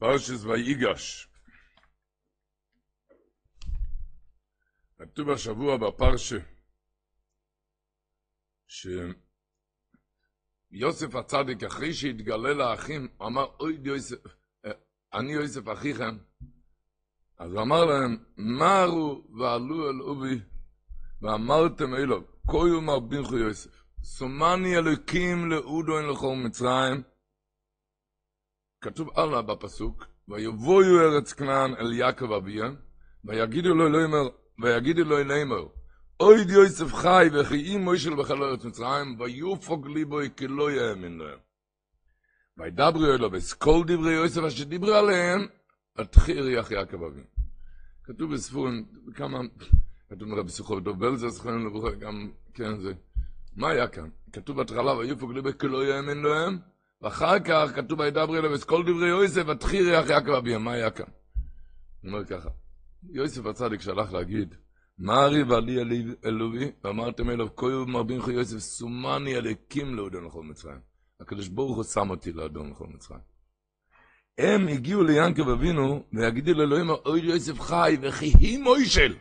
פרשס ויגש. כתוב השבוע בפרשה שיוסף הצדיק, אחרי שהתגלה לאחים, אמר, אוי יוסף, אה, אני יוסף אחיכם. אז הוא אמר להם, מרו ועלו אל אובי, ואמרתם אלו, כה יאמר בנכו יוסף, סומני אלוקים לאודו אין לכל מצרים, כתוב הלאה בפסוק, ויבואו ארץ כנען אל יעקב אביה, ויגידו לו לאמר, ויגידו לו לאמר, אוי די יוסף חי וכי אם מוישל בחלו ארץ מצרים, ויופוג ליבוי כי לא יאמין להם. וידברו אלו, וסכל דברי יוסף אשר דיברו עליהם, התחיר יח יעקב אביה. כתוב בספורן, כמה, כתוב מרבי סוכו דוב בלזר, זכרנו לברוכה, גם, כן, זה, מה היה כאן? כתוב בהתחלה, ויופוג ליבוי כי לא יאמין להם, ואחר כך כתוב וידברי אלו כל דברי יוסף ותחיר יח יעקב אביה, מה היה כאן? הוא אומר ככה, יוסף הצדיק שהלך להגיד, מה הריב עלי אלוהי, ואמרתם אליו, כה מרבין חו יוסף, סומני אליקים לאדון לכל מצרים. הקדוש ברוך הוא שם אותי לאדון לכל מצרים. הם הגיעו ליענקב אבינו, ויגידו לאלוהים, אוי יוסף חי, וכי היא מוישל.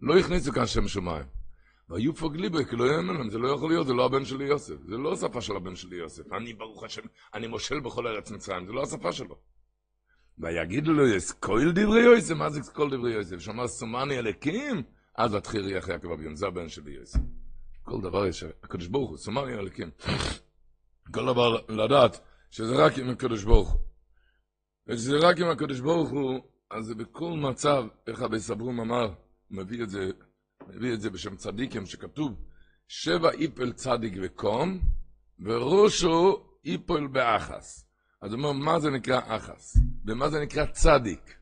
לא הכניסו כאן שם שמיים. והיו פוגלי בו, כי לא יאמן זה לא יכול להיות, זה לא הבן שלי יוסף. זה לא השפה של הבן שלי יוסף. אני, ברוך השם, אני מושל בכל ארץ מצרים, זה לא השפה שלו. ויגידו לו, יש כל דברי יוסף, מה זה כל דברי יוסף? שאמר, סומני אלקים, אז התחיל ריח יעקב אביון, זה הבן שלי יוסף. כל דבר יש, הקדוש ברוך הוא, סומני אלקים. כל דבר לדעת, שזה רק עם הקדוש ברוך הוא. ושזה רק עם הקדוש ברוך הוא, אז זה בכל מצב, איך אבי סברום אמר, מביא את זה מביא את זה בשם צדיקים, שכתוב, שבע איפל צדיק וקום, וראשו איפל באחס. אז הוא אומר, מה זה נקרא אחס? ומה זה נקרא צדיק?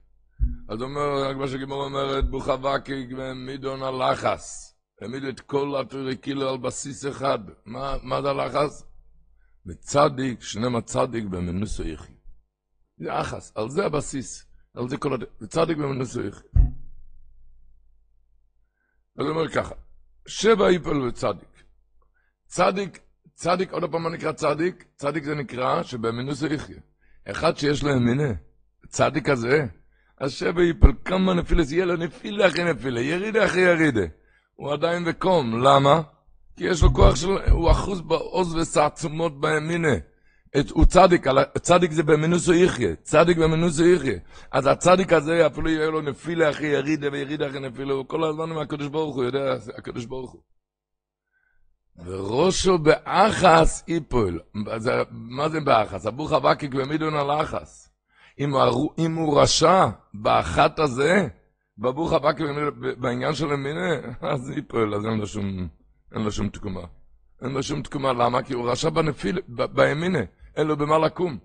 אז הוא אומר, רק מה שגימור אומרת, בוכה וקיק ומידון הלחס. העמידו את כל התורי כאילו על בסיס אחד. מה, מה זה הלחס? וצדיק, שנמה צדיק במנוסו יחי. זה אחס, על זה הבסיס. על זה כל הד... וצדיק במנוסו יחי. אז הוא אומר ככה, שבע איפל וצדיק. צדיק, צדיק, עוד פעם מה נקרא צדיק? צדיק זה נקרא שבמינוס יחיה. אחד שיש לו ימינה, צדיק הזה, אז שבע איפל, כמה נפילס, יהיה לו נפילה אחרי נפילה, ירידה אחרי ירידה. הוא עדיין בקום, למה? כי יש לו כוח של, הוא אחוז בעוז וסעצומות בימינה. הוא צדיק, צדיק זה במנוסו יחיה, צדיק במנוסו יחיה. אז הצדיק הזה, אפילו יהיה לו נפילה אחרי ירידה וירידה אחרי נפילה, הוא כל הזמן עם הקדוש ברוך הוא, יודע, הקדוש ברוך הוא. וראשו באחס איפול. מה זה באחס? אבוך אבקיק ומידון על אחס. אם, אם הוא רשע באחת הזה, בבוך אבקיק בעניין של המינה, אז איפול, אז אין לו שום, אין לו שום תקומה. אין לו שום תקומה, למה? כי הוא רשע בנפיל, בימינה. אין לו במה לקום.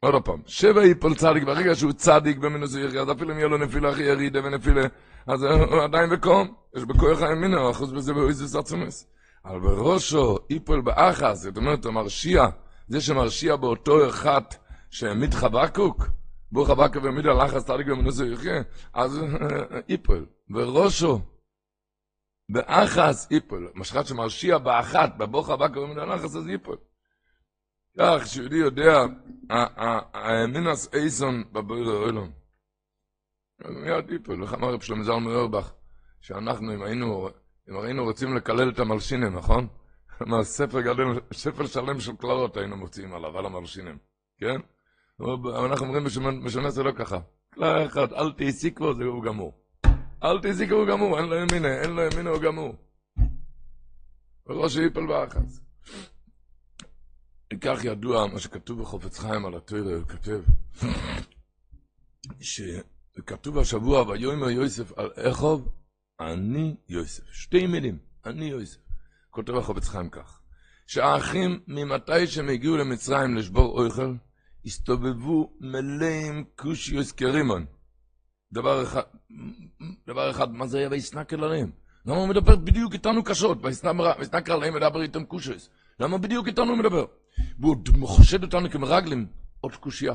עוד פעם, שבע יפול צדיק, ברגע שהוא צדיק במינוס יחי, אז אפילו אם יהיה לו נפילה הכי ירידה ונפילה, אז הוא עדיין בקום, יש בכוח הימינו, אחוז בזה באויזוס עצומס. אבל בראשו יפול באחס, זאת אומרת, המרשיע, זה שמרשיע באותו אחד שהעמיד חבקוק, בור חבקוק והעמיד על אחס צדיק במינוס יחי, אז יפול, בראשו, באחס איפול, משחת שמרשיע באחת, בבוך הבא קוראים לו נחס אז איפול. כך שיהודי יודע, האמינס אייסון בבויר האוילון. מיד איפול, איך אמר רב שלמה זל מאורבך, שאנחנו, אם היינו, אם היינו רוצים לקלל את המלשינים, נכון? ספר גדול, ספר שלם של קלרות היינו מוציאים עליו, על המלשינים, כן? אנחנו אומרים בשונה זה לא ככה. קלר אחד, אל תעשי כבר, זהו גמור. אל תזיקו גמור, אין לו ימינה, אין לו ימינה הוא גמור. וראש יפל באחז. כך ידוע מה שכתוב בחופץ חיים על התוירה, הוא כותב, שכתוב השבוע, ויאמר יוסף על איכוב, אני יוסף. שתי מילים, אני יוסף. כותב החופץ חיים כך, שהאחים, ממתי שהם הגיעו למצרים לשבור אוכל, הסתובבו מלאים קושיוס קרימון. דבר אחד, דבר אחד, מה זה היה ויסנקל עליהם? למה הוא מדבר בדיוק איתנו קשות? ויסנקל עליהם מדבר איתם קושס. למה בדיוק איתנו הוא מדבר? והוא חושד אותנו כמרגלים, עוד קושייה.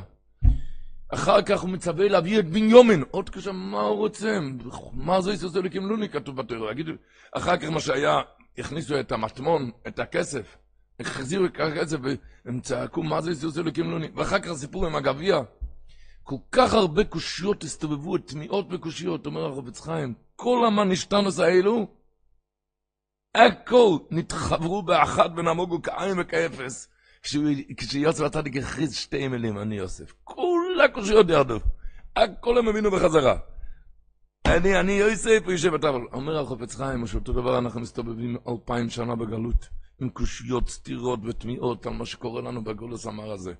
אחר כך הוא מצווה להביא את בניומין, עוד קושייה, מה הוא רוצה? מה זה יסוסו לקימלוני כתוב בתורה? יגידו, אחר כך מה שהיה, הכניסו את המטמון, את הכסף, החזירו את זה, והם צעקו, מה זה איסוס אלוקים לוני? ואחר כך הסיפור עם הגביע. כל כך הרבה קושיות הסתובבו, תמיהות וקושיות, אומר החופץ חיים, כל המנישתנוס האלו, הכל נתחברו באחת ונמוגו כעין וכאפס, כשיוסף הצדיק הכריז שתי מילים, אני יוסף. כל הקושיות ירדו, הכל הם הבינו בחזרה. אני, אני יוסף, הוא יושב אבל אומר החופץ חיים, שאותו דבר אנחנו מסתובבים אלפיים שנה בגלות, עם קושיות, סתירות ותמיהות על מה שקורה לנו בגולוס המר הזה.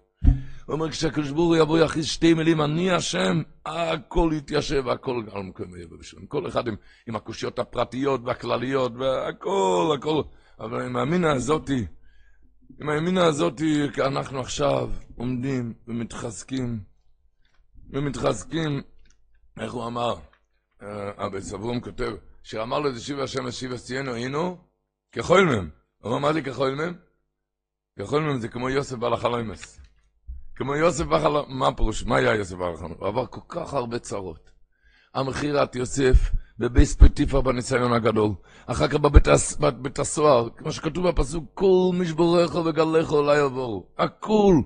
הוא אומר, כשהקדוש ברוך הוא יבוא יכריז שתי מילים, אני השם, הכל יתיישב, הכל על מקום יהיה בשלום. כל אחד עם, עם הקושיות הפרטיות והכלליות, והכל, הכל. אבל עם האמינה הזאתי, עם האמינה הזאתי, אנחנו עכשיו עומדים ומתחזקים, ומתחזקים, איך הוא אמר? אבי סברום כותב, שאמר לו זה שיבה השם ושיבה סיינו היינו, ככל מהם. אמר, מה זה ככל מהם? ככל מהם זה כמו יוסף בעל החלומס. כמו יוסף בחלום, מה הפירוש? מה היה יוסף בחלום? הוא עבר כל כך הרבה צרות. המכירת יוסף בבייס פטיפה בניסיון הגדול. אחר כך בבית, הסוהר, כמו שכתוב בפסוק, כל משבורך וגלך לא יעבור. הכול.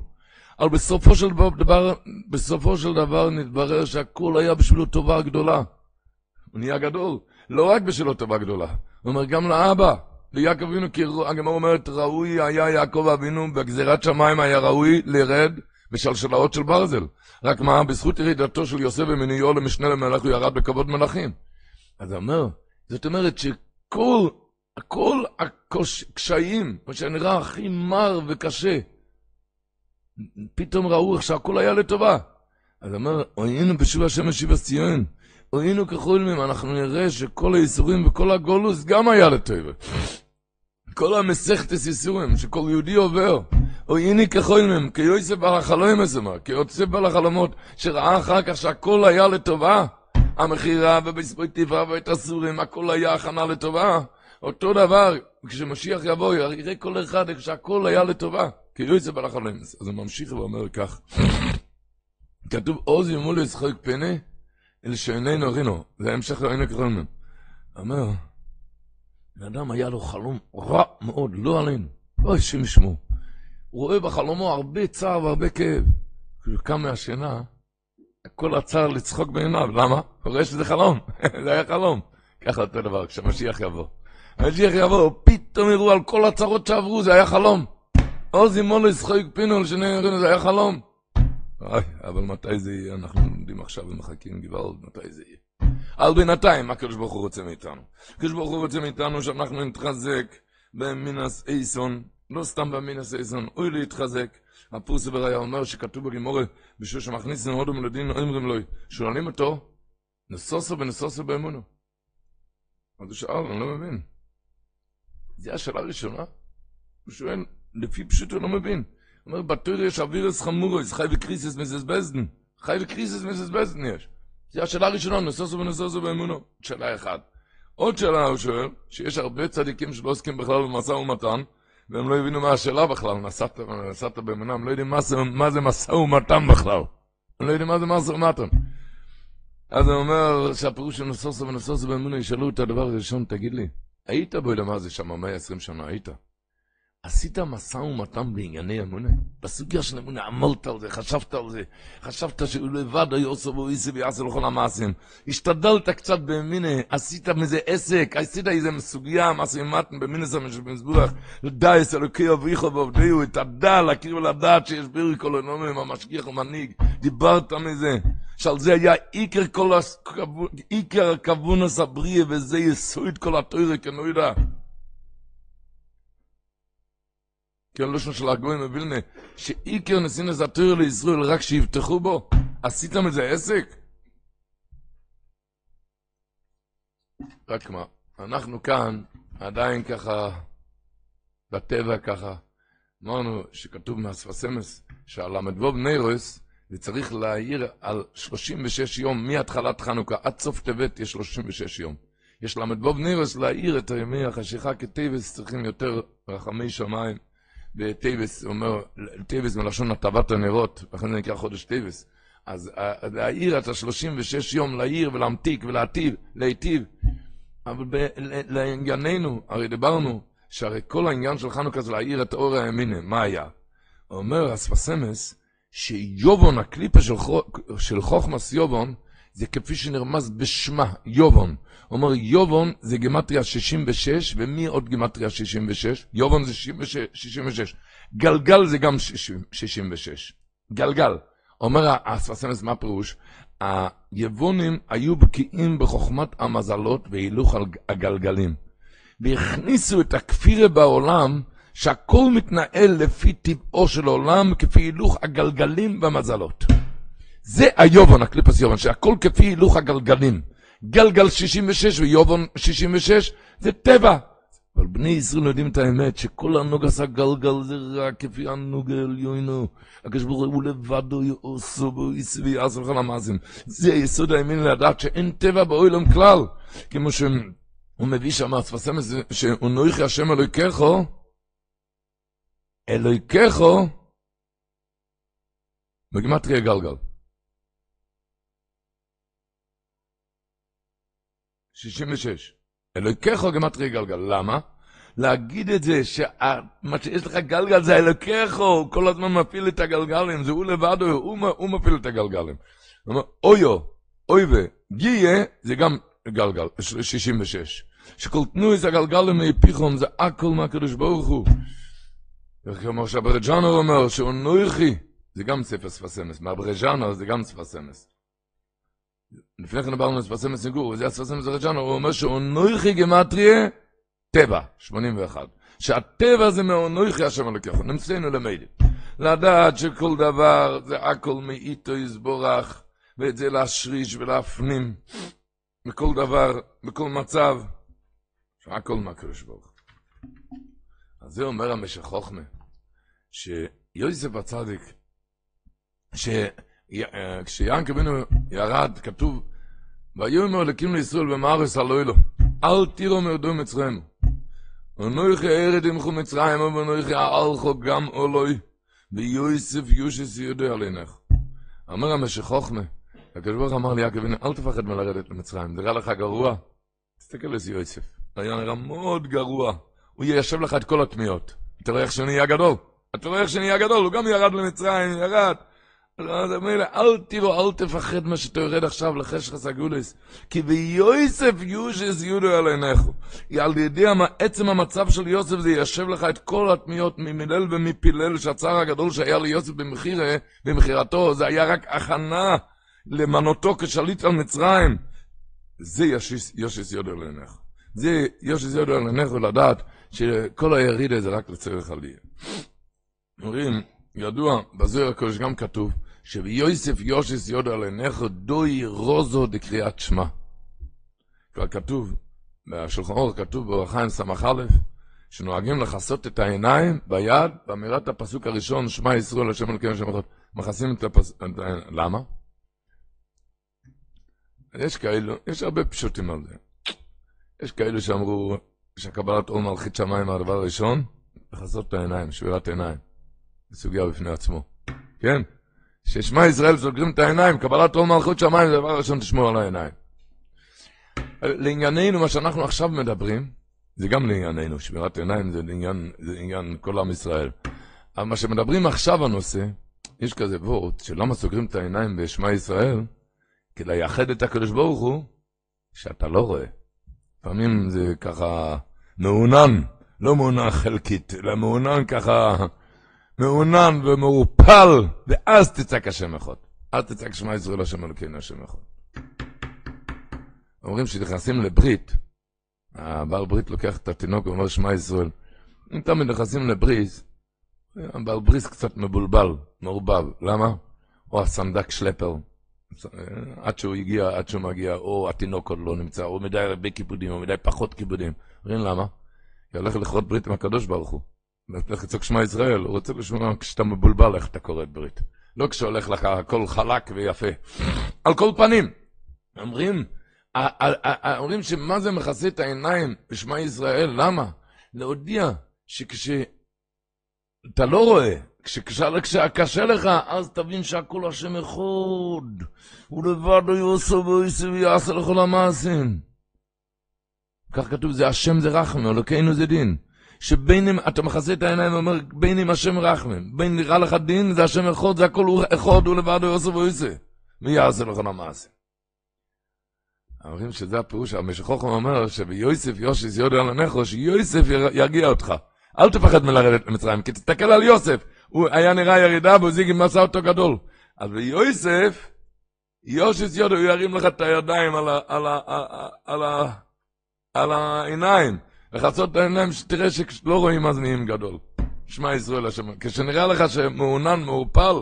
אבל בסופו של דבר, בסופו של דבר נתברר שהכל היה בשבילו טובה גדולה. הוא נהיה גדול. לא רק בשבילו טובה גדולה. הוא אומר גם לאבא. ליעקב אבינו, כי הגמר אומרת, ראוי היה יעקב אבינו, בגזירת שמיים היה ראוי לרד בשלשלאות של ברזל. רק מה, בזכות ירידתו של יוסף ומינויו למשנה למלך הוא ירד בכבוד מלכים. אז אומר, זאת אומרת שכל, כל הקשיים, מה שנראה הכי מר וקשה, פתאום ראו איך שהכל היה לטובה. אז אומר, היינו בשוב השם משיב ציון, היינו כחולמים, אנחנו נראה שכל הייסורים וכל הגולוס גם היה לטובה. כל המסכתס ייסורים שכל יהודי עובר, או הנה כחולמם, כיוסף בעל החלום מסומה, כיוסף בעל החלומות, שראה אחר כך שהכל היה לטובה, המכירה ובספויטיבה ואת הסורים, הכל היה הכנה לטובה. אותו דבר, כשמשיח יבוא, יראה כל אחד שהכל היה לטובה, כיוסף בעל החלום. אז הוא ממשיך ואומר כך, כתוב עוז ימול ישחק פנה, אל שאיננו רינו, זה המשך לעיני כחולמם. אומר, לאדם היה לו חלום רע מאוד, לא עלינו, לא השם ישמו. הוא רואה בחלומו הרבה צער והרבה כאב. כשהוא קם מהשינה, הכל עצר לצחוק בעיניו, למה? הוא רואה שזה חלום, זה היה חלום. ככה אותו דבר, כשהמשיח יבוא. המשיח יבוא, פתאום יראו על כל הצרות שעברו, זה היה חלום. עוז ימול ישחק פינו, זה היה חלום. אוי, אבל מתי זה יהיה? אנחנו עומדים עכשיו ומחכים גבעות, מתי זה יהיה? אבל בינתיים, מה הקדוש ברוך הוא רוצה מאיתנו? הקדוש ברוך הוא רוצה מאיתנו שאנחנו נתחזק במינס אייסון, לא סתם במינס אייסון, אוי להתחזק. הפורסי בראיה אומר שכתוב בגימורי, בשביל שמכניס עוד לדין, אומרים לו, שואלים אותו, נסוסו ונסוסו באמונו. אז הוא שאל, אני לא מבין. זו השאלה הראשונה. הוא שואל, לפי פשוט הוא לא מבין. הוא אומר, בתור יש אווירס חמורס, חי וקריסס מזזבזדן. חי וקריסס מזזבזדן יש. זו השאלה הראשונה, נסוסו ונסוסו באמונו. שאלה אחת. עוד שאלה הוא שואל, שיש הרבה צדיקים שלא עוסקים בכלל במשא ומתן, והם לא הבינו מה השאלה בכלל, נסעת, נסעת באמונה, הם לא יודעים מה מה זה משא ומתן בכלל. הם לא יודעים מה זה משא ומתן. אז הוא אומר שהפירוש של נסוסו ונסוסו באמונה, ישאלו את הדבר הראשון, תגיד לי, היית בו למה זה שם, 120 שנה, היית? עשית משא ומתן בענייני אמונה? בסוגיה של אמונה, עמלת על זה, חשבת על זה, חשבת שהוא לבד והוא איסי ויעשה לכל המעשים. השתדלת קצת באמינה, עשית מזה עסק, עשית איזה סוגיה, משא ומתן במיני סמי של מזבוח, דייס אלוקי אביכו ועובדיהו, את הדע, להכיר ולדעת שיש בירי כל הנומים, המשגיח ומנהיג, דיברת מזה, שעל זה היה עיקר כל עיקר הכוונס הבריא, וזה יסוד כל התוירה כנוידה. כן, לא של הגויים מווילנה, שאיקר נסין לזתר לישראל רק שיבטחו בו? עשיתם איזה עסק? רק מה, אנחנו כאן עדיין ככה, בטבע ככה, אמרנו שכתוב מהספסמס, שהל"ו נירוס, זה צריך להעיר על 36 יום, מהתחלת חנוכה עד סוף טבת יש 36 יום. יש ל"ו נירוס להעיר את ימי החשיכה כטבס, צריכים יותר רחמי שמיים. בטייבס, הוא אומר, טייבס מלשון הטבת הנרות, לכן זה נקרא חודש טייבס. אז להעיר את ה-36 יום, להעיר ולהמתיק ולהטיב, להיטיב. אבל לענייננו, הרי דיברנו שהרי כל העניין של חנוכה זה להאיר את אור הימינה, מה היה? אומר אספסמס, שיובון, הקליפה של חוכמס יובון, זה כפי שנרמז בשמה, יובון. אומר, יובון זה גימטריה 66, ומי עוד גימטריה 66? יובון זה 66. 66. גלגל זה גם 66. גלגל. אומר האספסמס, מה פירוש? היבונים היו בקיאים בחוכמת המזלות והילוך הגלגלים. והכניסו את הכפירה בעולם, שהכל מתנהל לפי טבעו של עולם, כפי הילוך הגלגלים והמזלות. זה היובון, הקליפוס יובון, שהכל כפי הילוך הגלגלים. גלגל 66 ויובון 66 זה טבע. אבל בני ישראל יודעים את האמת, שכל הנוג עשה גלגל זה רק כפי הנוג העליונו. הקדוש ברוך הוא לבדו יעשו בו יסבי יעשו לכל המעשים. זה יסוד הימין לדעת שאין טבע בעולם כלל. כמו שהוא מביא שם, אספסם את זה, שהוא נויכי השם אלוהיכךו, אלוהיכךו, בגימטריה גלגל. 66. אלוהיכךו גמטרי גלגל. למה? להגיד את זה, שמה שיש לך גלגל זה אלוקיך, הוא כל הזמן מפעיל את הגלגלים, זה הוא לבד, הוא, הוא מפעיל את הגלגלים. הוא אומר, אויו, אוי וגיה, זה גם גלגל, 66. שכל תנו את הגלגלים מהפיכום, זה הכל מהקדוש ברוך הוא. כמו שהברג'אנו אומר, שהוא נויכי, זה גם ספר ספסמס, מהברג'אנו זה גם ספסמס. לפני כן דיברנו על ספסמס סגור, וזה הספסמס הרג'אנו, הוא אומר שאונויכי גמטריה, טבע, 81. שהטבע זה מאונויכי השם הלקחו, נמצאנו למדי. לדעת שכל דבר זה הכל מאיתו יסבורך, ואת זה להשריש ולהפנים, בכל דבר, בכל מצב, שהכל מהקדוש ברוך. אז זה אומר המשך חוכמה, שיוסף הצדיק, ש... כשיענק אבינו ירד, כתוב, ויאמר אלוקים לישראל במארץ הלוי לו, אל תירו מרדו מצרים. ונויכי ארד ימחו מצרים, ונויכי אהלכו גם אולוי, ויוסף יושס יודע עלינך. אומר המשך חוכמה, הקדוש ברוך אמר לי, יעקב, הנה, אל תפחד מלרדת למצרים, נראה לך גרוע? תסתכל איזה יוסף, היה נראה מאוד גרוע, הוא יישב לך את כל התמיהות. אתה רואה איך שנהיה גדול? אתה רואה איך שנהיה גדול? הוא גם ירד למצרים, ירד. לא, אל תראו, אל תפחד מה שאתה יורד עכשיו לחשכס הגולס, כי ביוסף יושס יודו על עיניך. על ידי עצם המצב של יוסף זה יישב לך את כל התמיהות ממלל ומפילל, שהצער הגדול שהיה ליוסף במחירה, במכירתו, זה היה רק הכנה למנותו כשליט על מצרים. זה יושס יודו על עיניך. זה יושס יודו על עיניך לדעת שכל הירידה זה רק לצורך עלייה. אומרים, ידוע, בזוהר הקודש גם כתוב, שביוסף יושס יודו על עיניך דוי רוזו דקריאת שמע. כבר כתוב, בשולחן אור כתוב באורחיים ס"א, שנוהגים לכסות את העיניים ביד, באמירת הפסוק הראשון, שמע ישראל השם אלוקינו שם אחד, מכסים את הפסוק, למה? יש כאלו, יש הרבה פשוטים על זה. יש כאלו שאמרו שהקבלת עול מלכית שמיים הדבר הראשון, לכסות את העיניים, שבירת עיניים. זה סוגיה בפני עצמו. כן? ששמע ישראל סוגרים את העיניים, קבלת עול מלכות שמיים זה הדבר הראשון תשמור על העיניים. לענייננו, מה שאנחנו עכשיו מדברים, זה גם לענייננו, שמירת עיניים זה לעניין, זה עניין כל עם ישראל. אבל מה שמדברים עכשיו הנושא, יש כזה וורט, שלמה סוגרים את העיניים בשמע ישראל? כדי לייחד את הקדוש ברוך הוא, שאתה לא רואה. לפעמים זה ככה מעונן, לא מעונן חלקית, אלא מעונן ככה מעונן ומעופל, ואז תצעק השם אחד. אל תצעק שמע ישראל השם אלוקינו השם אחד. אומרים שנכנסים לברית, הבעל ברית לוקח את התינוק ואומר שמע ישראל. אם תמיד נכנסים לברית, הבעל ברית קצת מבולבל, מעורבב. למה? או הסנדק שלפר. עד שהוא הגיע, עד שהוא מגיע, או התינוק עוד לא נמצא, או מדי הרבה כיבודים, או מדי פחות כיבודים. אומרים למה? כי הולך לכרות ברית עם הקדוש ברוך הוא. לצעוק שמע ישראל, הוא רוצה לשמוע כשאתה מבולבל איך אתה קורא את ברית. לא כשהולך לך הכל חלק ויפה. על כל פנים, אומרים, אומרים שמה זה מכסה את העיניים בשמע ישראל, למה? להודיע שכשאתה לא רואה, כשקשה לך, אז תבין שהכל השם אחד. הוא לבד לא יעשו ויעשו ויעשה לכל המעשים. כך כתוב, זה השם זה רחם, אלוקינו זה דין. שבין אם, אתה מכסה את העיניים ואומר, בין אם השם רחמם, בין נראה לך דין, זה השם אחד, זה הכל אחד, הוא לבד, הוא יעשה והוא יעשה. מי יעשה לך למעשה? אומרים שזה הפירוש, המשכוכם אומר שביוסף יושיס יודע על הנחו, שיוסף ירגיע אותך. אל תפחד מלרדת למצרים, כי תסתכל על יוסף, הוא היה נראה ירידה והוא זיג עם מסע אותו גדול. אז ביוסף, יושיס יודע, הוא ירים לך את הידיים על, על, על, על, על העיניים, את העיניים שתראה שלא רואים אז נהיים גדול. שמע ישראל השם, כשנראה לך שמעונן, מעורפל,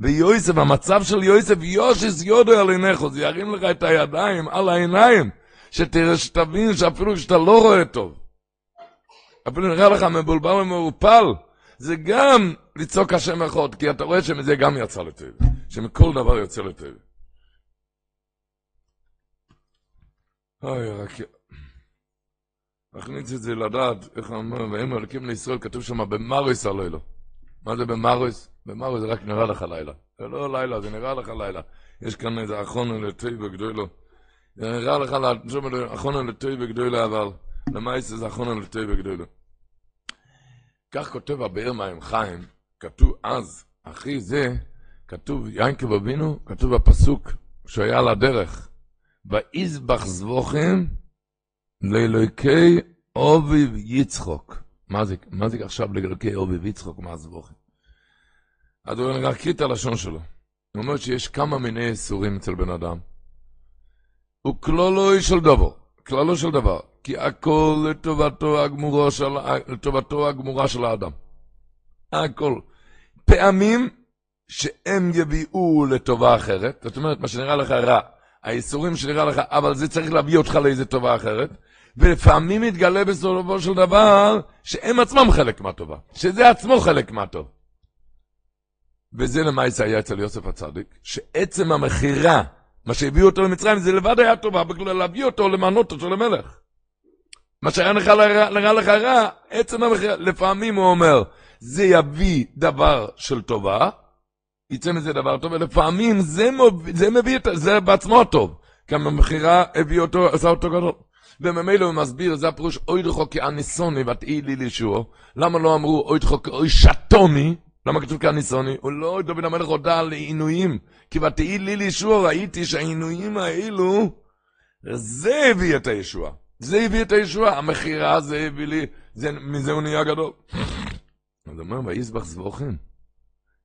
ויוסף, המצב של יוסף, יושיס יודע על עיניך, זה ירים לך את הידיים על העיניים, שתראה, שתבין שאפילו כשאתה לא רואה טוב, אפילו נראה לך מבולבל ומעורפל, זה גם לצעוק השם אחד, כי אתה רואה שמזה גם יצא לטוב, שמכל דבר יוצא לטוב. אוי, רק... נכניס את זה לדעת, איך אומר, והם אלוקים לישראל, כתוב שם במרויס הלילה. מה זה במרויס? במרויס זה רק נראה לך לילה. זה לא לילה, זה נראה לך לילה. יש כאן איזה אחרון לטוי בגדולו. זה נראה לך, אחרון לטוי בגדולו, אבל למעשה זה אחרון לטוי בגדולו. כך כותב הבאר מים חיים, כתוב אז, אחי זה, כתוב יינקב אבינו, כתוב בפסוק שהיה על הדרך, ויזבח זבוכים לאלוקי אוביב יצחוק. מה זה, זה עכשיו לאלוקי אוביב יצחוק, מה זבוכים? אז הוא נקריא את הלשון שלו. הוא אומר שיש כמה מיני איסורים אצל בן אדם. הוא כלולוי של דבר, כללו של דבר. כי הכל לטובתו הגמורה של, לטובתו הגמורה של האדם. הכל. פעמים שהם יביאו לטובה אחרת, זאת אומרת, מה שנראה לך רע, האיסורים שנראה לך, אבל זה צריך להביא אותך לאיזה טובה אחרת, ולפעמים מתגלה בסופו של דבר שהם עצמם חלק מהטובה, שזה עצמו חלק מהטוב. וזה למעשה היה אצל יוסף הצדיק, שעצם המכירה, מה שהביאו אותו למצרים, זה לבד היה טובה, בגלל להביא אותו, למנות אותו למלך. מה שהיה נראה לך רע, עצם המחיר, לפעמים הוא אומר, זה יביא דבר של טובה, יצא מזה דבר טוב, ולפעמים זה, מוב, זה מביא זה בעצמו טוב. גם המכירה הביא אותו, עשה אותו גדול. וממילא הוא מסביר, זה הפירוש, אוי דחו כאניסוני ותהי לי לישוע. למה לא אמרו אוי דחו כאוי שתומי? למה כתוב כאניסוני? הוא לא, דוד המלך הודה על עינויים. כי ותהי לי לישוע, ראיתי שהעינויים האלו, זה הביא את הישועה. זה הביא את הישועה, המכירה זה הביא לי, זה, מזה הוא נהיה גדול. אז אומר, ויסבח זבוכים.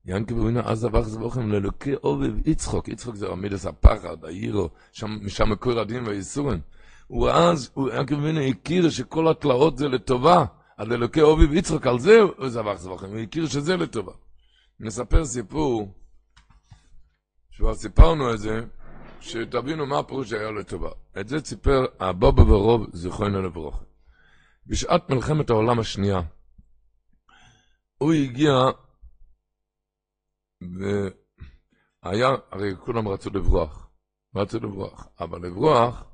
ינקי ברינה אז זבח זבוכים ללוקי עובב יצחוק, יצחוק זה עמידס הפחד, העירו, משם מקור הדין והייסורים. הוא אז, ינקי ברינה הכיר שכל התלאות זה לטובה, על ללוקי עובב יצחוק, על זה הוא זבח זבוכים, הוא הכיר שזה לטובה. נספר סיפור, שכבר סיפרנו את זה, שתבינו מה הפירוש שהיה לטובה. את זה סיפר הבבא ברוב זיכרונו לברוך. בשעת מלחמת העולם השנייה, הוא הגיע, והיה, הרי כולם רצו לברוח, רצו לברוח, אבל לברוח,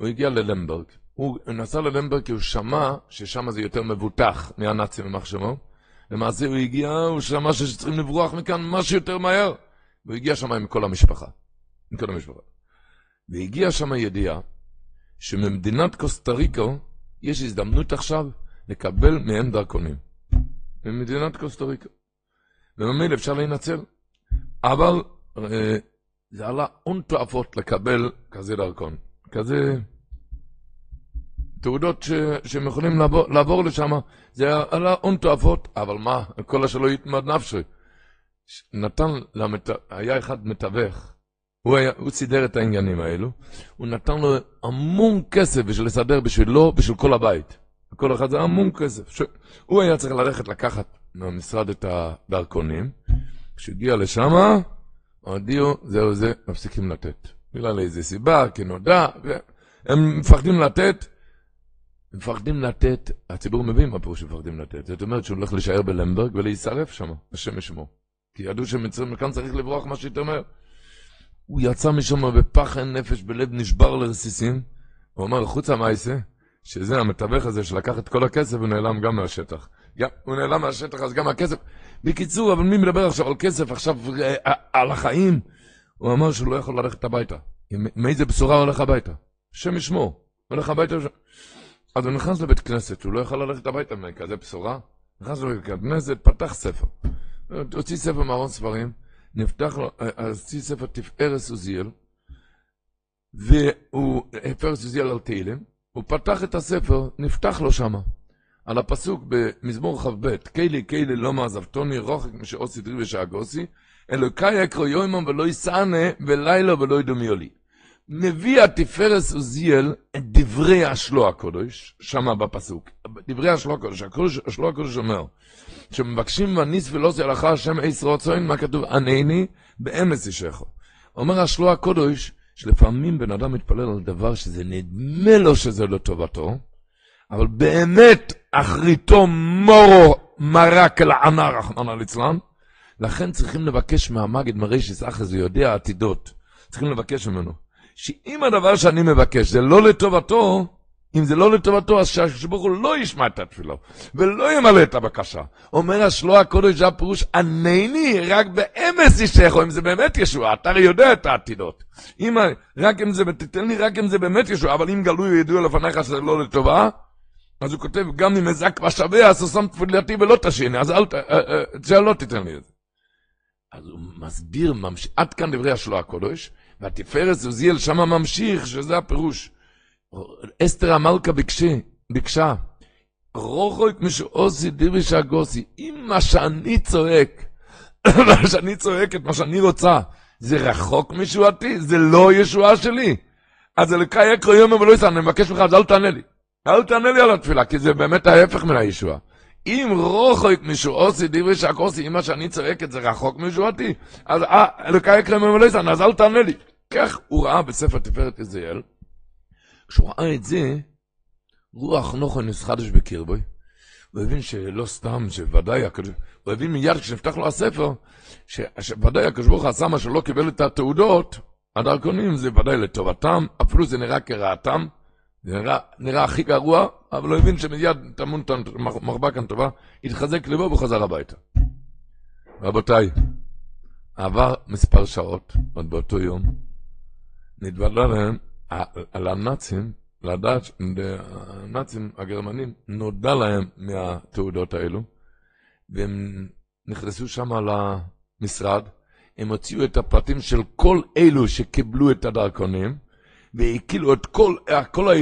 הוא הגיע ללמברג. הוא נסע ללמברג כי הוא שמע ששם זה יותר מבוטח מהנאצים במחשבו. למעשה הוא הגיע, הוא שמע שצריכים לברוח מכאן משהו יותר מהר. והוא הגיע שם עם כל המשפחה. עם כל המשפחה. והגיעה שם ידיעה שממדינת קוסטה ריקו יש הזדמנות עכשיו לקבל מהם דרכונים. ממדינת קוסטה ריקו. וממילא אפשר להינצל. אבל אה, זה עלה הון תועפות לקבל כזה דרכון. כזה תעודות ש, שהם יכולים לעבור, לעבור לשם, זה עלה הון תועפות, אבל מה, כל השלו יתמד נפשי. נתן, למת... היה אחד מתווך, הוא, היה, הוא סידר את העניינים האלו, הוא נתן לו המון כסף בשביל לסדר בשבילו, בשביל כל הבית. כל אחד זה המון כסף. ש... הוא היה צריך ללכת לקחת מהמשרד את הדרכונים, כשהגיע לשם, הודיעו, זהו זה, מפסיקים לתת. בגלל איזה סיבה, כי נודע, הם מפחדים לתת, מפחדים לתת, הציבור מבין מה פירוש מפחדים לתת. זאת אומרת שהוא הולך להישאר בלמברג ולהישרף שם, השם ישמור. כי ידעו שמכאן צריך לברוח מה שיותר מהר. הוא יצא משם בפחד נפש, בלב נשבר לרסיסים. הוא אמר, חוץ המעשה, שזה המתווך הזה שלקח את כל הכסף, הוא נעלם גם מהשטח. גם, הוא נעלם מהשטח, אז גם הכסף. בקיצור, אבל מי מדבר עכשיו על כסף, עכשיו אה, על החיים? הוא אמר שהוא לא יכול ללכת הביתה. עם איזה בשורה הוא הולך הביתה? השם ישמור. הולך הביתה. אז הוא נכנס לבית כנסת, הוא לא יכול ללכת הביתה מכזה בשורה. נכנס לבית כנסת, פתח ספר. הוציא ספר מארון ספרים, נפתח לו, הוציא ספר תפארס עוזיאל, והוא, תפארס עוזיאל על תהילים, הוא פתח את הספר, נפתח לו שמה. על הפסוק במזמור כ"ב, קיילי קיילי לא מעזבתוני, רוחק משעושי דרי ושאגוסי, אלוקי יקרו יוימם ולא יסענה, ולילה ולא ידומיו לי. מביא התפארס עוזיאל את דברי השלו הקודש, שמה בפסוק. דברי השלו הקודש, השלו הקודש אומר, שמבקשים וניס ולא זה הלכה השם עשר רצוין, מה כתוב? ענני באמץ ישכו. אומר השלו הקודש, שלפעמים בן אדם מתפלל על דבר שזה נדמה לו שזה לטובתו, אבל באמת אחריתו מורו מרק אל ענה רחמנא ליצלן, לכן צריכים לבקש מהמגד מרישס אחז, הוא יודע עתידות, צריכים לבקש ממנו, שאם הדבר שאני מבקש זה לא לטובתו, אם זה לא לטובתו, אז שהשבוך הוא לא ישמע את התפילה, ולא ימלא את הבקשה. אומר השלוע הקודש, זה הפירוש, ענני רק באמס ישכו, אם זה באמת ישוע, אתה הרי יודע את העתידות. אם, רק אם זה, תתן לי רק אם זה באמת ישוע, אבל אם גלוי ידוע לפניך שזה לא לטובה, אז הוא כותב, גם אם אזק בשווה, אז הוא שם תפילתי ולא תשיני, אז אל ת... זה לא תיתן לי את זה. אז הוא מסביר, ממש... עד כאן דברי השלוע הקודש, והתפארת עוזיאל שמה ממשיך, שזה הפירוש. אסתר המלכה ביקשה, ביקשה, רוחוק משעושי דירי שהגוסי, אם מה שאני צועק, מה שאני צועק את מה שאני רוצה, זה רחוק משועתי, זה לא ישועה שלי. אז אלוקי יקרו יום ולא יסע, אני מבקש ממך, אז אל תענה לי. אל תענה לי על התפילה, כי זה באמת ההפך מן הישועה. אם רוחק משועוסי דיברי שהקוסי, אם מה שאני צועק את זה רחוק משועתי, אז אה, אלוקי יקרו יום ולא יסע, אז אל תענה לי. כך הוא ראה בספר תפארת יזיאל, כשהוא ראה את זה, רוח נוחו נסחדש בקרבוי. הוא הבין שלא סתם, שוודאי. הוא הבין מיד כשנפתח לו הספר, שוודאי הקדוש ברוך הוא עשה מה שלא קיבל את התעודות, הדרכונים זה ודאי לטובתם, אפילו זה נראה כרעתם, זה נראה, נראה הכי גרוע, אבל הוא הבין שמיד טמון מחבה כאן טובה, התחזק לבו וחזר הביתה. רבותיי, עבר מספר שעות, עוד באותו יום, נתוודע להם על הנאצים, לדעת, הנאצים הגרמנים, נודע להם מהתעודות האלו, והם נכנסו שם למשרד, הם הוציאו את הפרטים של כל אלו שקיבלו את הדרכונים, והקילו את כל, כל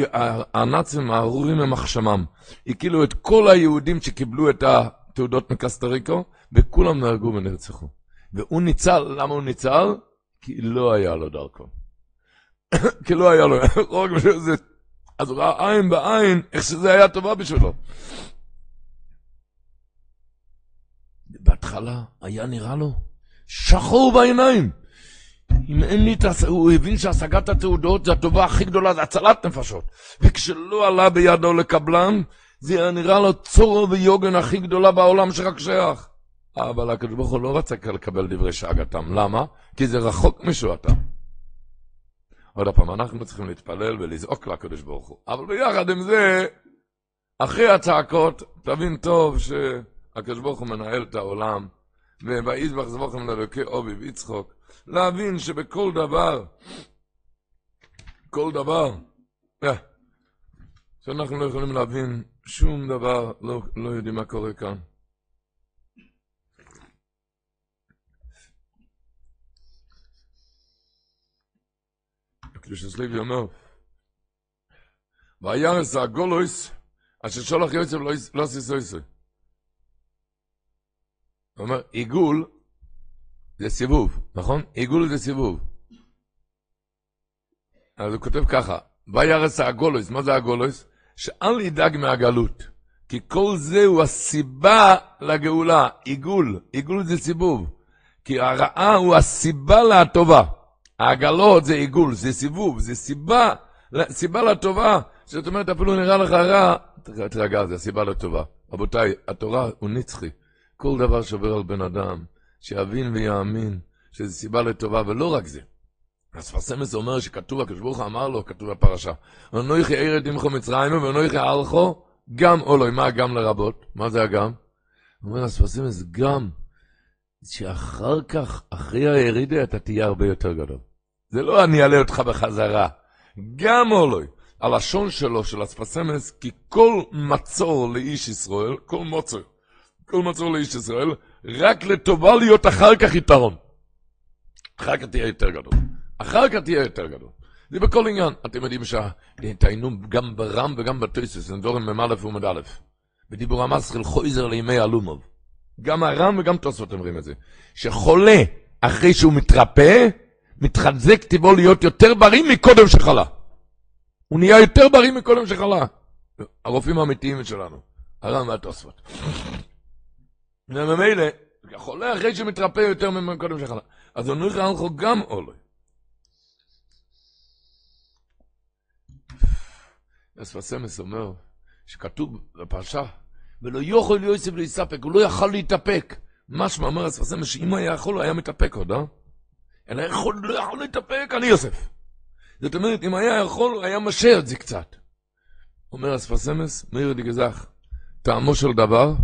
הנאצים הארורים ממחשמם, הקילו את כל היהודים שקיבלו את התעודות מקסטריקו, וכולם נהרגו ונרצחו. והוא ניצל, למה הוא ניצל? כי לא היה לו דרכון. כי לא היה לו, רק בשביל זה. אז הוא ראה עין בעין, איך שזה היה טובה בשבילו. בהתחלה היה נראה לו שחור בעיניים. אם אין לי את הס... הוא הבין שהשגת התעודות זה הטובה הכי גדולה, זה הצלת נפשות. וכשלא עלה בידו לקבלן, זה היה נראה לו צורו ויוגן הכי גדולה בעולם שרק שייך. אבל הקדוש ברוך הוא לא רצה לקבל דברי שאגתם. למה? כי זה רחוק משועתם. עוד פעם, אנחנו צריכים להתפלל ולזעוק לקדוש ברוך הוא. אבל ביחד עם זה, אחרי הצעקות, תבין טוב שהקדוש ברוך הוא מנהל את העולם, ויזבח זבוכם לאלוקי עובי ויצחוק, להבין שבכל דבר, כל דבר, אה, שאנחנו לא יכולים להבין שום דבר, לא, לא יודעים מה קורה כאן. קדושת לוי אומר, וירס הגולויס, אשר שולח יוסף לא עשי יוסף. הוא אומר, עיגול זה סיבוב, נכון? עיגול זה סיבוב. אז הוא כותב ככה, וירס הגולויס, מה זה הגולויס? שאל ידאג מהגלות, כי כל זה הוא הסיבה לגאולה, עיגול, עיגול זה סיבוב, כי הרעה הוא הסיבה לטובה. העגלות זה עיגול, זה סיבוב, זה סיבה, סיבה לטובה. זאת אומרת, אפילו נראה לך רע, תרגע, זה הסיבה לטובה. רבותיי, התורה הוא נצחי. כל דבר שעובר על בן אדם, שיבין ויאמין שזה סיבה לטובה, ולא רק זה. הספרסמס אומר שכתוב, הקדוש ברוך אמר לו, כתוב בפרשה, ונויכי ארד עמכו מצרימה ונויכי אלכו, גם אולוי, מה גם לרבות? מה זה הגם? אומר הספרסמס, גם, שאחר כך, אחרי הירידה, אתה תהיה הרבה יותר גדול. זה לא אני אעלה אותך בחזרה. גם אולוי. הלשון שלו, של אספסמס, כי כל מצור לאיש ישראל, כל מוצר, כל מצור לאיש ישראל, רק לטובה להיות אחר כך יתרון. אחר כך תהיה יותר גדול. אחר כך תהיה יותר גדול. זה בכל עניין. אתם יודעים שתעיינו גם ברם וגם בטויסס, דורם מ"א ומ"א. בדיבור המסחיל חויזר לימי אלומוב. גם הרם וגם תוספות אומרים את זה. שחולה, אחרי שהוא מתרפא, מתחזק טבעו להיות יותר בריא מקודם שחלה. הוא נהיה יותר בריא מקודם שחלה. הרופאים האמיתיים שלנו, הרם והתוספות. וממילא, החולה אחרי שמתרפא יותר מקודם שחלה. אז הוא נראה הלכו גם עולה. אספסמס אומר, שכתוב בפרשה, ולא יוכל יוסף להסתפק, הוא לא יכל להתאפק. משמע אומר אספסמס, שאם היה יכול, הוא היה מתאפק עוד, אה? אלא יכול, לא יכול להתאפק, אני יוסף. זאת אומרת, אם היה יכול, הוא היה משה את זה קצת. אומר אספסמס, מאיר דגזך, טעמו של דבר,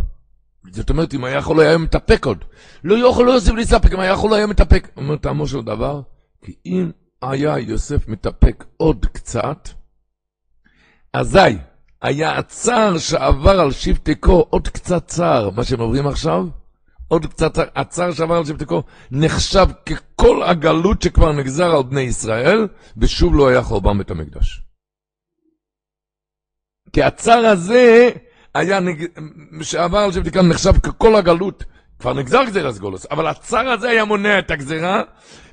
זאת אומרת, אם היה יכול, היה מתאפק עוד. לא יכול יוסף להסתפק, אם היה יכול, היה מתאפק. אומר טעמו של דבר, כי אם היה יוסף מתאפק עוד קצת, אזי היה הצער שעבר על שבטקו עוד קצת צער, מה שהם עוברים עכשיו, עוד קצת צער, הצער שעבר על שבטקו נחשב ככל הגלות שכבר נגזר על בני ישראל, ושוב לא היה חורבן בית המקדש. כי הצער הזה היה, נג... שעבר על שבטקו נחשב ככל הגלות, כבר נגזר גזירת גולוס, אבל הצער הזה היה מונע את הגזירה,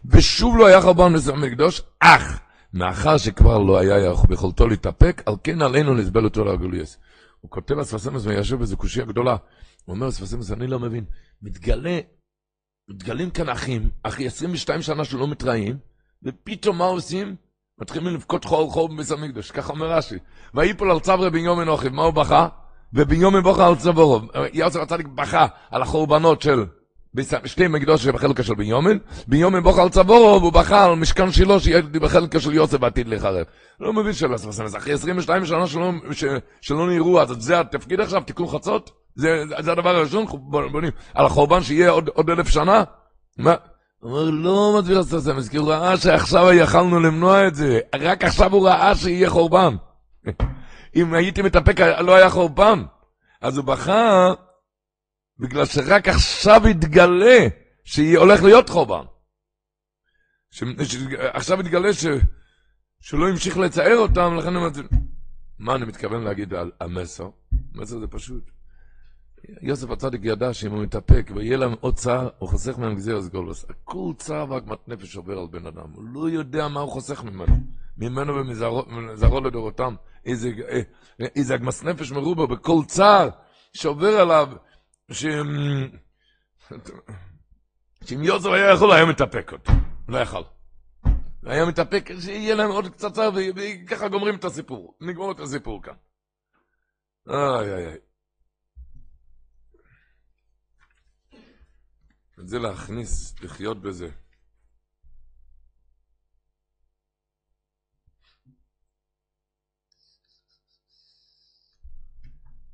ושוב לא היה חורבן בית המקדש, אך מאחר שכבר לא היה ביכולתו להתאפק, על כן עלינו לסבל אותו לגוליאס. הוא כותב אספסמס וישב באיזו קושייה גדולה. הוא אומר אספסמס, אני לא מבין. מתגלה, מתגלים כאן אחים, אחי 22 שנה שלא מתראים, ופתאום מה עושים? מתחילים לבכות חור חור בביס המקדוש, ככה אומר רש"י. ויפול על צברי בן יומין אוכיב, מה הוא בכה? ובן יומין בוכה על צבורו. יוסף הצדיק בכה על החורבנות של שתי מקדוש שבחלקה של בניומין, בניומין בוכה על צבורו, והוא בכה על משכן שילה שיהיה בחלקה של יוסף בעתיד להיחרב. לא מבין שלא עשה אחרי 22 שנה שלא, שלא נראו, אז זה התפקיד עכשיו, תיקון חצות? זה, זה הדבר הראשון, בונים, על החורבן שיהיה עוד, עוד אלף שנה? מה? הוא אומר, לא מסביר הסרסמס, כי הוא ראה שעכשיו יכלנו למנוע את זה, רק עכשיו הוא ראה שיהיה חורבן. אם הייתי מתאפק, לא היה חורבן. אז הוא בכה בגלל שרק עכשיו התגלה שהיא הולך להיות חורבן. עכשיו התגלה ש... שלא המשיך לצייר אותם, לכן אומר, מה אני מתכוון להגיד על המסר? המסר זה פשוט. יוסף הצדיק ידע שאם הוא מתאפק ויהיה להם עוד צער, הוא חוסך מהם גזיר גולוס. הכל צער ועגמת נפש עובר על בן אדם. הוא לא יודע מה הוא חוסך ממנו. ממנו ומזרעו לדורותם. איזה, איזה עגמת נפש מרובה בכל צער שעובר עליו. שאם יוסף היה יכול, היה מתאפק אותו. לא יכול. היה מתאפק, שיהיה להם עוד קצת צער, וככה גומרים את הסיפור. נגמור את הסיפור כאן. איי איי איי. את זה להכניס, לחיות בזה.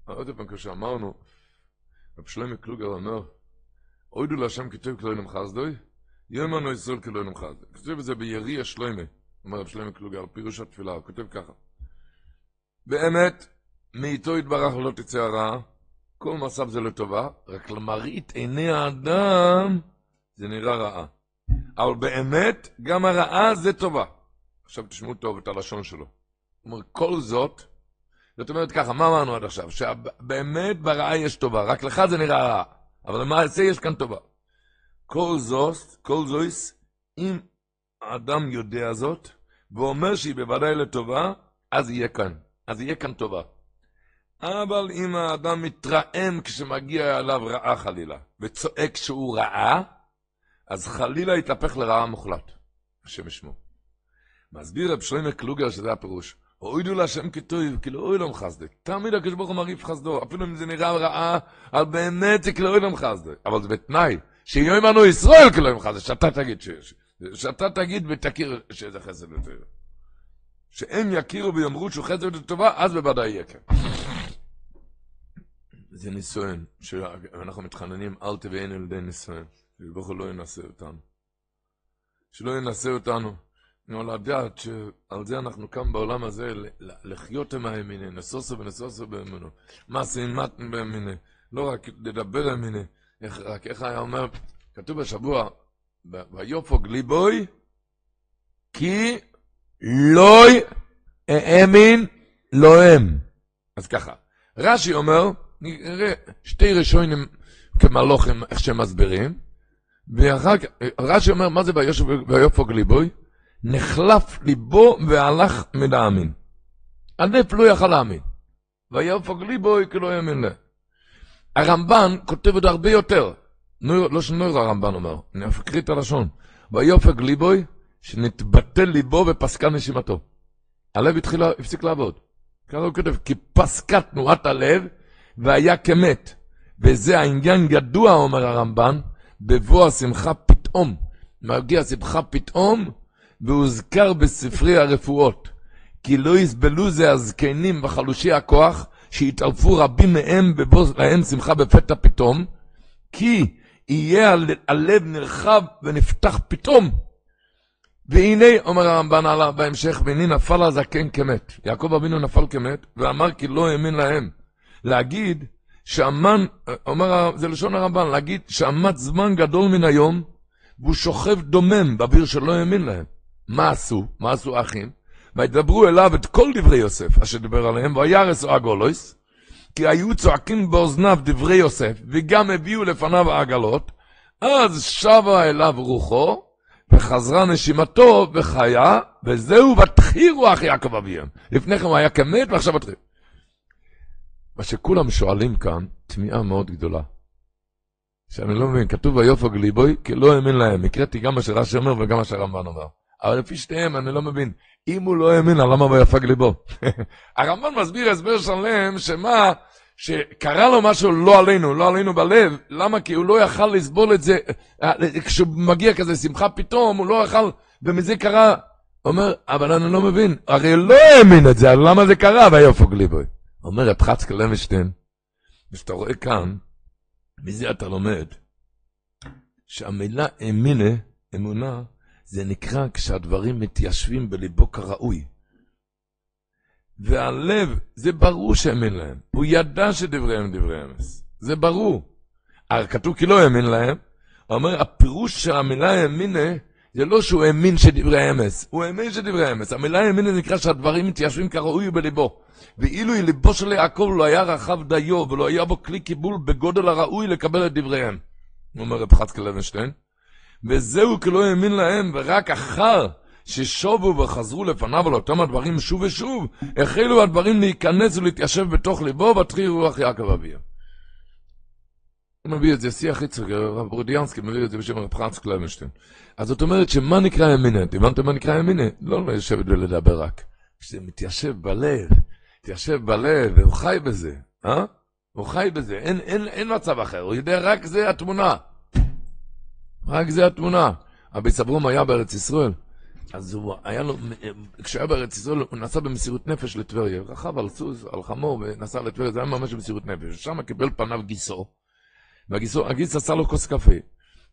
עוד פעם, כשאמרנו, רב שלמה קלוגר אומר, אוידו להשם כתוב כלא ינם חסדוי, יאמנו ישראל כלא ינם חסדוי. כתוב בזה בירי השלמה, אומר רב שלמה קלוגר, פירוש התפילה, הוא כותב ככה. באמת, מאיתו יתברך לא תצא הרעה, כל מצב זה לטובה, רק למראית עיני האדם זה נראה רעה. אבל באמת, גם הרעה זה טובה. עכשיו תשמעו טוב את הלשון שלו. הוא אומר, כל זאת, זאת אומרת ככה, מה אמרנו עד עכשיו? שבאמת ברעה יש טובה, רק לך זה נראה רע, אבל למעשה יש כאן טובה. כל זאת, כל זויס, אם האדם יודע זאת, ואומר שהיא בוודאי לטובה, אז יהיה כאן, אז יהיה כאן טובה. אבל אם האדם מתרעם כשמגיע אליו רעה חלילה, וצועק שהוא רעה, אז חלילה יתהפך לרעה מוחלט. השם ישמו. מסביר רב שלמה קלוגר שזה הפירוש. אוידו להשם כתוב, כאילו אוי לא מחסדה. תמיד הקדוש ברוך הוא מרעיף חסדו, אפילו אם זה נראה רעה, אבל באמת כאילו אוי לא מחסדה. אבל זה בתנאי, שיהיו עמנו ישראל כאילו לא מחסדה, שאתה תגיד שיש. שאתה תגיד ותכיר שזה חסד יותר. שהם יכירו ויאמרו שהוא חסד לטובה, אז בוודאי יהיה כן. זה נישואין, שאנחנו מתחננים, אל תביאנו על ידי נישואין, הוא לא ינסה אותנו. שלא ינסה אותנו. נו, לדעת שעל זה אנחנו כאן בעולם הזה, לחיות עם האמיני, נסוסו ונסוסו באמינו. מה סיימתן באמיני, לא רק לדבר אמיני, רק איך היה אומר, כתוב בשבוע, ויופוג ליבוי, כי לא האמין לא הם. אז ככה, רש"י אומר, נראה שתי ראשונים כמלוכים, איך שהם מסבירים, ואחר כך, רש"י אומר, מה זה ויופוג ליבוי? נחלף ליבו והלך מלהאמין. עדיף לא יכל להאמין. ויופוג ליבוי כי לא יאמין לה. הרמב"ן כותב עוד הרבה יותר. נויר, לא שנויר הרמב"ן אומר, אני אקריא את הלשון. ויופג ליבוי, שנתבטל ליבו ופסקה נשימתו. הלב התחיל, הפסיק לעבוד. ככה הוא כותב, כי פסקה תנועת הלב והיה כמת. וזה העניין ידוע, אומר הרמב"ן, בבוא השמחה פתאום. מגיע שמחה פתאום, והוזכר בספרי הרפואות. כי לא יסבלו זה הזקנים וחלושי הכוח, שהתעלפו רבים מהם בבוא להם שמחה בפתע פתאום, כי יהיה הלב נרחב ונפתח פתאום. והנה, אומר הרמב"ן הלאה בהמשך, והנה נפל הזקן כמת. יעקב אבינו נפל כמת, ואמר כי לא האמין להם. להגיד שהמן, אומר, זה לשון הרמב"ן, להגיד שעמד זמן גדול מן היום, והוא שוכב דומם באוויר שלא האמין להם. מה עשו? מה עשו האחים? וידברו אליו את כל דברי יוסף, אשר דיבר עליהם, וירס או הגולויס, כי היו צועקים באוזניו דברי יוסף, וגם הביאו לפניו העגלות, אז שבה אליו רוחו, וחזרה נשימתו וחיה, וזהו בתחיר רוח יעקב אביהם. לפני כן הוא היה כמת ועכשיו בתחיר. מה שכולם שואלים כאן, תמיהה מאוד גדולה. שאני לא מבין, כתוב ויופג ליבוי, כי לא האמין להם. הקראתי גם מה שרש"י אומר וגם מה שהרמב"ן אומר. אבל לפי שתיהם אני לא מבין. אם הוא לא האמין, למה ויפג ליבו? הרמב"ן מסביר הסבר שלם, שמה, שקרה לו משהו לא עלינו, לא עלינו בלב, למה? כי הוא לא יכל לסבול את זה, כשהוא מגיע כזה שמחה פתאום, הוא לא יכל, ומזה קרה, אומר, אבל אני לא מבין, הרי לא האמין את זה, למה זה קרה? ויופג ליבוי. אומר רב חצקה לוינשטיין, ושאתה רואה כאן, מזה אתה לומד, שהמילה אמינה, אמונה, זה נקרא כשהדברים מתיישבים בליבו כראוי. והלב, זה ברור שהאמין להם. הוא ידע שדבריהם דברי אמס. זה ברור. כתוב כי לא האמין להם. הוא אומר, הפירוש של המילה האמינה, זה לא שהוא האמין שדברי אמס, הוא האמין שדברי אמס. המילה האמינה נקרא שהדברים מתיישבים כראוי בליבו. ואילו ליבו של יעקב לא היה רחב דיו, ולא היה בו כלי קיבול בגודל הראוי לקבל את דבריהם. אומר רב חצקה לוינשטיין. וזהו כי לא האמין להם, ורק אחר ששובו וחזרו לפניו על אותם הדברים שוב ושוב, החלו הדברים להיכנס ולהתיישב בתוך ליבו, ותחי רוח יעקב אביה. הוא מביא את זה, שיח יצחק, הרב ברודיאנסקי מביא את זה בשם רב חנץ קלמשטיין. אז זאת אומרת שמה נקרא אמינט? הבנתם מה נקרא אמינט? לא לשבת ולדבר רק. כשזה מתיישב בלב, מתיישב בלב, והוא חי בזה, אה? הוא חי בזה, אין, אין, אין מצב אחר, הוא יודע רק זה התמונה. רק זה התמונה. רבי סברום היה בארץ ישראל, אז הוא היה לו, כשהיה בארץ ישראל, הוא נסע במסירות נפש לטבריה, רכב על סוס, על חמור, ונסע לטבריה, זה היה ממש במסירות נפש. שם קיבל פניו גיסו, והגיס עשה לו כוס קפה.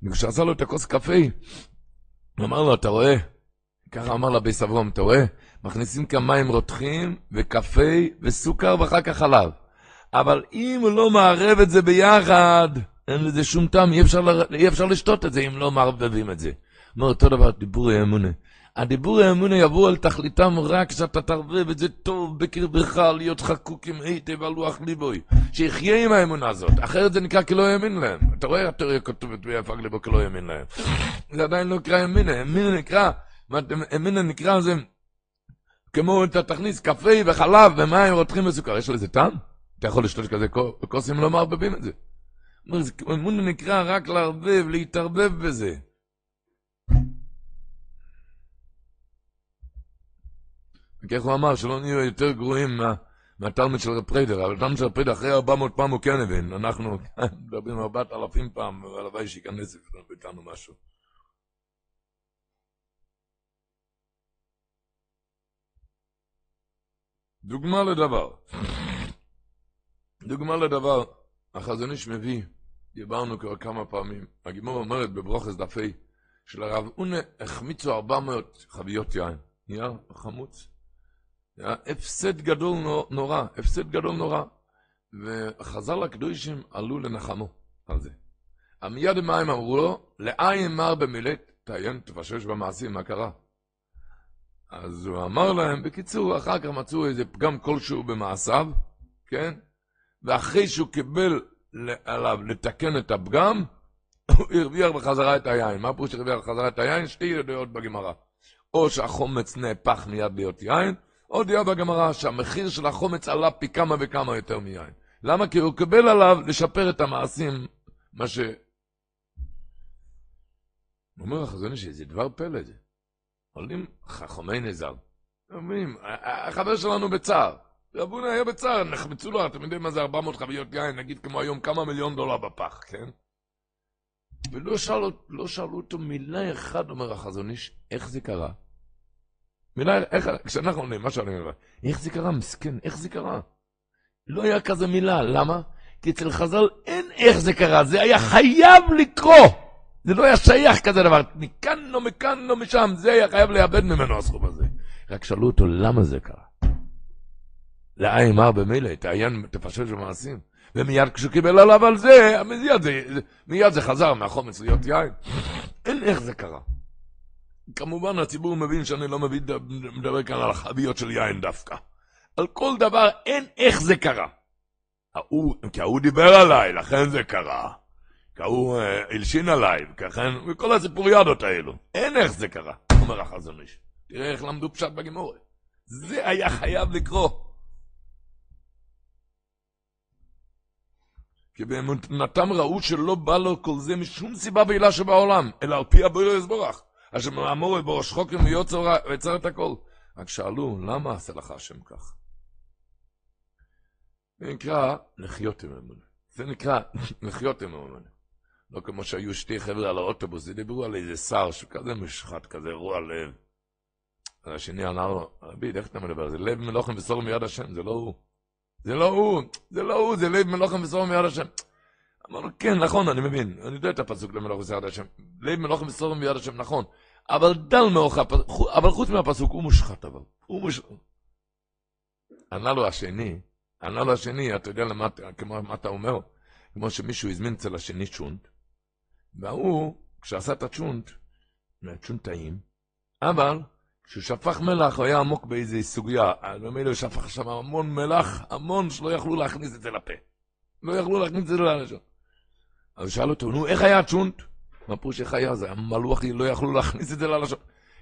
וכשעשה לו את הכוס קפה, אמר לו, אתה רואה? ככה אמר לבי סברום, אתה רואה? מכניסים כאן מים רותחים, וקפה, וסוכר, ואחר כך חלב. אבל אם הוא לא מערב את זה ביחד, אין לזה שום טעם, אי אפשר, אי אפשר לשתות את זה אם לא מערבבים את זה. אומר אותו דבר, דיבורי אמונה. הדיבורי אמונה יבוא על תכליתם רק כשאתה תערבב את זה טוב בקרבך, להיות חקוק עם היטב על לוח ליבוי. שיחיה עם האמונה הזאת, אחרת זה נקרא כי לא האמין להם. אתה רואה התיאוריה כתובת ויפג ליבו כי לא האמין להם. זה עדיין לא נקרא אמינה, אמינה נקרא, אמינה נקרא זה כמו אתה תכניס קפה וחלב ומים רותחים וסוכר, יש לזה טעם? אתה יכול לשתות כזה כוס אם לא מערבבים את זה. אמונה נקרא רק לערבב, להתערבב בזה. וכך הוא אמר, שלא נהיו יותר גרועים מה, מהתלמיד של רב פרידא, אבל התלמיד של רב פרידא אחרי 400 פעם הוא כן הבין, אנחנו מדברים 4,000 פעם, והלוואי שייכנס איתנו משהו. דוגמה לדבר. דוגמה לדבר, החזון איש מביא דיברנו כבר כמה פעמים. הגימור אומרת בברוכס דפי, שלרב אונה החמיצו 400 חביות יין. נהיה חמוץ. היה הפסד גדול נורא, הפסד גדול נורא. וחז"ל הקדושים עלו לנחמו על זה. מיד המים אמרו לו, לעין מר במילת, תעיין, תפשש במעשים, מה קרה? אז הוא אמר להם, בקיצור, אחר כך מצאו איזה פגם כלשהו במעשיו, כן? ואחרי שהוא קיבל עליו לתקן את הפגם, הוא הרוויח בחזרה את היין. מה פירוש הרוויח בחזרה את היין? שתי ידיעות בגמרא. או שהחומץ נהפך מיד להיות יין, או דעה בגמרא שהמחיר של החומץ עלה פי כמה וכמה יותר מיין. למה? כי הוא קיבל עליו לשפר את המעשים, מה ש... אומר החזון זה דבר פלא זה. עולים חכמי נזר. אומרים, החבר שלנו בצער. רבונה היה בצער, נחמצו לו, אתם יודעים מה זה 400 חביות יין, נגיד כמו היום כמה מיליון דולר בפח, כן? ולא שאלו, לא שאלו אותו מילה אחת, אומר החזון איש, איך זה קרה? מילה, איך, כשאנחנו עונים, מה שאני אומר, איך זה קרה, מסכן, איך זה קרה? לא היה כזה מילה, למה? כי אצל חז"ל אין איך זה קרה, זה היה חייב לקרות. זה לא היה שייך כזה דבר, מכאן לא, מכאן לא, משם, זה היה חייב לאבד ממנו הסכום הזה. רק שאלו אותו למה זה קרה. לעין מר במילא, תעיין, תפשט במעשים. ומיד כשהוא קיבל עליו על זה, מיד זה, מיד זה חזר מהחומץ להיות יין. אין איך זה קרה. כמובן הציבור מבין שאני לא מבין, מדבר כאן על החביות של יין דווקא. על כל דבר אין איך זה קרה. ההוא, כי ההוא דיבר עליי, לכן זה קרה. כי ההוא אה, הלשין עליי, וכן, וכל הסיפוריאדות האלו. אין איך זה קרה, אומר החזון איש. תראה איך למדו פשט בגימורת. זה היה חייב לקרות. כי באמונתם ראו שלא בא לו כל זה משום סיבה ועילה שבעולם, אלא על פי הבויר יסבורך. אשר מאמור בראש חוקר ויוצר את הכל. רק שאלו, למה עשה לך השם כך? זה נקרא לחיות עם אמונה. זה נקרא לחיות עם אמונה. לא כמו שהיו שתי חבר'ה על האוטובוס, דיברו על איזה שר שכזה מושחת, כזה רוע לב. השני אמר לו, רבי, איך אתה מדבר? זה לב מלוכם וסור מיד השם, זה לא הוא. זה לא הוא, זה לא הוא, זה לב מלוכם וסור מיד השם. אמר לו, כן, נכון, אני מבין, אני יודע את הפסוק למלוך וסור מיד השם. לב מלוכם וסור מיד השם, נכון. אבל דל מאורך, אבל חוץ מהפסוק, הוא מושחת אבל. הוא מושחת. ענה לו השני, ענה לו השני, אתה יודע למה, כמו מה אתה אומר? כמו שמישהו הזמין אצל השני צ'ונט, והוא, כשעשה את הצ'ונט, צ'ונט טעים, אבל כשהוא שפך מלח, הוא היה עמוק באיזו סוגיה. במילא הוא שפך שם המון מלח, המון שלא יכלו להכניס את זה לפה. לא יכלו להכניס את זה ללשון. אז הוא שאל אותו, נו, איך היה הצ'ונט? מה פירוש היה? זה היה מלוח, לא יכלו להכניס את זה ללשון.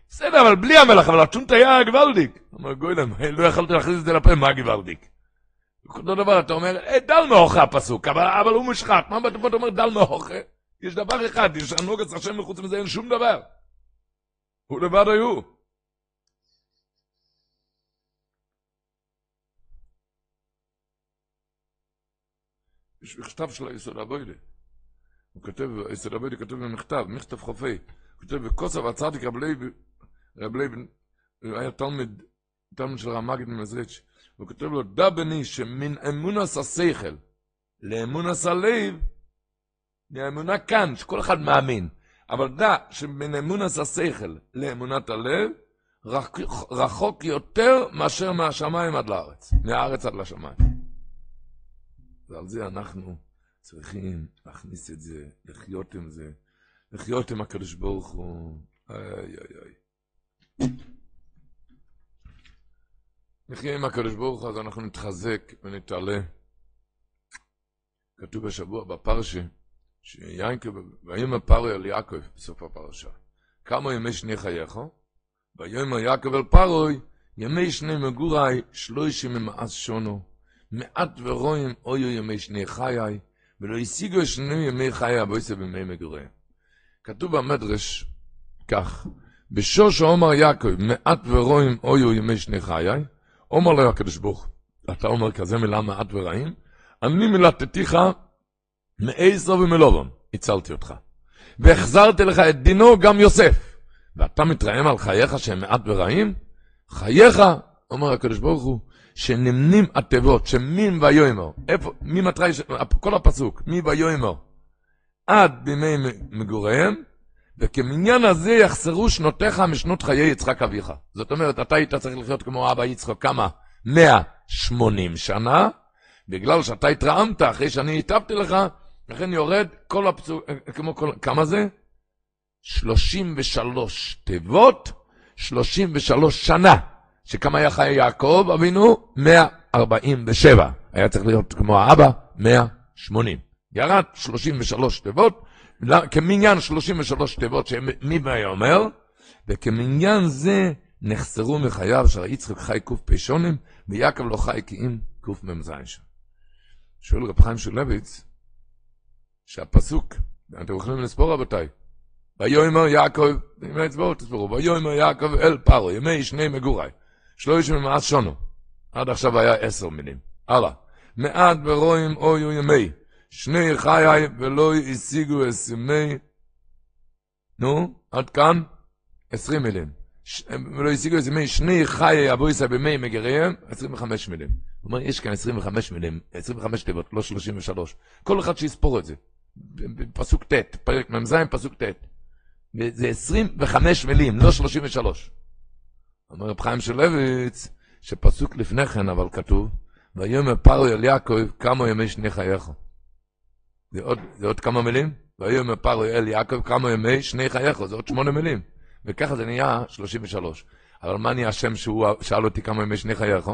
בסדר, אבל בלי המלח, אבל הצ'ונט היה גוואלדיק. אמר גוילם, לא יכולתי להכניס את זה לפה, מה גוואלדיק? אותו דבר, אתה אומר, אה, דל מאוכה הפסוק, אבל, הוא מושחת. מה אתה אומר דל מאוכה? יש דבר אחד, יש הנוגץ השם מחוץ מזה, אין שום דבר. הוא לבד היו. יש מכתב של היסוד הבוידה. הוא כותב, היסוד הבוידה כותב במכתב, מכתב חופי. הוא כותב, בכוסף הצדיק רב לייב, רב לייב, היה תלמיד, תלמיד של רמגד ממזריץ'. הוא כותב לו, דע בני שמן אמונס השכל לאמונס הלב, מהאמונה כאן, שכל אחד מאמין, אבל דע שמן אמונס השכל לאמונת הלב, רחוק יותר מאשר מהשמיים עד לארץ, מהארץ עד לשמיים. ועל זה אנחנו צריכים להכניס את זה, לחיות עם זה, לחיות עם הקדוש ברוך הוא. איי איי איי. נחיה עם הקדוש ברוך הוא, אז אנחנו נתחזק ונתעלה. כתוב בשבוע בפרשה, שיינקב, ויאמר פרעה על יעקב בסוף הפרשה. כמה ימי שני חייך? ויאמר יעקב אל פרעה, ימי שני מגורי, שלושים ממאס שונו. מעט ורואים אויו ימי שני חיי, ולא השיגו שני ימי חיי הבויסה בימי מגורי. כתוב במדרש כך, בשוש עומר יעקב, מעט ורואים אויו ימי שני חיי, אומר לו הקדוש ברוך אתה אומר כזה מילה מעט ורעים? אני מילתתיך מעשר ומלובון, הצלתי אותך. והחזרתי לך את דינו גם יוסף. ואתה מתרעם על חייך שהם מעט ורעים? חייך, אומר הקדוש ברוך הוא, שנמנים התיבות, שמין ויאמר, איפה, מי מטרי, כל הפסוק, מי ויאמר, עד בימי מגוריהם, וכמניין הזה יחסרו שנותיך משנות חיי יצחק אביך. זאת אומרת, אתה היית צריך לחיות כמו אבא יצחק כמה? 180 שנה, בגלל שאתה התרעמת אחרי שאני היטבתי לך, לכן יורד כל הפסוק, כמו כל, כמה זה? 33 תיבות, 33 שנה. שכמה היה חי יעקב אבינו? 147. היה צריך להיות כמו האבא, 180. ירד 33 תיבות, כמניין 33 תיבות שמי היה אומר, וכמניין זה נחסרו מחייו של יצחק חי קפ שונים, ויעקב לא חי כי אם קמ"ז שם. שואל רב חיים שולביץ, שהפסוק, אתם יכולים לספור רבותיי, ויאמר יעקב, ימי אצבעות תספרו, ויאמר יעקב אל פרו, ימי שני מגורי, שלושים ומעט שונו, עד עכשיו היה עשר מילים, הלאה, מעט ורואים אויו ימי, שני חיי ולא השיגו אסימי, נו, עד כאן, עשרים מילים. ולא השיגו אסימי, שני חיי אבויסא במי מגריהם, עשרים וחמש מילים. הוא אומר, יש כאן עשרים וחמש מילים, עשרים וחמש תיבות, לא שלושים ושלוש. כל אחד שיספור את זה. פסוק ט', פרק מ"ז, פסוק ט'. זה עשרים וחמש מילים, לא שלושים ושלוש. אומר רב חיים שלוויץ, שפסוק לפני כן, אבל כתוב, ויאמר פרעה אל יעקב, כמה ימי שני חייך. זה עוד, זה עוד כמה מילים? ויאמר פרעה אל יעקב כמה ימי שני חייך, זה עוד שמונה מילים. וככה זה נהיה 33. אבל מה נהיה השם שהוא שאל אותי כמה ימי שני חייך?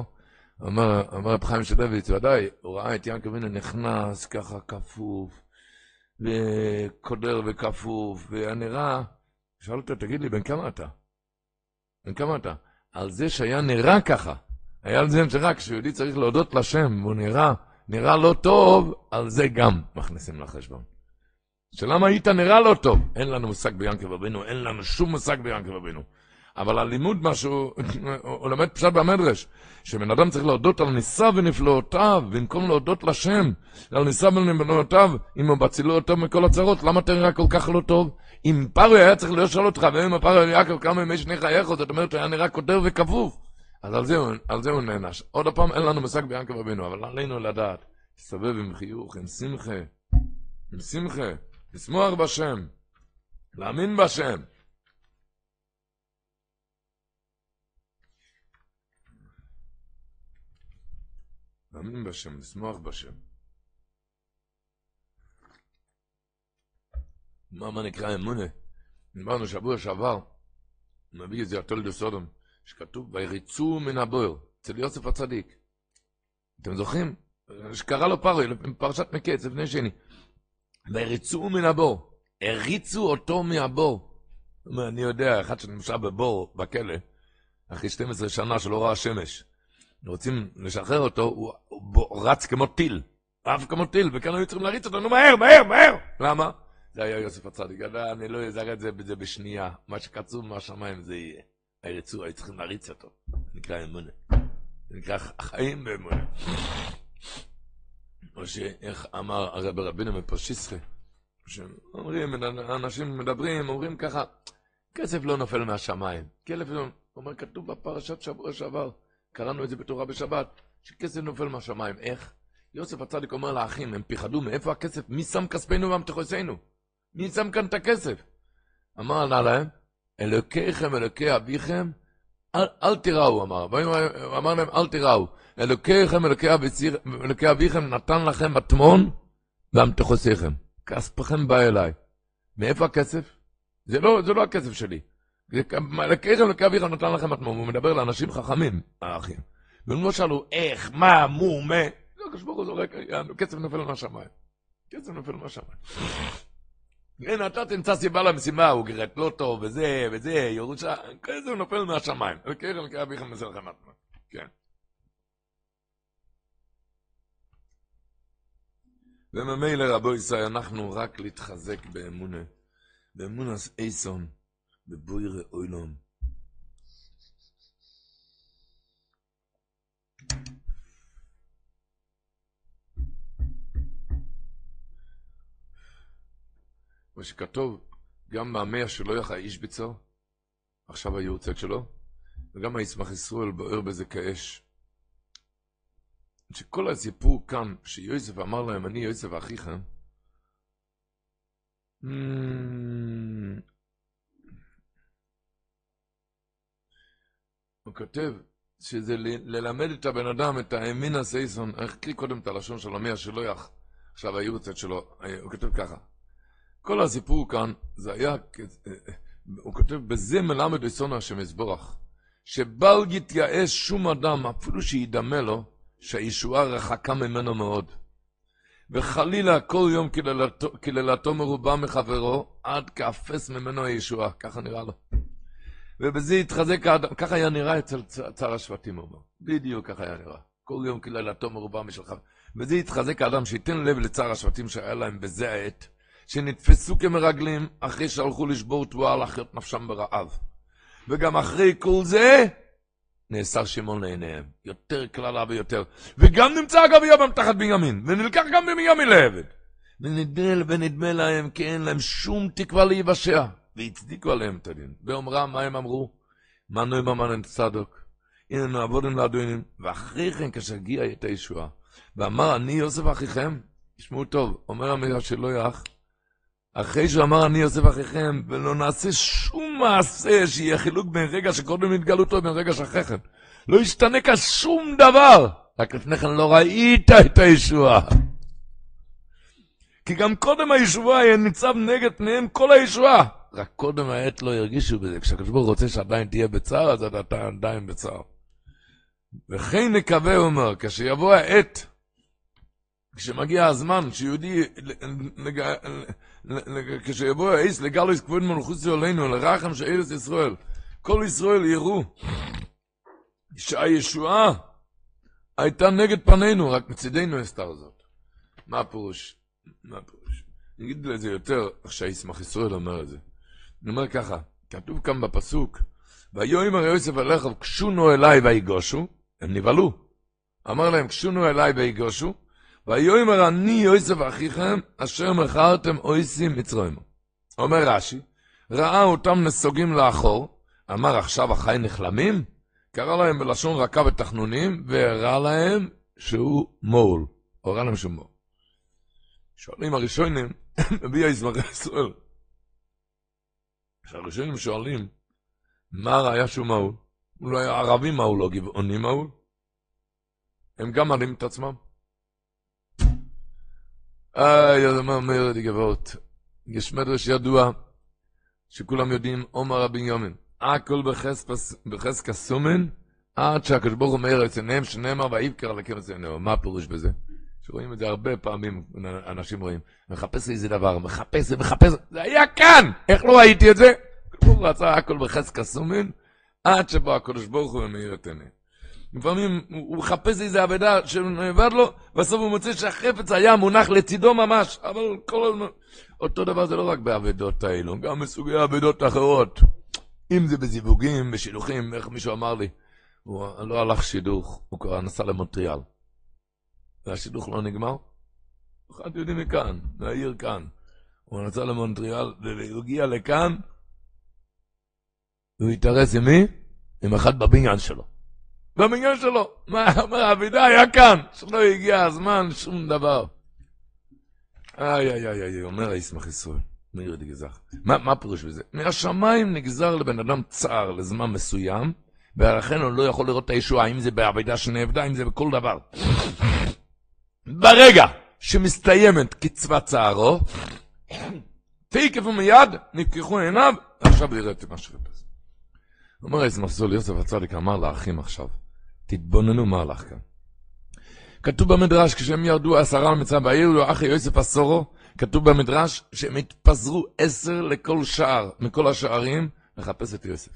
אומר, אומר רב חיים שלוויץ, ודאי, הוא ראה את יעקב הנה נכנס ככה כפוף, וקודר וכפוף, ונראה, שאל אותו, תגיד לי, בן כמה אתה? בן כמה אתה? על זה שהיה נראה ככה, היה על זה שרק כשיהודי צריך להודות לשם, והוא נראה נראה לא טוב, על זה גם מכניסים לחשבון. שלמה היית נראה לא טוב? אין לנו מושג ביענקב אבינו, אין לנו שום מושג ביענקב אבינו. אבל הלימוד משהו, הוא לומד פשט במדרש, שבן אדם צריך להודות על ניסה ונפלאותיו, במקום להודות לשם, על ניסה ונפלאותיו, אם הוא בצילו אותו מכל הצרות, למה אתה נראה כל כך לא טוב? אם פרוי היה צריך לשאול אותך, ואם פרוי יעקב כמה ימי שני חייך, זאת אומרת, היה נראה כותר וכפוף. אז על זה, על זה הוא נענש. עוד פעם, אין לנו מושג ביעקב אבינו, אבל עלינו לדעת. להסתובב עם חיוך, עם שמחה, עם שמחה, לשמוח בשם, להאמין בשם. להאמין בשם, לשמוח בשם. מה, מה נקרא אמונה? דיברנו שבוע שעבר, נביא את זה התולדו סודום. שכתוב, ויריצו מן הבויר, אצל יוסף הצדיק. אתם זוכרים? שקרא לו פרוי, פרשת מקץ, לפני שני. ויריצו מן הבור, הריצו אותו מהבור. אני יודע, אחד שנמשל בבור, בכלא, אחרי 12 שנה שלא ראה שמש, רוצים לשחרר אותו, הוא, הוא רץ כמו טיל, עף כמו טיל, וכאן היו צריכים להריץ אותו, נו מהר, מהר, מהר! למה? זה היה יוסף הצדיק, אני לא אזהר את זה בשנייה, מה שקצוב מהשמיים זה יהיה. היצור, היו צריכים להריץ אותו. נקרא אמונה. זה נקרא חיים באמונה. או שאיך אמר הרב רבינו מפושיסחה, שאומרים, אנשים מדברים, אומרים ככה, כסף לא נופל מהשמיים. כסף לא... אומר, כתוב בפרשת שבוע שעבר, קראנו את זה בתורה בשבת, שכסף נופל מהשמיים. איך? יוסף הצדיק אומר לאחים, הם פיחדו, מאיפה הכסף? מי שם כספנו והמתחוסינו? מי שם כאן את הכסף? אמר להם, אלוקיכם, אלוקי אביכם, אל, אל תיראו, אמר. הוא אמר להם, אל תיראו. אלוקיכם, אלוקי, אביציר, אלוקי אביכם, נתן לכם מטמון ואמתחוסיכם. כספכם בא אליי. מאיפה הכסף? זה לא, זה לא הכסף שלי. אלוקיכם, אלוקי אביכם, נתן לכם מטמון. הוא מדבר לאנשים חכמים, האחים. והם לא שאלו, איך, מה, מו, מה. לא, כשברוך הוא זורק, כסף נופל מהשמיים. כסף נופל מהשמיים. כן, אתה תמצא סיבה למשימה, הוא גרד לא טוב, וזה, וזה, ירושה, כזה הוא נופל מהשמיים. וכרם אוקיי, כאביכם לכם עצמם. כן. וממילא רבו ישראל, אנחנו רק להתחזק באמונה, באמונס אייסון, בבוירה אוילון. כמו שכתוב, גם מהמאה שלא יחא איש בצר, עכשיו היורצייט שלו, וגם היצמח ישראל בוער בזה כאש. שכל הסיפור כאן, שיוסף אמר להם, אני יוסף אחיך, hmm. הוא כותב שזה ללמד את הבן אדם, את האמין הסייסון, קריא קודם את הלשון של המאה שלא יח, עכשיו היורצייט שלו, אה, הוא כותב ככה. כל הסיפור כאן, זה היה, הוא כותב, בזה מלמד אסון השם יסבורך, שבל יתייאש שום אדם, אפילו שידמה לו, שהישועה רחקה ממנו מאוד. וחלילה כל יום קללתו, מרובה מחברו, עד כאפס ממנו הישועה, ככה נראה לו. ובזה התחזק האדם, ככה היה נראה אצל צער השבטים, הוא אומר. בדיוק ככה היה נראה. כל יום קללתו מרובה משלך. וזה התחזק האדם, שייתן לב לצער השבטים שהיה להם בזה העת, שנתפסו כמרגלים אחרי שהלכו לשבור תבואה לחיות נפשם ברעב. וגם אחרי כל זה, נאסר שמעון לעיניהם. יותר קללה ויותר. וגם נמצא הגביע תחת בנימין, ונלקח גם בנימין לעבד. ונדמה, ונדמה להם כי אין להם שום תקווה להיוושע. והצדיקו עליהם את הדין. באומרם, מה הם אמרו? מנוי במנן צדוק. הנה נעבודם לאדונים. ואחרי כן, כשהגיע את הישועה, ואמר, אני יוסף אחיכם, תשמעו טוב, אומר המילה שלא יח, אחרי שהוא אמר אני יוסף אחיכם, ולא נעשה שום מעשה שיהיה חילוק בין רגע שקודם התגלותו ובין רגע שאחרי כן. לא ישתנה כאן שום דבר. רק לפני כן לא ראית את הישועה. כי גם קודם הישועה ניצב נגד פניהם כל הישועה. רק קודם העת לא הרגישו בזה. כשהקדוש ברוך רוצה שעדיין תהיה בצער, אז אתה עדיין בצער. וכן נקווה, הוא אומר, כשיבוא העת, כשמגיע הזמן שיהודי, כשיבוא האיס לגלויס כבוד מלכוס עלינו, לרחם של ארץ ישראל, כל ישראל יראו שהישועה הייתה נגד פנינו, רק מצידנו אסתר זאת. מה הפירוש? מה הפירוש? אני אגיד לזה יותר, איך שהישמח ישראל אומר את זה. אני אומר ככה, כתוב כאן בפסוק, ויאמר יוסף עליך, קשונו אליי ויגושו, הם נבהלו. אמר להם, קשונו אליי ויגושו, ויאמר אני יוסף אחיכם, אשר מכרתם אויסים מצרוימו. אומר רש"י, ראה אותם נסוגים לאחור, אמר עכשיו החי נחלמים? קרא להם בלשון רכה ותחנונים, והראה להם שהוא מול. הוראה להם שהוא מול. שואלים הראשונים, מביא היזמרי ישראל. כשהראשונים שואלים, מה הראיה שהוא מהול? הוא לא היה ערבי מהול, לא גבעוני מהול. הם גם מעלים את עצמם. איי, אז מה אומר די גבוהות? יש מדרש ידוע, שכולם יודעים, עומר רבי יומן, הכל בחזקה סומן, עד שהקדוש ברוך הוא אומר אצל עיניהם שנאמר ויבקר על הכבש עיניו. מה הפירוש בזה? שרואים את זה הרבה פעמים, אנשים רואים, מחפש איזה דבר, מחפש, מחפש, זה היה כאן! איך לא ראיתי את זה? הוא רצה הכל בחזקה סומן, עד שבא הקדוש ברוך הוא ומאיר את עיניהם. לפעמים הוא מחפש איזה אבדה שנאבד לו, בסוף הוא מוצא שהחפץ היה מונח לצידו ממש, אבל כל הזמן... אותו דבר זה לא רק באבדות האלו, גם בסוגי אבדות אחרות. אם זה בזיווגים, בשילוחים, איך מישהו אמר לי, הוא לא הלך שידוך, הוא כבר נסע למונטריאל. והשידוך לא נגמר. אחד יהודי מכאן, מהעיר כאן. הוא נסע למונטריאל, והוא הגיע לכאן, והוא התארס עם מי? עם אחד בבניין שלו. במניין שלו. מה, אומר, האבידה היה כאן, שלא הגיע הזמן, שום דבר. איי, איי, איי, איי, אומר הישמח ישראל, מאיר דגזך. מה, מה פירוש בזה? מהשמיים נגזר לבן אדם צער לזמן מסוים, ולכן הוא לא יכול לראות את הישועה, אם זה בעבידה שנאבדה, אם זה בכל דבר. ברגע שמסתיימת קצבת צערו, תקף ומיד נפקחו עיניו, עכשיו יראה את מה שחיפש. אומר הישמח ישראל, יוסף הצדיק אמר לאחים עכשיו, תתבוננו מה הלך כאן. כתוב במדרש, כשהם ירדו עשרה למצרים והעירו אחי יוסף עשורו, כתוב במדרש שהם התפזרו עשר לכל שער, מכל השערים, לחפש את יוסף.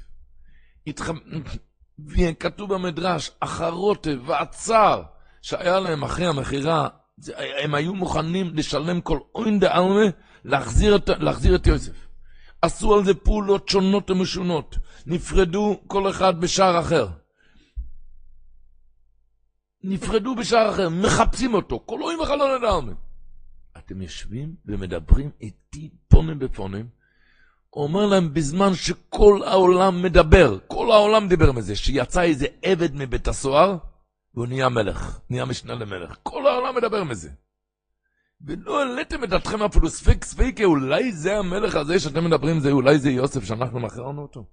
התח... כתוב במדרש, החרוטה והצער שהיה להם אחרי המכירה, הם היו מוכנים לשלם כל אוין דעלמה להחזיר, להחזיר את יוסף. עשו על זה פעולות שונות ומשונות, נפרדו כל אחד בשער אחר. נפרדו בשער אחר, מחפשים אותו, אוהים וחלון אדם. אתם יושבים ומדברים איתי פונים בפונים, אומר להם בזמן שכל העולם מדבר, כל העולם דיבר מזה, שיצא איזה עבד מבית הסוהר, והוא נהיה מלך, נהיה משנה למלך. כל העולם מדבר מזה. ולא העליתם את דעתכם אפילו ספק ספיקה, אולי זה המלך הזה שאתם מדברים, זה אולי זה יוסף שאנחנו מכרנו אותו.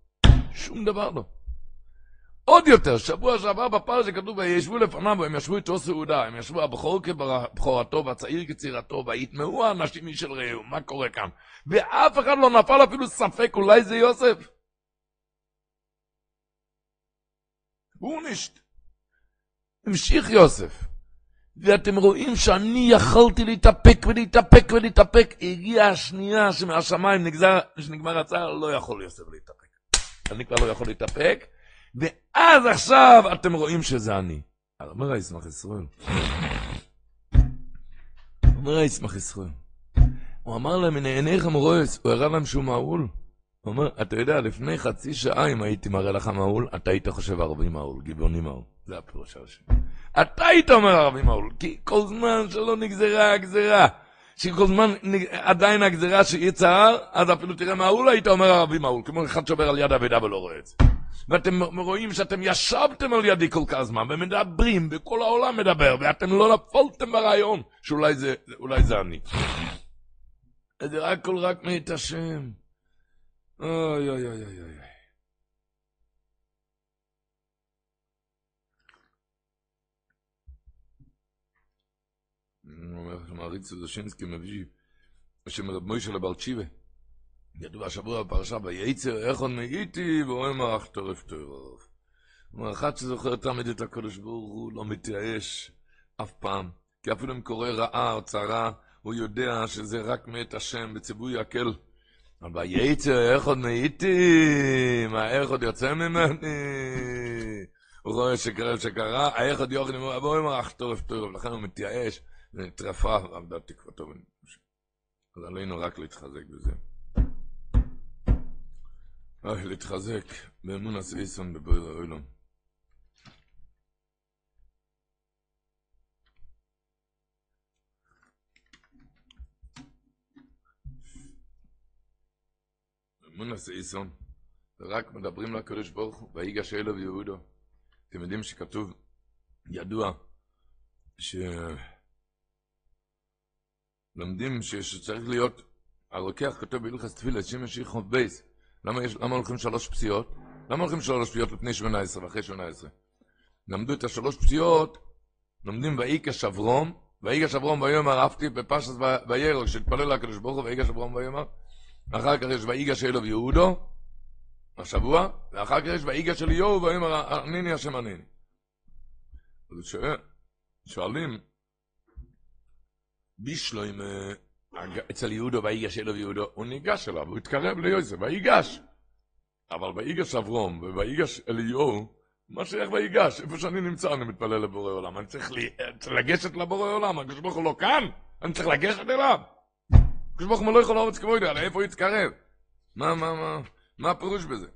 שום דבר לא. עוד יותר, שבוע שעבר בפרשה כתוב, וישבו לפניו, והם ישבו איתו סעודה, הם ישבו הבכור כבכורתו, והצעיר כצעירתו, ויטמעו האנשים אל רעהו, מה קורה כאן? ואף אחד לא נפל אפילו ספק, אולי זה יוסף? הוא נשת. המשיך יוסף. ואתם רואים שאני יכולתי להתאפק ולהתאפק ולהתאפק. הגיעה השנייה שמהשמיים נגזר, שנגמר הצער, לא יכול יוסף להתאפק. אני כבר לא יכול להתאפק, ואז עכשיו אתם רואים שזה אני. אומר הישמח ישראל. אומר הישמח ישראל. הוא אמר להם, הנה עיניכם רועס, הוא הראה להם שהוא מעול. הוא אומר, אתה יודע, לפני חצי שעה אם הייתי מראה לך מעול, אתה היית חושב ערבי מעול, גבעוני מעול. זה הפירוש הראשי. אתה היית אומר ערבי מעול, כי כל זמן שלא נגזרה הגזרה, שכל זמן עדיין הגזרה שהיא צער, אז אפילו תראה מעול היית אומר ערבי מעול, כמו אחד שעובר על יד אבידה ולא רואה את זה. ואתם רואים שאתם ישבתם על ידי כל כך זמן, ומדברים, וכל העולם מדבר, ואתם לא נפלתם ברעיון, שאולי זה, זה אני. זה רק כל רק מאת השם. אוי אוי אוי אוי אוי. מעריץ זושינסקי מביא בשם רב מוישה לבלצ'יבה. ידוע השבוע בפרשה, וייצר איך עוד מאיתי, ואומר מרח טורף טורף. אומר, אחד שזוכר תמיד את הקדוש ברוך הוא לא מתייאש אף פעם. כי אפילו אם קורה רעה או צרה, הוא יודע שזה רק מאת השם, בציווי יקל. אבל וייצר איך עוד מאיתי, מה איך עוד יוצא ממני? הוא רואה שקרה שקרה, איך עוד יוכל, ואומר מרח טורף טורף, לכן הוא מתייאש. נטרפה עבדה תקוותו. אז עלינו רק להתחזק בזה. רק להתחזק באמון הסביסון בבויר האוילון. אמון הסביסון, רק מדברים לקדוש ברוך הוא, ויגש אלו ויהודו. אתם יודעים שכתוב, ידוע, ש... לומדים שצריך להיות, הרוקח כותב בהלכס תפילה, שמש יחוב בייס. למה, יש, למה הולכים שלוש פציעות? למה הולכים שלוש פציעות לפני שמונה עשרה ואחרי שמונה עשרה? למדו את השלוש פציעות, לומדים ויקש אברום, ויקש אברום ויאמר אהבתי בפשס וירא, כשהתפלל לקדוש ברוך הוא ויקש אברום ויאמר, אחר כך יש ויגש אלו ויהודו, השבוע, ואחר כך יש ויגש אליהו ויאמר עניני השם עניני. אז שואלים, בישלוים אצל יהודו ויגש אלו ויהודו, הוא ניגש אליו, הוא התקרב ליוסף, ויגש. אבל ויגש אברום וויגש אליהו, מה שייך ויגש? איפה שאני נמצא אני מתפלל לבורא עולם. אני צריך לגשת לבורא עולם, הקדוש ברוך הוא לא כאן, אני צריך לגשת אליו. הקדוש ברוך הוא לא יכול לארץ כמו יודע, לאיפה הוא יתקרב? מה, מה, מה, מה הפירוש בזה?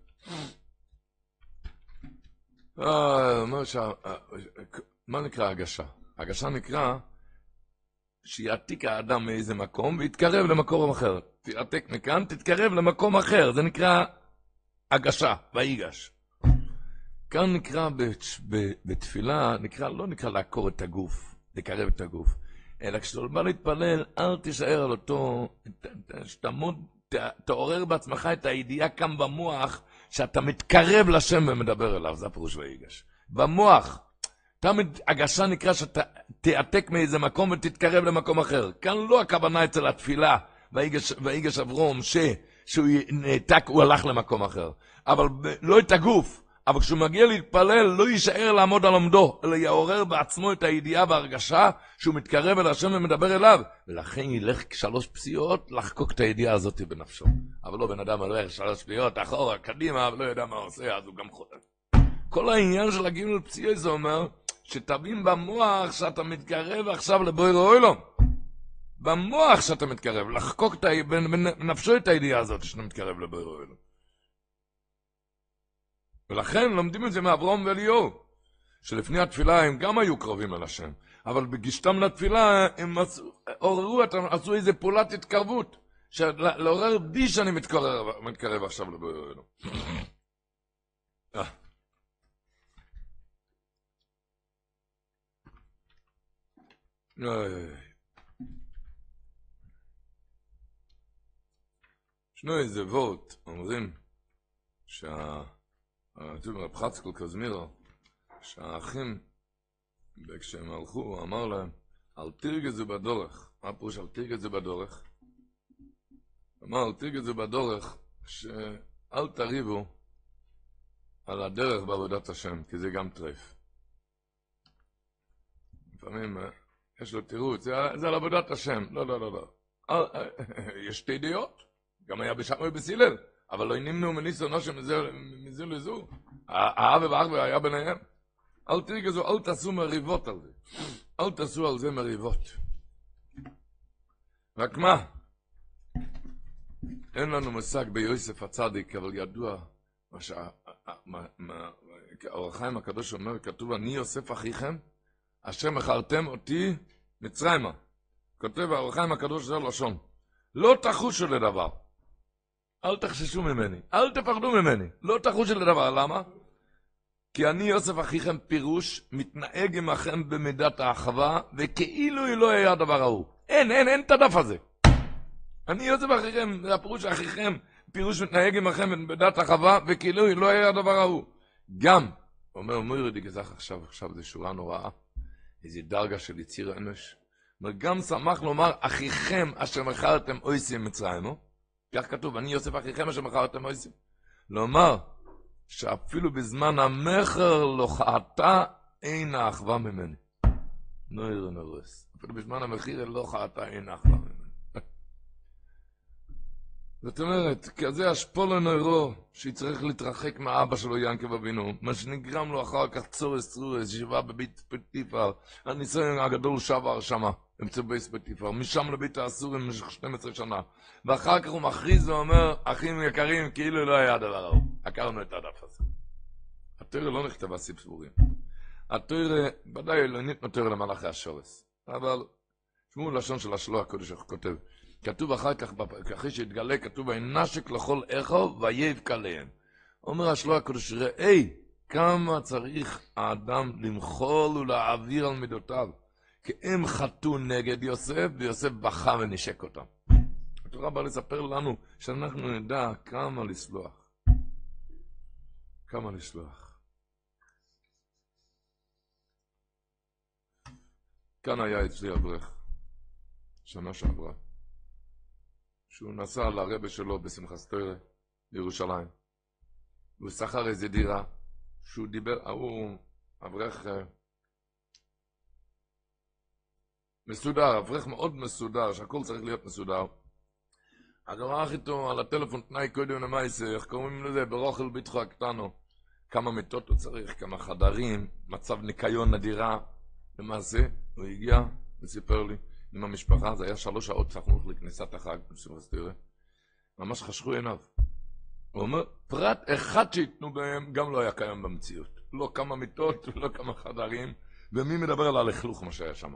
מה נקרא הגשה? הגשה נקרא שיעתיק האדם מאיזה מקום ויתקרב למקום אחר. תעתק מכאן, תתקרב למקום אחר, זה נקרא הגשה, ויגש. כאן נקרא בתפילה, נקרא, לא נקרא לעקור את הגוף, לקרב את הגוף, אלא כשאתה בא להתפלל, אל תישאר על אותו, שתעמוד, תעורר בעצמך את הידיעה כאן במוח, שאתה מתקרב לשם ומדבר אליו, זה הפירוש ויגש. במוח, תמיד הגשה נקרא שאתה תעתק מאיזה מקום ותתקרב למקום אחר. כאן לא הכוונה אצל התפילה, ויגש אברום, ש, שהוא נעתק, הוא הלך למקום אחר. אבל לא את הגוף. אבל כשהוא מגיע להתפלל, לא יישאר לעמוד על עומדו, אלא יעורר בעצמו את הידיעה וההרגשה שהוא מתקרב אל השם ומדבר אליו. ולכן ילך שלוש פסיעות לחקוק את הידיעה הזאת בנפשו. אבל לא בן אדם הולך שלוש פסיעות אחורה, קדימה, ולא יודע מה הוא עושה, אז הוא גם חותם. כל העניין של הגימל פציעות זה אומר, שתבין במוח שאתה מתקרב עכשיו לבויר אוילום. במוח שאתה מתקרב, לחקוק את, בנפשו את הידיעה הזאת שאתה מתקרב לבויר אוילום. ולכן לומדים את זה מאברום ואליהו, שלפני התפילה הם גם היו קרובים אל השם, אבל בגישתם לתפילה הם עוררו, עשו איזה פעולת התקרבות, לעורר בי שאני מתקרב, מתקרב עכשיו לבויר אוילום. ישנו איזה וורט, אומרים כתוב רב חצקל קזמירו, שהאחים, כשהם הלכו, הוא אמר להם, אל תרגזו בדורך. מה פירוש אל תרגזו בדורך? אמר, אל תרגזו בדורך, שאל תריבו על הדרך בעבודת השם, כי זה גם טרף. לפעמים יש לו תירוץ, זה, על עבודת השם. לא, לא, לא, לא. אה, אה, יש שתי דעות, גם היה בשמוי בסילל, אבל לא נמנו מניסו נושם מזו לזו. האב והאחבר היה ביניהם. אל תרגזו, אל תעשו מריבות על זה. אל תעשו על זה מריבות. רק מה? אין לנו מושג ביוסף הצדיק, אבל ידוע מה שהאור החיים הקדוש אומר, כתוב, אני יוסף אחיכם, אשר מכרתם אותי מצרימה. כותב האור הקדוש זה לשון. לא תחושו לדבר. אל תחששו ממני, אל תפחדו ממני, לא תחושו לדבר. למה? כי אני יוסף אחיכם פירוש, מתנהג עמכם במידת האחווה, וכאילו היא לא היה הדבר ההוא. אין, אין, אין את הדף הזה. אני יוסף אחיכם, זה הפירוש אחיכם, פירוש מתנהג עמכם במידת האחווה, וכאילו היא לא היה הדבר ההוא. גם, אומר מוירי דגזך עכשיו, עכשיו זו שורה נוראה, איזו דרגה של יציר אנוש. גם שמח לומר, אחיכם אשר מכרתם אויסים מצרימו, כך כתוב, אני יוסף אחיכם אשר מכרתם אויסים. לומר, שאפילו בזמן המכר לא חעתה אין האחווה ממני. נויר. אפילו בזמן המחיר לא חעתה אין האחווה ממני. זאת אומרת, כזה אשפולו נוירו, שיצטרך להתרחק מהאבא שלו, ינקב אבינו, מה שנגרם לו אחר כך צורס צורס, ישיבה בבית פטיפר, הניסיון הגדול שבר שמה, אמצע בית פטיפר, משם לבית האסורים במשך 12 שנה, ואחר כך הוא מכריז ואומר, אחים יקרים, כאילו לא היה הדבר ההוא. עקרנו את הדף הזה. התוירה לא נכתבה סיפורים. התוירה, ודאי לא ניתנו תוירה למלאכי השורס, אבל תשמעו לשון של השלוח הקודש, איך כותב. כתוב אחר כך, אחרי שהתגלה, כתוב, וינשק לכל איכו ויבקע להם. אומר השלוח הקודש, ראי, כמה צריך האדם למחול ולהעביר על מידותיו. כי הם חטאו נגד יוסף, ויוסף בכה ונשק אותם. התורה באה לספר לנו שאנחנו נדע כמה לסלוח. כמה לסלוח. כאן היה אצלי אברך, שנה שעברה, שהוא נסע לרבה שלו בשמחה סטוירה בירושלים, והוא שכר איזה דירה, שהוא דיבר, ההוא אברך אה, מסודר, אברך מאוד מסודר, שהכל צריך להיות מסודר. אז הוא ערך איתו על הטלפון תנאי קודם למעשה, איך קוראים לזה? ברוכל ביטחו הקטנו. כמה מיטות הוא צריך, כמה חדרים, מצב ניקיון נדירה. למעשה, הוא הגיע וסיפר לי עם המשפחה, זה היה שלוש שעות סמוך לכניסת החג, ממש חשכו עיניו. הוא אומר, פרט אחד שייתנו בהם גם לא היה קיים במציאות. לא כמה מיטות ולא כמה חדרים, ומי מדבר על הלכלוך מה שהיה שם.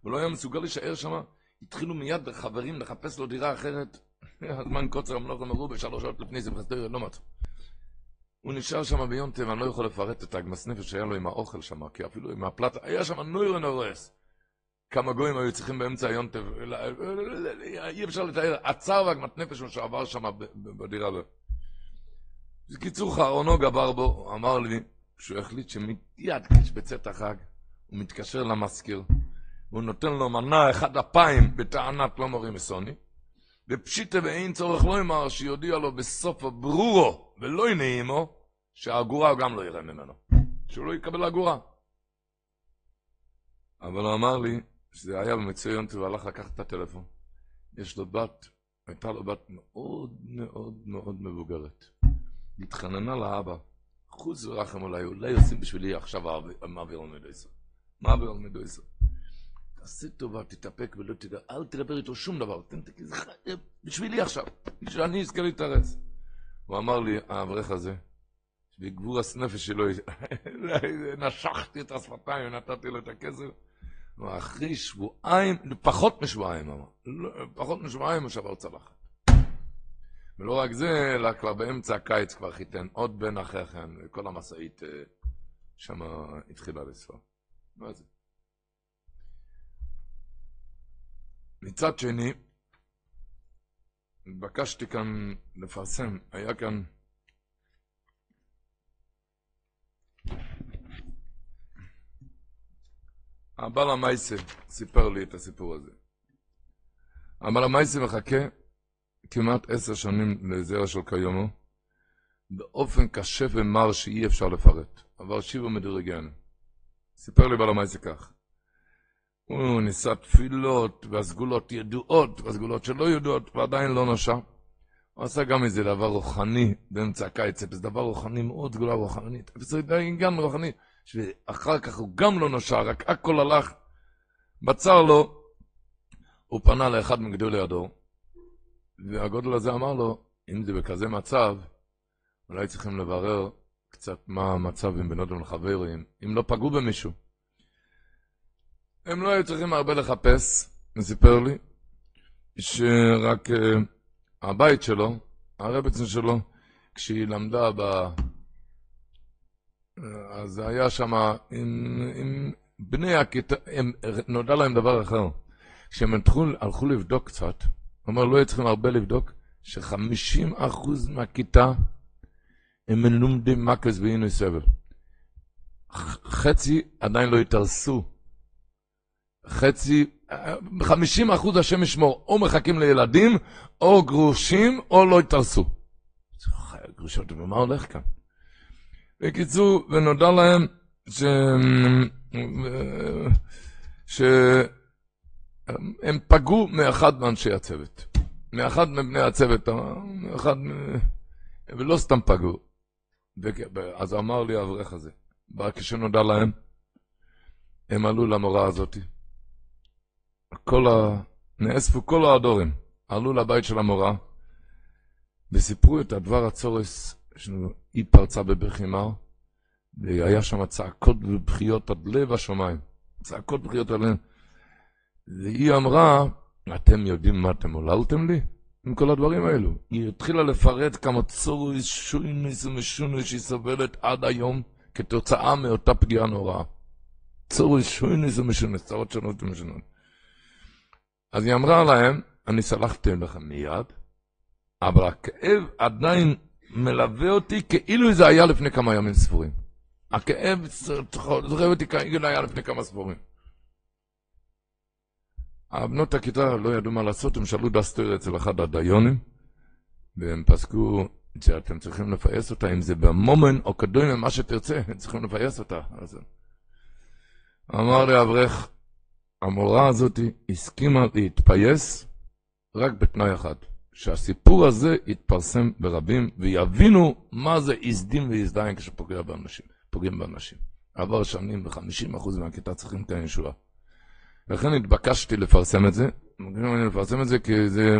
הוא לא היה מסוגל להישאר שם, התחילו מיד חברים לחפש לו דירה אחרת. הזמן קוצר המלוך מרובה, שלוש שעות לפני זה, בחסטריה, לא מצאו. הוא נשאר שם ביום טבע, אני לא יכול לפרט את הגמס נפש שהיה לו עם האוכל שם, כי אפילו עם הפלטה, היה שם נוירן הורס. כמה גויים היו צריכים באמצע היום אי אפשר לתאר, עצר והגמת נפש שעבר שם בדירה. בקיצור, חרונו גבר בו, הוא אמר לי, שהוא החליט שמיד כשבצאת החג, הוא מתקשר למזכיר, והוא נותן לו מנה אחד אפיים בטענת לא מורים מסוני, ופשיטה ואין צורך לא אמר שיודיע לו בסוף הברורו ולא ינעימו, שהאגורה הוא גם לא יראה ממנו, שהוא לא יקבל אגורה. אבל הוא אמר לי שזה היה במצוין, הוא הלך לקחת את הטלפון. יש לו בת, הייתה לו בת מאוד מאוד מאוד מבוגרת. התחננה לאבא, חוץ ורחם אולי, אולי עושים בשבילי עכשיו מעביר על מדויסר. מעביר על מדויסר. תעשה טובה, תתאפק ולא תדע, אל תדבר איתו שום דבר, תגיד, בשבילי עכשיו, שאני אזכה להתארס. הוא אמר לי, האברך הזה, בגבור הסנפש שלו, נשכתי את השפתיים ונתתי לו את הכסף, ואחרי שבועיים, פחות משבועיים, לא, פחות משבועיים הוא שבר צלחת. ולא רק זה, אלא כבר באמצע הקיץ כבר חיתן עוד בן אחרי כן, וכל המשאית אה, שם התחילה לספור. מה זה? מצד שני, התבקשתי כאן לפרסם, היה כאן הבעל המייסה סיפר לי את הסיפור הזה. הבעל המייסה מחכה כמעט עשר שנים לזרע של קיומו, באופן קשה ומר שאי אפשר לפרט. עבר שיבו מדורגן. סיפר לי בעל המייסה כך. הוא ניסה תפילות, והסגולות ידועות, והסגולות שלא ידועות, ועדיין לא נושע. הוא עשה גם איזה דבר רוחני באמצע הקיץ, זה דבר רוחני מאוד, סגולה רוחנית. זה גם רוחני, שאחר כך הוא גם לא נושע, רק הכל הלך. בצר לו, הוא פנה לאחד מגדולי הדור, והגודל הזה אמר לו, אם זה בכזה מצב, אולי צריכים לברר קצת מה המצב עם בנות ולחברים, אם לא פגעו במישהו. הם לא היו צריכים הרבה לחפש, הוא סיפר לי, שרק uh, הבית שלו, הרבצן שלו, כשהיא למדה ב... אז זה היה שם עם, עם בני הכיתה, הם, נודע להם דבר אחר. כשהם הלכו, הלכו לבדוק קצת, הוא אומר, לא היו צריכים הרבה לבדוק, שחמישים אחוז מהכיתה הם מלומדים מקס ואינוי סבל. חצי עדיין לא התארסו. חצי, חמישים אחוז השם ישמור, או מחכים לילדים, או גרושים, או לא התארסו. גרושות, ומה הולך כאן? בקיצור, ונודע להם ש... שהם פגעו מאחד מאנשי הצוות. מאחד מבני הצוות, מאחד... ולא סתם פגעו. אז אמר לי האברך הזה, כשנודע להם, הם עלו למורה הזאתי. כל ה... נאספו כל ההדורים, עלו לבית של המורה, וסיפרו את הדבר הצורס, היא פרצה בבכי מר, והיה שם צעקות ובכיות עד לב השמיים. צעקות ובכיות עד לב. והיא אמרה, אתם יודעים מה אתם עוללתם לי? עם כל הדברים האלו. היא התחילה לפרט כמה צוריס, שוינס ומשונס שהיא סובלת עד היום כתוצאה מאותה פגיעה נוראה. צוריס, שוינס ומשונס, צרות שונות ומשונות. אז היא אמרה להם, אני סלחתי לכם מיד, אבל הכאב עדיין מלווה אותי כאילו זה היה לפני כמה ימים ספורים. הכאב זוכר אותי כאילו היה לפני כמה ספורים. הבנות הכיתה לא ידעו מה לעשות, הם שאלו דסטר אצל אחד הדיונים, והם פסקו שאתם צריכים לפייס אותה, אם זה במומן או קדומה, מה שתרצה, הם צריכים לפייס אותה. אז... אמר לי אברך, המורה הזאת הסכימה להתפייס רק בתנאי אחד, שהסיפור הזה יתפרסם ברבים ויבינו מה זה עזדים ועזדיים כשפוגעים באנשים. פוגעים באנשים. עבר שנים ו-50% מהכיתה צריכים כאן ישועה. לכן התבקשתי לפרסם את זה, לפרסם את זה כי זה,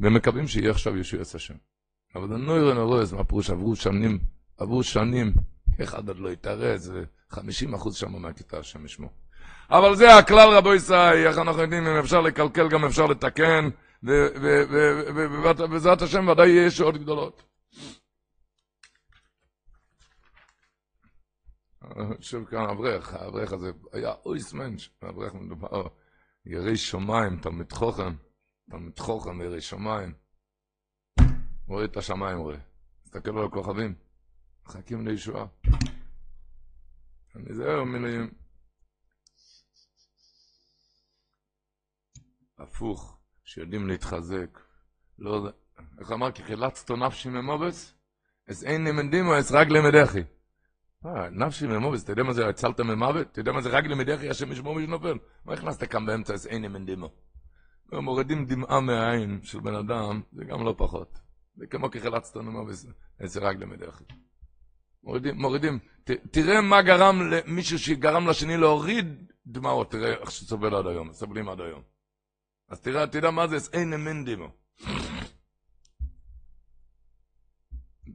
ומקווים שיהיה עכשיו ישועת השם. אבל זה נוירן הרועז, מה פירוש עברו שנים, עברו שנים, אחד עוד לא התארז, ו-50% שם מהכיתה השם ישמור. אבל זה הכלל רבו ישראל, איך אנחנו יודעים, אם אפשר לקלקל גם אפשר לתקן, ובעזרת השם ודאי יהיה ישועות גדולות. יושב כאן אברך, האברך הזה היה אויס מנש, האברך מדובר, ירי שמיים, תלמיד חוכם, תלמיד חוכם, ירי שמיים. רואה את השמיים, רואה. מסתכל על הכוכבים, מחכים לישועה. אני זהר מילים. הפוך, שיודעים להתחזק. לא, איך אמר? כי חילצת נפשי ממובס? אז אין נמדימו, אז רק למדכי. אה, נפשי ממובס, אתה יודע מה זה הצלת ממוות? אתה יודע מה זה רק למדכי, השם ישמור מי שנופל? מה הכנסת כאן באמצע, אז אין נמדימו? מורידים דמעה מהעין של בן אדם, זה גם לא פחות. זה כמו כחילצת נמובס, זה רק למדכי. מורידים, מורידים. ת, תראה מה גרם למישהו שגרם לשני להוריד דמעות, תראה איך שסובל עד היום, סובלים עד היום. אז תראה, תדע מה זה אין אמן דימו.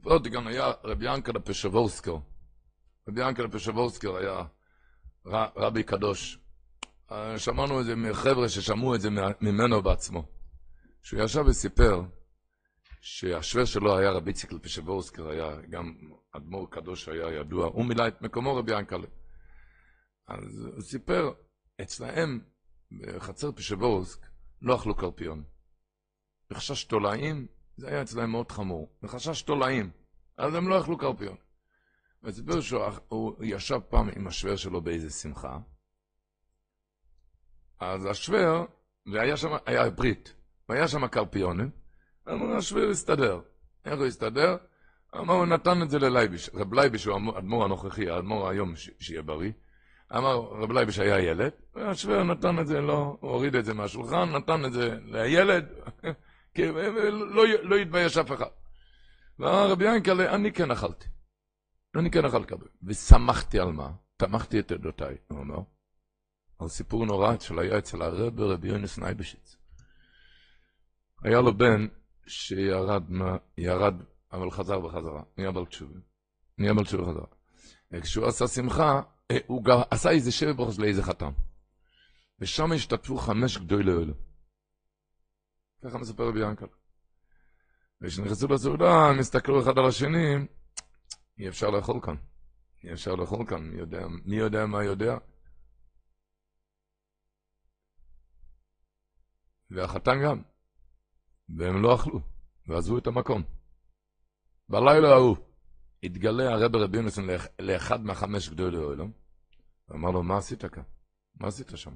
פה גם היה רבי ינקל פשבורסקר. רבי ינקל פשבורסקר היה רבי קדוש. שמענו את זה מחבר'ה ששמעו את זה ממנו בעצמו. שהוא ישב וסיפר שהשוור שלו היה רבי ציקל פשבורסקר, היה גם אדמו"ר קדוש היה ידוע, הוא מילא את מקומו רבי ינקל. אז הוא סיפר, אצלהם בחצר פשבורסק לא אכלו קרפיון. בחשש תולעים, זה היה אצלהם מאוד חמור. בחשש תולעים, אז הם לא אכלו קרפיון. וסיפר שהוא ישב פעם עם השווער שלו באיזה שמחה, אז השווער, והיה שם, היה ברית, והיה שם קרפיונים, אמרו, השווער הסתדר. איך הוא הסתדר? אמר, הוא נתן את זה ללייביש. רב לייביש הוא האדמו"ר הנוכחי, האדמו"ר היום שיהיה בריא. אמר, רב לייביש היה ילד, והשווער נתן את זה, לא, הוא הוריד את זה מהשולחן, נתן את זה לילד, לא, לא יתבייש אף אחד. ואמר רבי ינקלה, אני כן אכלתי. אני כן אכל כבד. ושמחתי על מה? תמכתי את עדותיי, הוא אומר. על סיפור נורא שהיה אצל הרב רבי יונס נייבשיץ. היה לו בן שירד, ירד, אבל חזר בחזרה, נהיה בעל. נהיה בעל תשובה חזרה. וכשהוא עשה שמחה, הוא גם עשה איזה שבע ברכות לאיזה חתם. ושם השתתפו חמש גדולי לעולם. ככה מספר רבי ינקל. וכשנכנסו לסעודה, הם הסתכלו אחד על השני, אי אפשר לאכול כאן. אי אפשר לאכול כאן, מי יודע, מי יודע מה יודע. והחתן גם. והם לא אכלו, ועזבו את המקום. בלילה ההוא התגלה הרב רבי יונסון לאחד מהחמש גדולי העולם, ואמר לו, מה עשית כאן? מה עשית שם?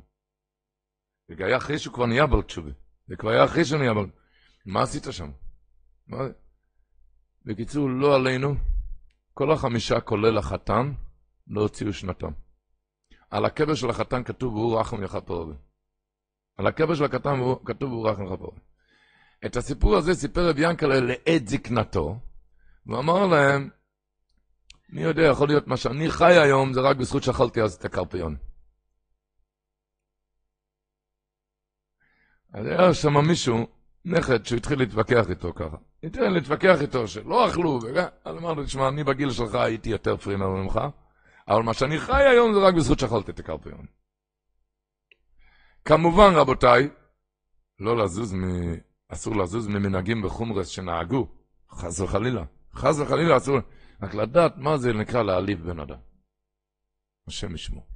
זה היה אחרי שהוא כבר נהיה בר תשובה. זה כבר היה אחרי שהוא נהיה בר... מה עשית שם? מה... בקיצור, לא עלינו, כל החמישה, כולל החתן, לא הוציאו שנתם. על הקבר של החתן כתוב, והוא רחם יכפרו. על הקבר של החתן כתוב, והוא רחם יכפרו. את הסיפור הזה סיפר רב ינקלה לעת זקנתו, ואמר להם, מי יודע, יכול להיות מה שאני חי היום, זה רק בזכות שאכלתי אז את הקרפיון. אז היה שם מישהו, נכד, שהוא התחיל להתווכח איתו ככה. התחיל להתווכח איתו שלא אכלו, אז אמר לו, תשמע, אני בגיל שלך הייתי יותר פרימר ממך, אבל מה שאני חי היום זה רק בזכות שאכלתי את הקרפיון. כמובן, רבותיי, לא לזוז מ... אסור לזוז ממנהגים בחומרס שנהגו, חס וחלילה. חס וחלילה אסור, רק לדעת מה זה נקרא להעליב בן אדם. השם ישמור.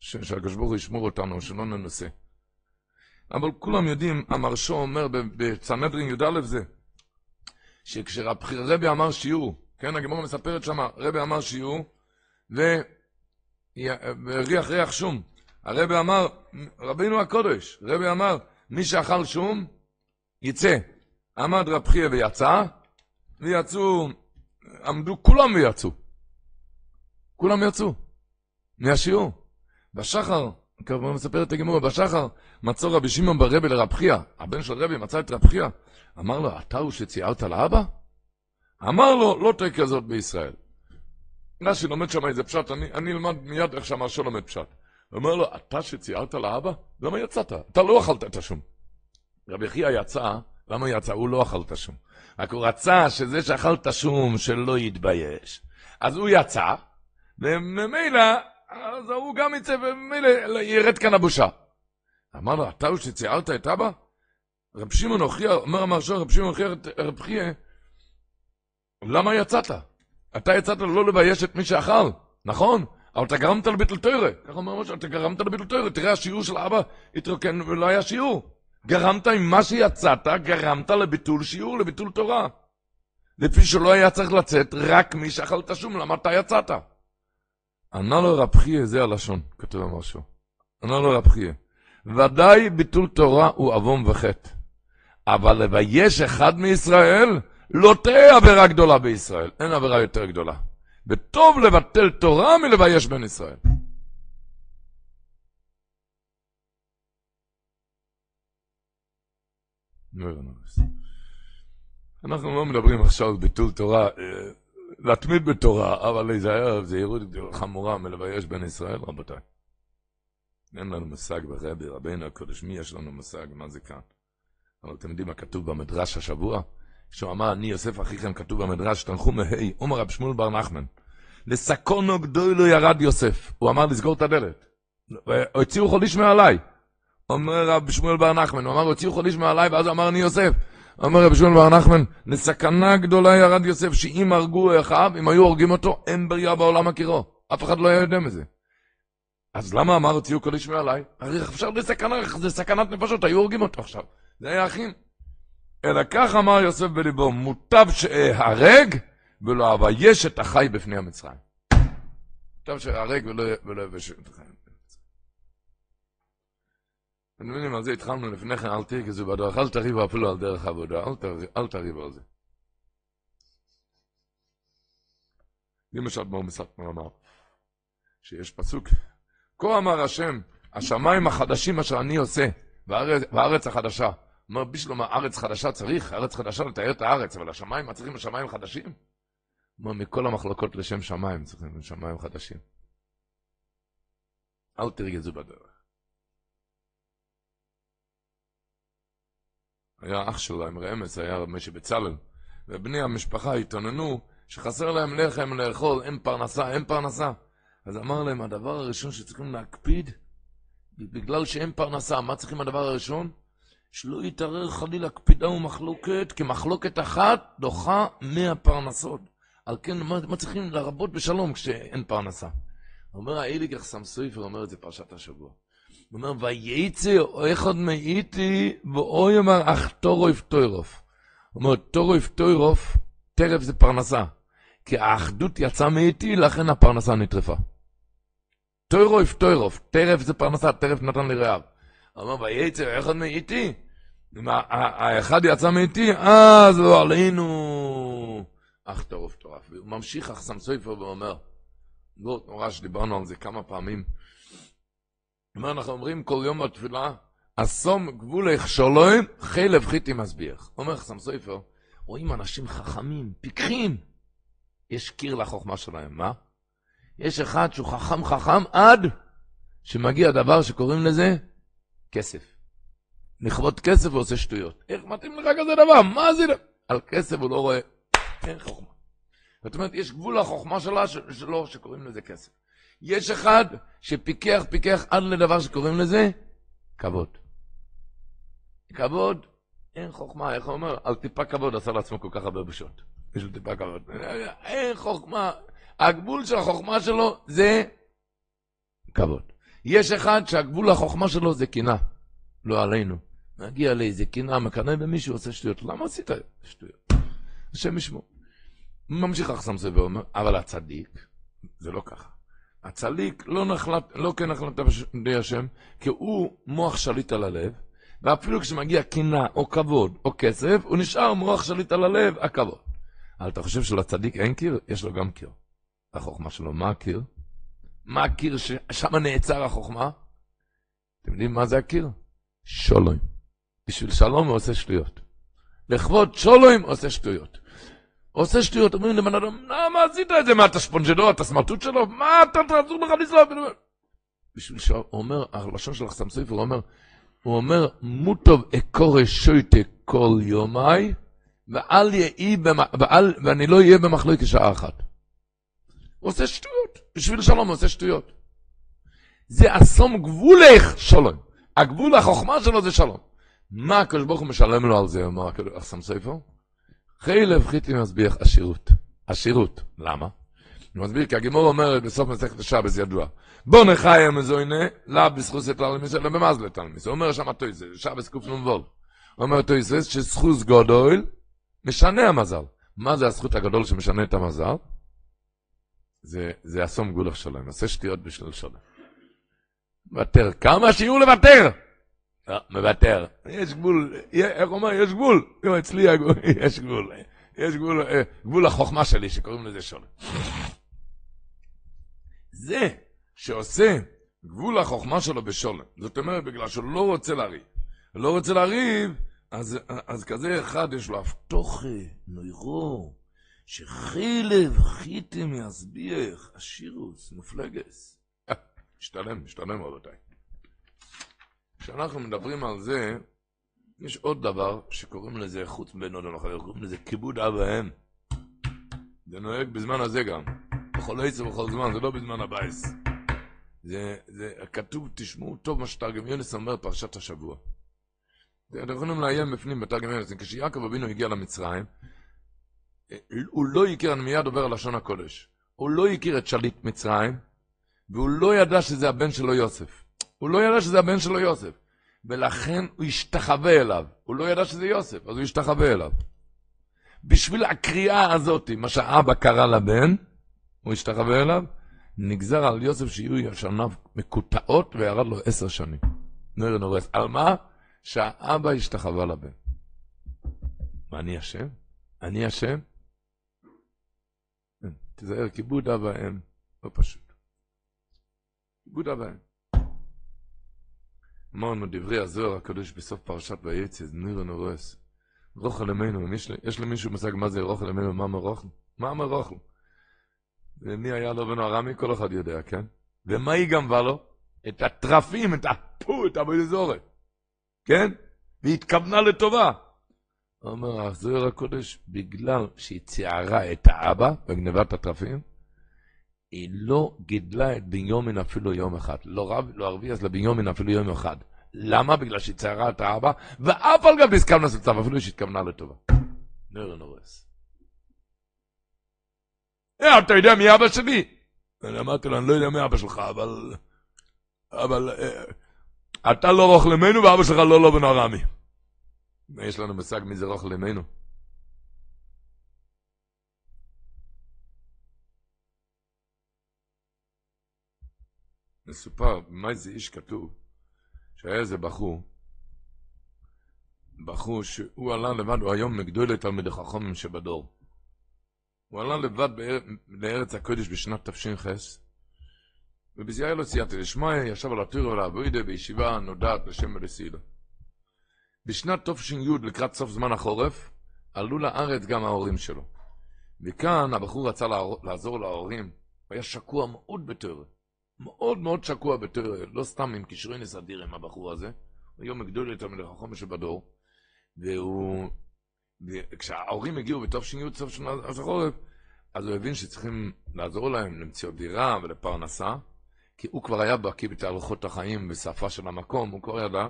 שהקדוש ברוך הוא ישמור אותנו, שלא ננסה. אבל כולם יודעים, המרשו אומר בצנדרין י"א זה, שכשרבי אמר שיעור, כן, הגמרא מספרת שמה, רבי אמר שיעור, והריח ריח שום. הרבי אמר, רבינו הקודש, רבי אמר, מי שאכל שום, יצא. עמד רב חייא ויצא, ויצאו, עמדו כולם ויצאו. כולם יצאו, מהשיעור. בשחר, כבר את הגמור, בשחר מצא רבי שמעון ברבי לרב חייא, הבן של רבי מצא את רב חייא, אמר לו, אתה הוא שציירת לאבא? אמר לו, לא תהיה כזאת בישראל. רש"י לומד שם איזה פשט, אני, אלמד מיד איך שהמרשו לומד פשט. הוא אומר לו, אתה שציירת לאבא? למה יצאת? אתה לא אכלת את השום. רבי חייא יצא, למה יצא? הוא לא אכל את השום. רק הוא רצה שזה שאכל את השום שלא יתבייש. אז הוא יצא, וממילא, אז הוא גם יצא, וממילא ירד כאן הבושה. אמר לו, אתה הוא שציירת את אבא? רב שמעון הוכיח, אומר המרשו, רב שמעון הוכיח את רב חייא, למה יצאת? אתה יצאת לא לבייש את מי שאכל, נכון? אבל אתה גרמת לביטל תוירה. ככה אומר משה, אתה גרמת לביטל תוירה. תראה, השיעור של אבא התרוקן ולא היה שיעור. גרמת עם מה שיצאת, גרמת לביטול שיעור, לביטול תורה. לפי שלא היה צריך לצאת, רק מי שאכל את השום, למה אתה יצאת? ענה לו רב חייא, זה הלשון, כתוב משהו. ענה לו רב חייא, ודאי ביטול תורה הוא עוון וחטא. אבל לבייש אחד מישראל, לא תהיה עבירה גדולה בישראל. אין עבירה יותר גדולה. וטוב לבטל תורה מלבייש בן ישראל. אנחנו לא מדברים עכשיו על ביטול תורה, אה, להתמיד בתורה, אבל להיזהר זהירות חמורה מלבייש בן ישראל, רבותיי. אין לנו מושג ברבי, רבינו הקודש, מי יש לנו מושג מה זה כאן? אבל אתם יודעים מה כתוב במדרש השבוע? כשהוא אמר, אני יוסף אחיכם, כתוב במדרש, תנחום מהי, אומר רב שמואל בר נחמן, לסקונו גדולו ירד יוסף. הוא אמר לסגור את הדלת. הוציאו חוליש מעליי. אומר רב שמואל בר נחמן, הוא אמר, הוציאו חוליש מעליי, ואז אמר, אני יוסף. אומר רב שמואל בר נחמן, לסכנה גדולה ירד יוסף, שאם הרגו אחיו, אם היו הורגים אותו, אין בריאה בעולם הכירו. אף אחד לא היה יודע מזה. אז למה אמר הוציאו חוליש מעליי? הרי אפשר לסכנה, זה סכנת נפשות, היו הורגים אותו עכשיו. זה היה אחים. אלא כך אמר יוסף בליבו, מוטב שאהרג ולא אבייש את החי בפני המצרים. מוטב שאהרג ולא אבייש את החי. אתם מבינים, על זה התחלנו לפני כן, אל תרגזו בדרך, אל תריבו אפילו על דרך עבודה, אל תריבו על זה. למשל בור מספר אמר, שיש פסוק, כה אמר השם, השמיים החדשים אשר אני עושה, והארץ, החדשה. אומר בשלום הארץ חדשה צריך, הארץ חדשה לתאר את הארץ, אבל השמיים, צריכים לשמיים חדשים? אומר, מכל המחלוקות לשם שמיים צריכים שמיים חדשים. אל תרגזו בדרך. היה אח שלו רמז, היה רב משה בצלאל, ובני המשפחה התאוננו שחסר להם לחם לאכול, אין פרנסה, אין פרנסה. אז אמר להם, הדבר הראשון שצריכים להקפיד, בגלל שאין פרנסה, מה צריכים הדבר הראשון? שלא יתערר חלילה קפידה ומחלוקת, כי מחלוקת אחת דוחה מאה פרנסות. על כן, מה, מה צריכים לרבות בשלום כשאין פרנסה? אומר האיליגר סמסויפר, אומר את זה פרשת השבוע. הוא אומר, וייצא אחד מאיתי, ואוי אמר, אך תורויף תוירוף. הוא אומר, תורויף תוירוף, טרף זה פרנסה. כי האחדות יצאה מאיתי, לכן הפרנסה נטרפה. תוירוף תוירוף, טרף זה פרנסה, טרף נתן לי רעב. אמר, וייצא אחד מאיתי. אם האחד יצא מאיתי, אז לא עלינו. אך טרוף טורף. והוא ממשיך אך סמסויפר ואומר, לא נורא שדיברנו על זה כמה פעמים. אומר, אנחנו אומרים כל יום בתפילה, אסום גבול הכשולוים, חלב חיטי מסביח. אומר חסם סופר, רואים אנשים חכמים, פיקחים. יש קיר לחוכמה שלהם, מה? יש אחד שהוא חכם חכם עד שמגיע דבר שקוראים לזה כסף. לכבוד כסף הוא עושה שטויות. איך מתאים לך כזה דבר? מה זה? על כסף הוא לא רואה, אין חוכמה. זאת אומרת, יש גבול לחוכמה שלה, שלו שקוראים לזה כסף. יש אחד שפיקח, פיקח עד לדבר שקוראים לזה כבוד. כבוד, אין חוכמה, איך הוא אומר? על טיפה כבוד עשה לעצמו כל כך הרבה בושות. יש לו טיפה כבוד. אין חוכמה. הגבול של החוכמה שלו זה כבוד. יש אחד שהגבול לחוכמה שלו זה קנאה, לא עלינו. מגיע לאיזה קנאה, מקנא במישהו, עושה שטויות. למה עשית שטויות? השם ישמור. ממשיך אחסם סבר, אבל הצדיק, זה לא ככה. הצליק לא, נחלט, לא כן נחלטה בידי השם, כי הוא מוח שליט על הלב, ואפילו כשמגיע קינה או כבוד או כסף, הוא נשאר מוח שליט על הלב, הכבוד. אבל אתה חושב שלצדיק אין קיר? יש לו גם קיר. החוכמה שלו, מה הקיר? מה הקיר ששם נעצר החוכמה? אתם יודעים מה זה הקיר? שולוים. בשביל שלום הוא עושה שטויות. לכבוד שולוים עושה שטויות. עושה שטויות, אומרים לבן אדם, למה עשית את זה? מה, אתה ספונג'דו, אתה סמרטוט שלו? מה, אתה תעזור לך לסלוח? בשביל שהוא אומר, הלשון של החסם סופר, הוא אומר, הוא אומר, מוטוב אקורא שויטה כל יומי, ואל יהי, ואני לא אהיה במחלוקת שעה אחת. הוא עושה שטויות, בשביל שלום הוא עושה שטויות. זה אסום גבולך שלום. הגבול החוכמה שלו זה שלום. מה הקדוש ברוך הוא משלם לו על זה, אמר החסם סופר? חילב חיטי מסביח עשירות. עשירות. למה? הוא מסביר, כי הגימור אומרת בסוף מסכת השבס ידוע, בוא נחיה מזוינה, לאו בזכוס את תלמיס, אלא במזל תלמיס. הוא אומר שם טויסס, שבס קנ"ו. הוא אומר טויסס שזכוס גודל משנה המזל. מה זה הזכות הגדול שמשנה את המזל? זה, זה אסום גולח שלם, עושה שטויות בשביל שלם. מוותר, כמה שיעור לוותר? לא, מוותר. יש גבול, איך אומר? יש גבול. אצלי יש גבול. יש גבול, אה, גבול החוכמה שלי, שקוראים לזה שולם. זה שעושה גבול החוכמה שלו בשולם, זאת אומרת, בגלל שהוא לא רוצה לריב. לא רוצה לריב, אז, אז כזה אחד יש לו אבטוחה, נוירו, שחילב חיתם יסביח, אשירוס, מופלגס. משתלם, משתלם רבותיי. כשאנחנו מדברים על זה, יש עוד דבר שקוראים לזה, חוץ מבנו לנחל, קוראים לזה כיבוד אב ואם. זה נוהג בזמן הזה גם. בכל עת ובכל זמן, זה לא בזמן הבייס. זה, זה כתוב, תשמעו טוב מה שתרגום יונתן אומר פרשת השבוע. אתם יכולים לעיין בפנים בתרגום יונתן, כשיעקב אבינו הגיע למצרים, הוא לא הכיר, אני מיד עובר על לשון הקודש, הוא לא הכיר את שליט מצרים, והוא לא ידע שזה הבן שלו יוסף. הוא לא ידע שזה הבן שלו יוסף. ולכן הוא השתחווה אליו. הוא לא ידע שזה יוסף, אז הוא השתחווה אליו. בשביל הקריאה הזאת, מה שאבא קרא לבן, הוא השתחווה אליו, נגזר על יוסף שיהיו ישניו מקוטעות וירד לו עשר שנים. נראה נורס. על מה? שהאבא השתחווה לבן. מה אני אשם? אני אשם? תיזהר, כיבוד אב ואם, לא פשוט. כיבוד אב ואם. אמרנו דברי הזוהר הקדוש בסוף פרשת ויצא, ניר נורס. רוכל אמנו, יש, יש למישהו מושג מה זה רוכל אמנו, מה מרוחל? מה מרוחל? ומי היה לו בנו ארמי? כל אחד יודע, כן? ומה היא גנבה לו? את הטרפים, את הפו, את הבלזורת, כן? והיא התכוונה לטובה. אומר הזוהר הקודש, בגלל שהיא ציערה את האבא בגנבת הטרפים, היא לא גידלה את בניומין אפילו יום אחד. לא רב, לא ערבי, אז לבניומין אפילו יום אחד. למה? בגלל שהיא ציירה את האבא, ואף על גב לעשות צו, אפילו שהתכוונה לטובה. נר נורס. אה, אתה יודע מי אבא שלי? אני אמרתי לו, אני לא יודע מי אבא שלך, אבל... אבל... אה, אתה לא רוך למנו ואבא שלך לא לא בן ארמי. יש לנו מושג מי זה רוך מסופר, מה זה איש כתוב, שהיה איזה בחור, בחור שהוא עלה לבד, הוא היום מגדול תלמידי חכמים שבדור. הוא עלה לבד לארץ הקודש בשנת תש"ח, ובזה היה לו סייעתא דשמיא, ישב על הטור ולעבודה בישיבה נודעת בשם מלסילה. בשנת תש"י, לקראת סוף זמן החורף, עלו לארץ גם ההורים שלו. וכאן הבחור רצה לעזור להורים, הוא היה שקוע מאוד בתורה. מאוד מאוד שקוע בתורה, לא סתם עם קשרי נסדיר עם הבחור הזה, היום הגדול יותר מלך החומש שבדור, והוא... וכשההורים הגיעו בתש"י, סוף שנה החורף, אז הוא הבין שצריכים לעזור להם למציאות דירה ולפרנסה, כי הוא כבר היה בקיא בתהלכות החיים בשפה של המקום, הוא כבר ידע.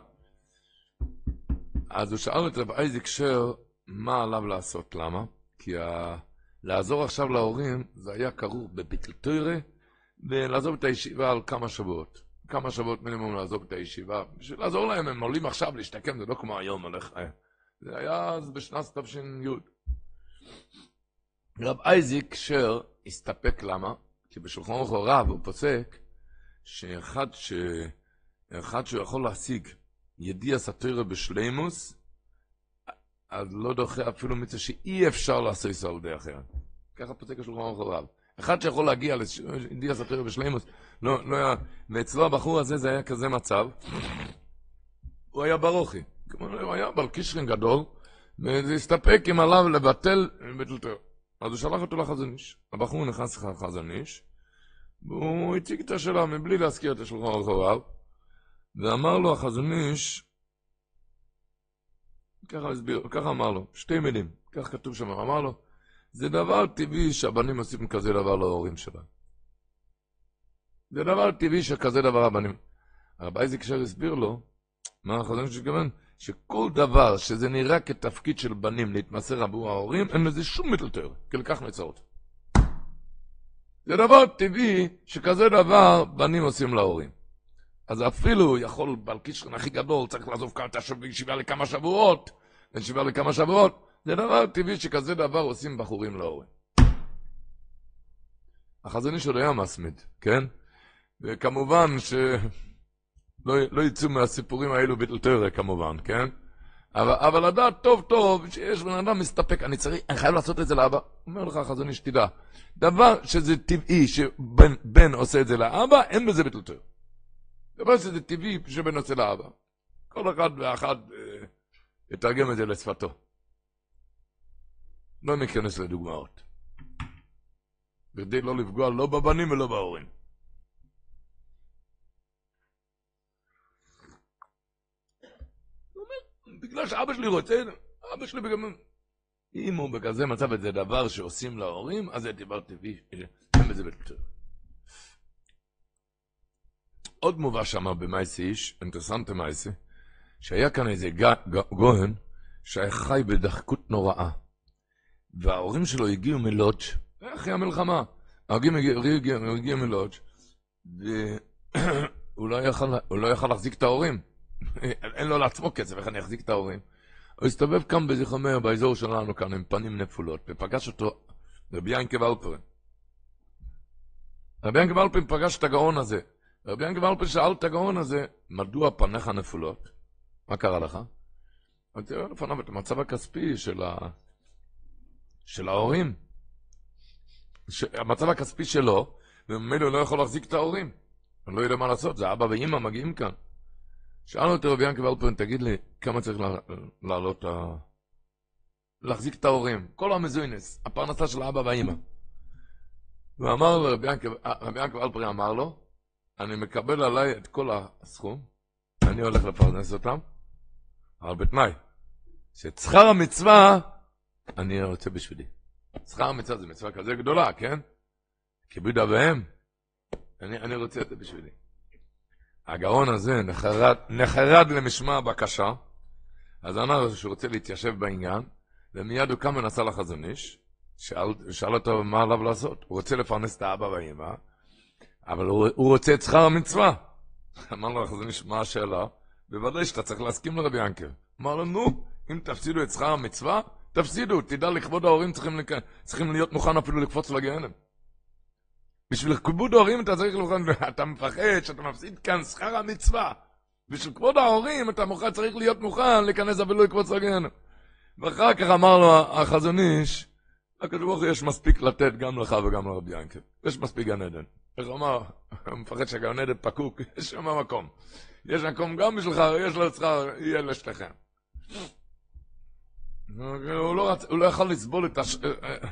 אז הוא שאל את רב אייזיק שר מה עליו לעשות, למה? כי ה... לעזור עכשיו להורים זה היה כרוך בביטל תוירה ולעזוב את הישיבה על כמה שבועות. כמה שבועות מינימום לעזוב את הישיבה. בשביל לעזור להם, הם עולים עכשיו להשתקם, זה לא כמו היום הולך. אה. זה היה אז בשנת תש"י. רב אייזיק שר הסתפק למה? כי בשולחן ערוך רב הוא פוסק שאחד ש... אחד שהוא יכול להשיג ידיע סאטירה בשלימוס, אז לא דוחה אפילו מצווה שאי אפשר לעשות על ידי אחר. ככה פוסק השולחן ערוך רב. אחד שיכול להגיע לידיע סאטירה בשלימוס, לא, לא היה... ואצלו הבחור הזה זה היה כזה מצב, הוא היה ברוכי. הוא היה בעל קישרין גדול, וזה הסתפק עם עליו לבטל ביטל אז הוא שלח אותו לחזון איש. הבחור נכנס לחזון איש, והוא הציג את השאלה מבלי להזכיר את השולחן הרחוביו, ואמר לו החזון איש, ככה הסביר, ככה אמר לו, שתי מילים, כך כתוב שם, אמר לו, זה דבר טבעי שהבנים עושים כזה דבר להורים שלהם. זה דבר טבעי שכזה דבר הבנים. הרב אייזיק שר הסביר לו, מה החזון איש התכוון? שכל דבר שזה נראה כתפקיד של בנים להתמסר עבור ההורים, אין לזה שום מטלטר, כי לכך מצאות. זה דבר טבעי שכזה דבר בנים עושים להורים. אז אפילו יכול בעל קישרן הכי גדול, צריך לעזוב הישיבה לכמה שבועות, ישיבה לכמה שבועות, זה דבר טבעי שכזה דבר עושים בחורים להורים. החזון עוד היה מסמיד, כן? וכמובן ש... לא, יצאו מהסיפורים האלו בתלתרה כמובן, כן? אבל, אבל לדעת טוב טוב שיש בן אדם מסתפק, אני צריך, אני חייב לעשות את זה לאבא. אומר לך חזון איש, דבר שזה טבעי שבן עושה את זה לאבא, אין בזה בתלתרה. דבר שזה טבעי שבן עושה לאבא. כל אחד ואחד אה, יתרגם את זה לשפתו. לא ניכנס לדוגמאות. כדי לא לפגוע לא בבנים ולא בהורים. בגלל שאבא שלי רוצה, אבא שלי בגלל... אם הוא בכזה מצב וזה דבר שעושים להורים, אז זה דבר טבעי, אין בזה בית עוד מובא שם במייסי איש, אינטרסנטה מייסי, שהיה כאן איזה גוהן שהיה חי בדחקות נוראה. וההורים שלו הגיעו מלודג' אחרי המלחמה. ההורים הגיעו מלודג' והוא לא, לא יכל להחזיק את ההורים. אין לו לעצמו כסף, איך אני אחזיק את ההורים? הוא הסתובב כאן בזיכרון מאיר, באזור שלנו כאן, עם פנים נפולות, ופגש אותו רבי ינקה ולפרין. רבי ינקה ולפרין פגש את הגאון הזה. רבי ינקה ולפרין שאל את הגאון הזה, מדוע פניך נפולות? מה קרה לך? תראה לפניו את המצב הכספי של, ה... של ההורים. המצב הכספי שלו, וממילא לא יכול להחזיק את ההורים. אני לא יודע מה לעשות, זה אבא ואימא מגיעים כאן. שאלנו את רבי ינקי ולפרין, תגיד לי, כמה צריך לעלות ה... להחזיק את ההורים, כל המזוינס, הפרנסה של האבא והאימא. ואמר לו, רבי ינקי ולפרין אמר לו, אני מקבל עליי את כל הסכום, אני הולך לפרנס אותם, אבל בתנאי, שאת שכר המצווה אני רוצה בשבילי. שכר המצווה זה מצווה כזה גדולה, כן? כיבוד אביהם, אני, אני רוצה את זה בשבילי. הגאון הזה נחרד, נחרד למשמע הבקשה, אז אמר שהוא רוצה להתיישב בעניין, ומיד הוא קם ונסע לחזון איש, שאל, שאל אותו מה עליו לעשות. הוא רוצה לפרנס את האבא והאמא, אבל הוא, הוא רוצה את שכר המצווה. אמר לו החזון איש, מה השאלה? בוודאי שאתה צריך להסכים לרבי ינקר. אמר לו, נו, אם תפסידו את שכר המצווה, תפסידו, תדע לכבוד ההורים צריכים, לק... צריכים להיות מוכן אפילו לקפוץ לגיהנם. בשביל כיבוד ההורים אתה צריך לוכן, אתה מפחד שאתה מפסיד כאן שכר המצווה. בשביל כבוד ההורים אתה מוכן, צריך להיות מוכן להיכנס אפילו לקפוץ לגיהנם. ואחר כך אמר לו החזון איש, לקדוש ברוך הוא יש מספיק לתת גם לך וגם לרבי ינקל. יש מספיק גן עדן. איך הוא אמר? הוא מפחד שהגן עדן פקוק, יש שם מקום. יש מקום גם בשבילך, יש שכר, יהיה לשתיכם. הוא לא, רצ... הוא לא יכל לסבול את הש... אה, אה.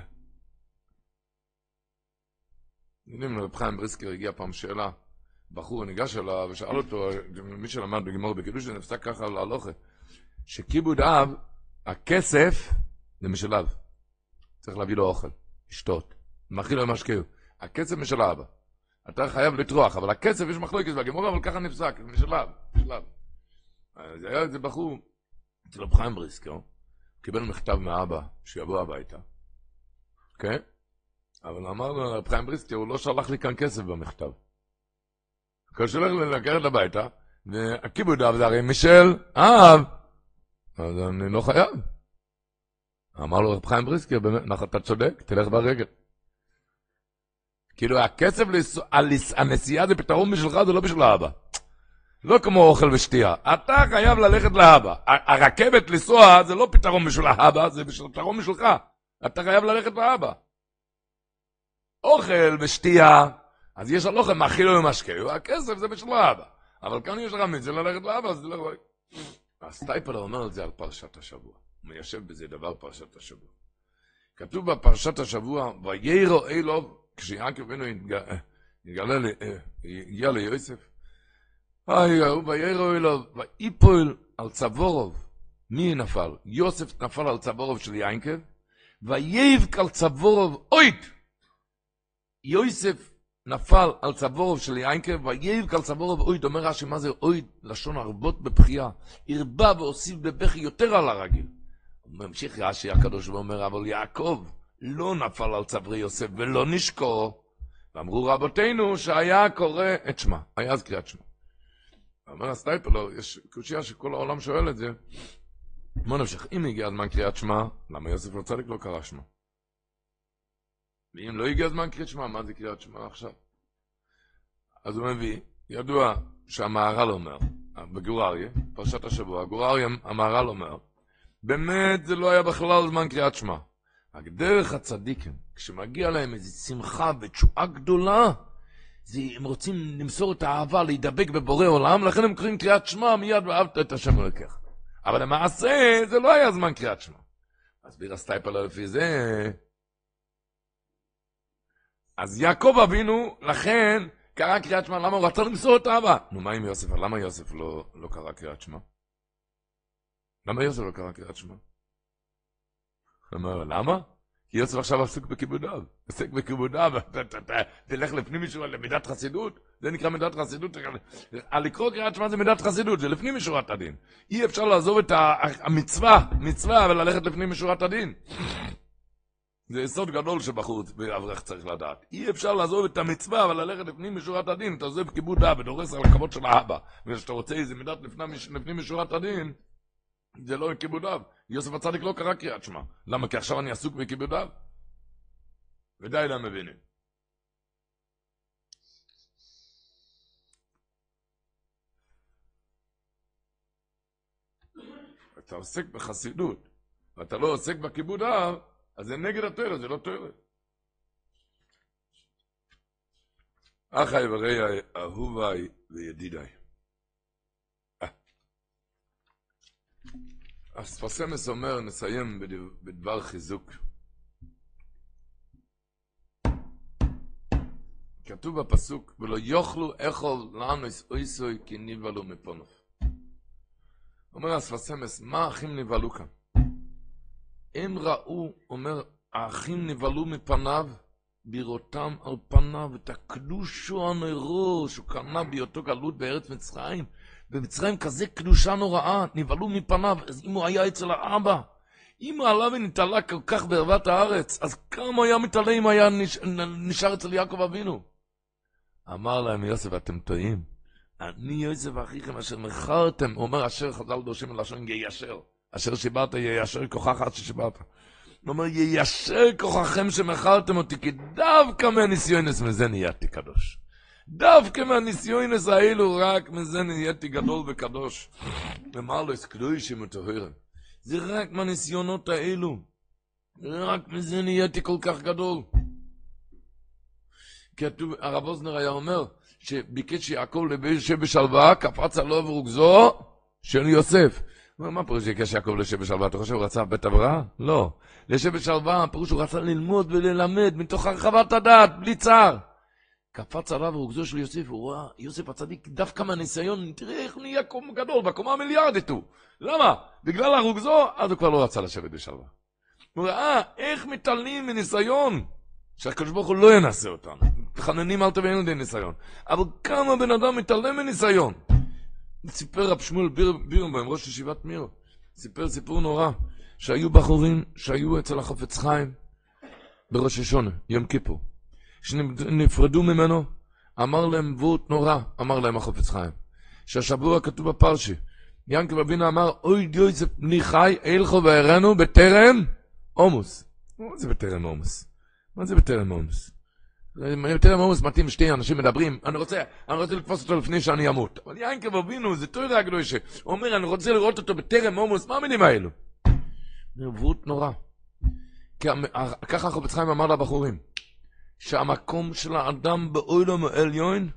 יודעים, רב חיים בריסקר הגיע פעם שאלה, בחור ניגש אליו ושאל אותו, מי שלמד בגמור בקידוש, נפסק ככה על ההלוכה, שכיבוד אב, הכסף זה משלב. צריך להביא לו אוכל, לשתות, מאכיל לו משקהו. הכסף משל האבא. אתה חייב לטרוח, אבל הכסף יש מחלוקת בגמור, אבל ככה נפסק, משלב, משלב. אז היה איזה בחור, אצל רב חיים בריסקר, קיבל מכתב מאבא שיבוא הביתה, כן? אבל אמר לו, רב חיים בריסקר, הוא לא שלח לי כאן כסף במכתב. כשהוא הולך לקחת הביתה, והכיבוד אב זה הרי משל אב, אז אני לא חייב. אמר לו רב חיים בריסקר, באמת, אתה צודק, תלך ברגל. כאילו הכסף, הנסיעה זה פתרון בשבילך, זה לא בשביל האבא. לא כמו אוכל ושתייה. אתה חייב ללכת לאבא. הרכבת לנסוע זה לא פתרון בשביל האבא, זה פתרון בשבילך. אתה חייב ללכת לאבא. אוכל ושתייה, אז יש על אוכל מאכיל ומשקה, הכסף זה בשביל האבא. אבל כאן יש לך מיצה ללכת לאבא, אז לא... הסטייפלר אומר את זה על פרשת השבוע. הוא מיישב בזה דבר פרשת השבוע. כתוב בפרשת השבוע, ויירו אלוב, כשיעקב אבינו התגלה, אה, הגיע ליוסף, ויירו אלוב, ואיפול על צבורוב. מי נפל? יוסף נפל על צבורוב של יעקב, וייבק על צוואריו עוד. יוסף נפל על צוואריו של יעקב, וייבק על צוואריו עוד. אומר רש"י, מה זה עוד? לשון הרבות בבכייה. הרבה והוסיף בבכי יותר על הרגיל. ממשיך רש"י הקדוש ואומר, אבל יעקב לא נפל על צווארי יוסף ולא נשקו. ואמרו רבותינו שהיה קורא את שמע, היה אז קריאת שמע. אומר הסטייפלר, יש קושייה שכל העולם שואל את זה, בוא נמשיך, אם הגיע הזמן קריאת שמע, למה יוסף לא צדיק לא קרא שמע? ואם לא הגיע הזמן קריאת שמע, מה זה קריאת שמע עכשיו? אז הוא מביא, ידוע שהמהר"ל אומר, בגור אריה, פרשת השבוע, גור אריה, המהר"ל אומר, באמת זה לא היה בכלל זמן קריאת שמע. רק דרך הצדיקים, כשמגיע להם איזו שמחה ותשועה גדולה, זה, הם רוצים למסור את האהבה, להידבק בבורא עולם, לכן הם קוראים קריאת שמע מיד ואהבת את השם אלוקיך. אבל למעשה זה לא היה זמן קריאת שמע. מסביר הסטייפלר לפי זה. אז יעקב אבינו, לכן, קרא קריאת שמע, למה הוא רצה למסור את האהבה? נו, מה עם יוסף? למה יוסף לא, לא קרא קריאת שמע? למה יוסף לא קרא קריאת שמע? הוא אומר, למה? כי יוסף עכשיו עסוק בכיבודיו, עסק בכיבודיו, תלך לפנים משורת, למידת חסידות, זה נקרא מידת חסידות, לקרוא קריאת שמע זה מידת חסידות, זה לפנים משורת הדין. אי אפשר לעזוב את המצווה, מצווה, וללכת לפנים משורת הדין. זה יסוד גדול שבחור ואברך צריך לדעת. אי אפשר לעזוב את המצווה וללכת לפנים משורת הדין, אתה עוזב כיבוד אב ודורס על הכבוד של האבא. וכשאתה רוצה איזה מידת לפנים משורת הדין, זה לא כיבודיו. יוסף הצדיק לא קרא קריאת שמע. למה? כי עכשיו אני עסוק בכיבודיו. ודי להם לא מבינים. אתה עוסק בחסידות, ואתה לא עוסק בכיבוד אב, אז זה נגד התוארת, זה לא תוארת. אחי האיברי אהוביי וידידיי. אז פרסמס אומר, נסיים בדבר חיזוק. כתוב בפסוק, ולא יאכלו אכול לנו איסוי כי נבהלו מפונוף. אומר אספסמס, מה האחים נבהלו כאן? הם ראו, אומר, האחים נבהלו מפניו, בראותם על פניו את הקדושו הנרו שהוא קנה בהיותו גלות בארץ מצרים. במצרים כזה קדושה נוראה, נבהלו מפניו, אז אם הוא היה אצל האבא, אם עלה ונתעלה כל כך בערוות הארץ, אז כמה היה מתעלה אם היה נשאר אצל יעקב אבינו? אמר להם יוסף, אתם טועים. אני יוסף אחיכם אשר מכרתם, אומר אשר חז"ל דורשים מלשון יישר. אשר שיברת יישר כוחך עד ששיברת. הוא אומר יישר כוחכם שמכרתם אותי, כי דווקא מהניסיונס מזה נהייתי קדוש. דווקא מהניסיונס האלו רק מזה נהייתי גדול וקדוש. אמר לו, קדושים וטהרם. זה רק מהניסיונות האלו. רק מזה נהייתי כל כך גדול. כתוב, הרב אוזנר היה אומר, שביקש יעקב לשב בשלווה, קפץ עליו ורוגזו של יוסף. מה פירוש שביקש יעקב לשב בשלווה? אתה חושב הוא רצה בית הבראה? לא. לשב בשלווה, פירוש הוא רצה ללמוד וללמד מתוך הרחבת הדעת, בלי צער. קפץ עליו ורוגזו של יוסף, הוא ראה, יוסף הצדיק, דווקא מהניסיון, תראה איך נהיה קום גדול, בקומה המיליארדית הוא. למה? בגלל הרוגזו, אז הוא כבר לא רצה לשבת בשלווה. הוא ראה איך מתעלים מניסיון. שהקדוש ברוך הוא לא ינסה אותנו. מתחננים אל תביאנו לידי ניסיון. אבל כמה בן אדם מתעלם מניסיון? סיפר רב שמואל בירנבוים, ראש ישיבת מיר, סיפר סיפור נורא, שהיו בחורים שהיו אצל החופץ חיים בראש השונה, יום כיפור. שנפרדו ממנו, אמר להם וורט נורא, אמר להם החופץ חיים. שהשבוע כתוב בפרשי, ינקב אבינו אמר, אוי דיוסף בני חי, אילכו וארנו בטרם עומוס. מה זה בטרם עומוס? מה זה בטרם עומס? בטרם עומס מתאים שתי אנשים מדברים, אני רוצה, אני רוצה לתפוס אותו לפני שאני אמות. אבל יענקב אבינו, זה תוירה הקדושה. הוא אומר, אני רוצה לראות אותו בטרם עומס, מה המילים האלו? נרבות נורא. ככה חפץ חיים אמר לבחורים, שהמקום של האדם באוילום העליון,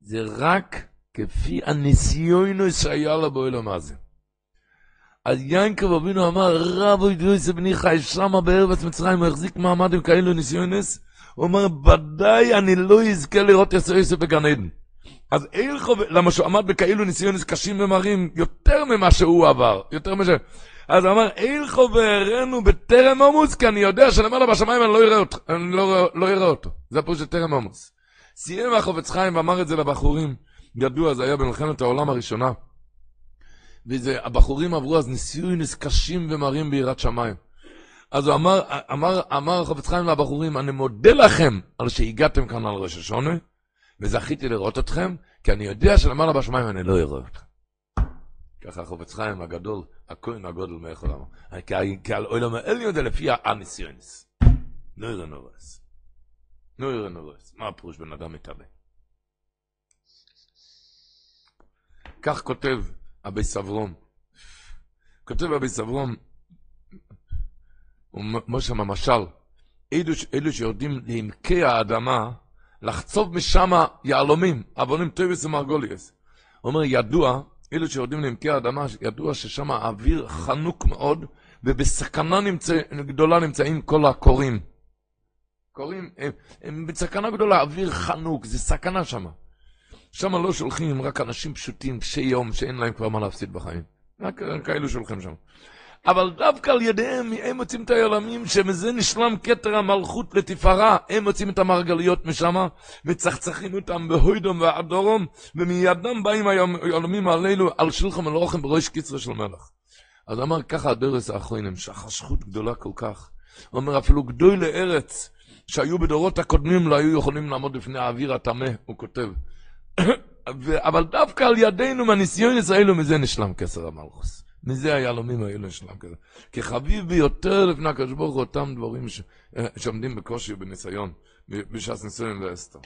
זה רק כפי הניסיון שהיה לו באוילום הזה. אז ינקב אבינו אמר, רבו ידויסה בני חי שמה בארץ מצרים, הוא החזיק מעמד עם כאלו ניסיונס, הוא אומר, ודאי אני לא אזכה לראות יסו יוסף בגן עדן. אז אילכו, למה שהוא עמד בכאלו ניסיונס קשים ומרים, יותר ממה שהוא עבר, יותר ממה ש... אז הוא אמר, אילכו והראינו בטרם עמוס, כי אני יודע שלמעלה בשמיים אני לא אראה אותו, אני לא, לא אראה אותו. זה הפירוש של טרם עמוס. סיים החופץ חיים ואמר את זה לבחורים, ידוע, זה היה במלחמת העולם הראשונה. והבחורים עברו אז ניסיונס קשים ומרים ביראת שמיים. אז הוא אמר, אמר, אמר חפץ חיים לבחורים, אני מודה לכם על שהגעתם כאן על ראש השונה, וזכיתי לראות אתכם, כי אני יודע שלמעלה בשמיים אני לא אראה אתכם. ככה חפץ חיים הגדול, הכהן הגודל מאיכל אמר. כי על עולם העליון זה לפי הניסיונס. לא יראה נורס. לא יראה נורס. מה הפירוש בן אדם מתאבא? כך כותב אבי סברום. כותב אבי סברום, אומר שם המשל, אלו, אלו שיורדים לעמקי האדמה, לחצוב משם יהלומים, אבונים טויבס ומרגוליאס. הוא אומר, ידוע, אלו שיורדים לעמקי האדמה, ידוע ששם האוויר חנוק מאוד, ובסכנה נמצא, גדולה נמצאים כל הקוראים. קוראים, הם, הם בסכנה גדולה, אוויר חנוק, זה סכנה שם. שם לא שולחים רק אנשים פשוטים, קשי יום, שאין להם כבר מה להפסיד בחיים. רק כאלו שולחים שם. אבל דווקא על ידיהם, הם מוצאים את היעלמים, שמזה נשלם כתר המלכות לתפארה. הם מוצאים את המרגליות משם, מצחצחים אותם בהוידום ואדורום, ומידם באים היעלמים עלינו, על שילחם אלרוחם בראש קיצר של מלך. אז אמר ככה הדרס האחרונים, שהחשכות גדולה כל כך. הוא אומר, אפילו גדוי לארץ, שהיו בדורות הקודמים, לא היו יכולים לעמוד בפני האוויר הטמא, הוא כותב. אבל דווקא על ידינו מהניסיונס האלו מזה נשלם כסר המלכוס. מזה היהלומים האלו נשלם כסר. כי חביב ביותר לפני הקדוש ברוך הוא אותם דברים ש... שעומדים בקושי ובניסיון, בש"ס ניסיון ואסתר.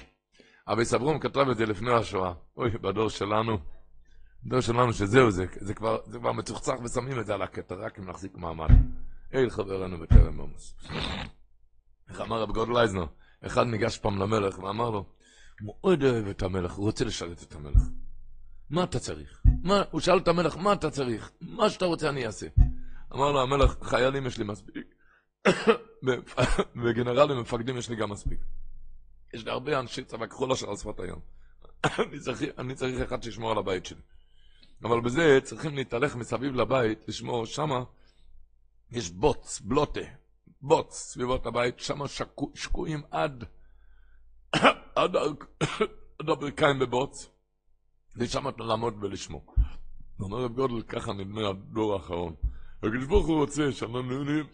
אבי סברום כתב את זה לפני השואה. אוי, בדור שלנו, הדור שלנו שזהו זה, זה כבר, זה כבר מצוחצח ושמים את זה על הקטע, רק אם נחזיק מעמד. אל חברנו בטרם עמוס. איך אמר רב גודל אייזנר? אחד ניגש פעם למלך ואמר לו, מאוד אוהב את המלך, הוא רוצה לשרת את המלך. מה אתה צריך? מה, הוא שאל את המלך, מה אתה צריך? מה שאתה רוצה אני אעשה. אמר לו המלך, חיילים יש לי מספיק, וגנרלים ומפקדים יש לי גם מספיק. יש לי הרבה אנשי צבא כחול אשר על שפת הים. אני, צריך, אני צריך אחד שישמור על הבית שלי. אבל בזה צריכים להתהלך מסביב לבית, לשמור שמה, יש בוץ, בלוטה, בוץ סביבות הבית, שמה שקו, שקועים עד, עד, עד הברכיים בבוץ, ושם אתה לעמוד ולשמור. אומר רב גודל, ככה נדמה הדור האחרון. הקדוש ברוך הוא רוצה שאנחנו נהנים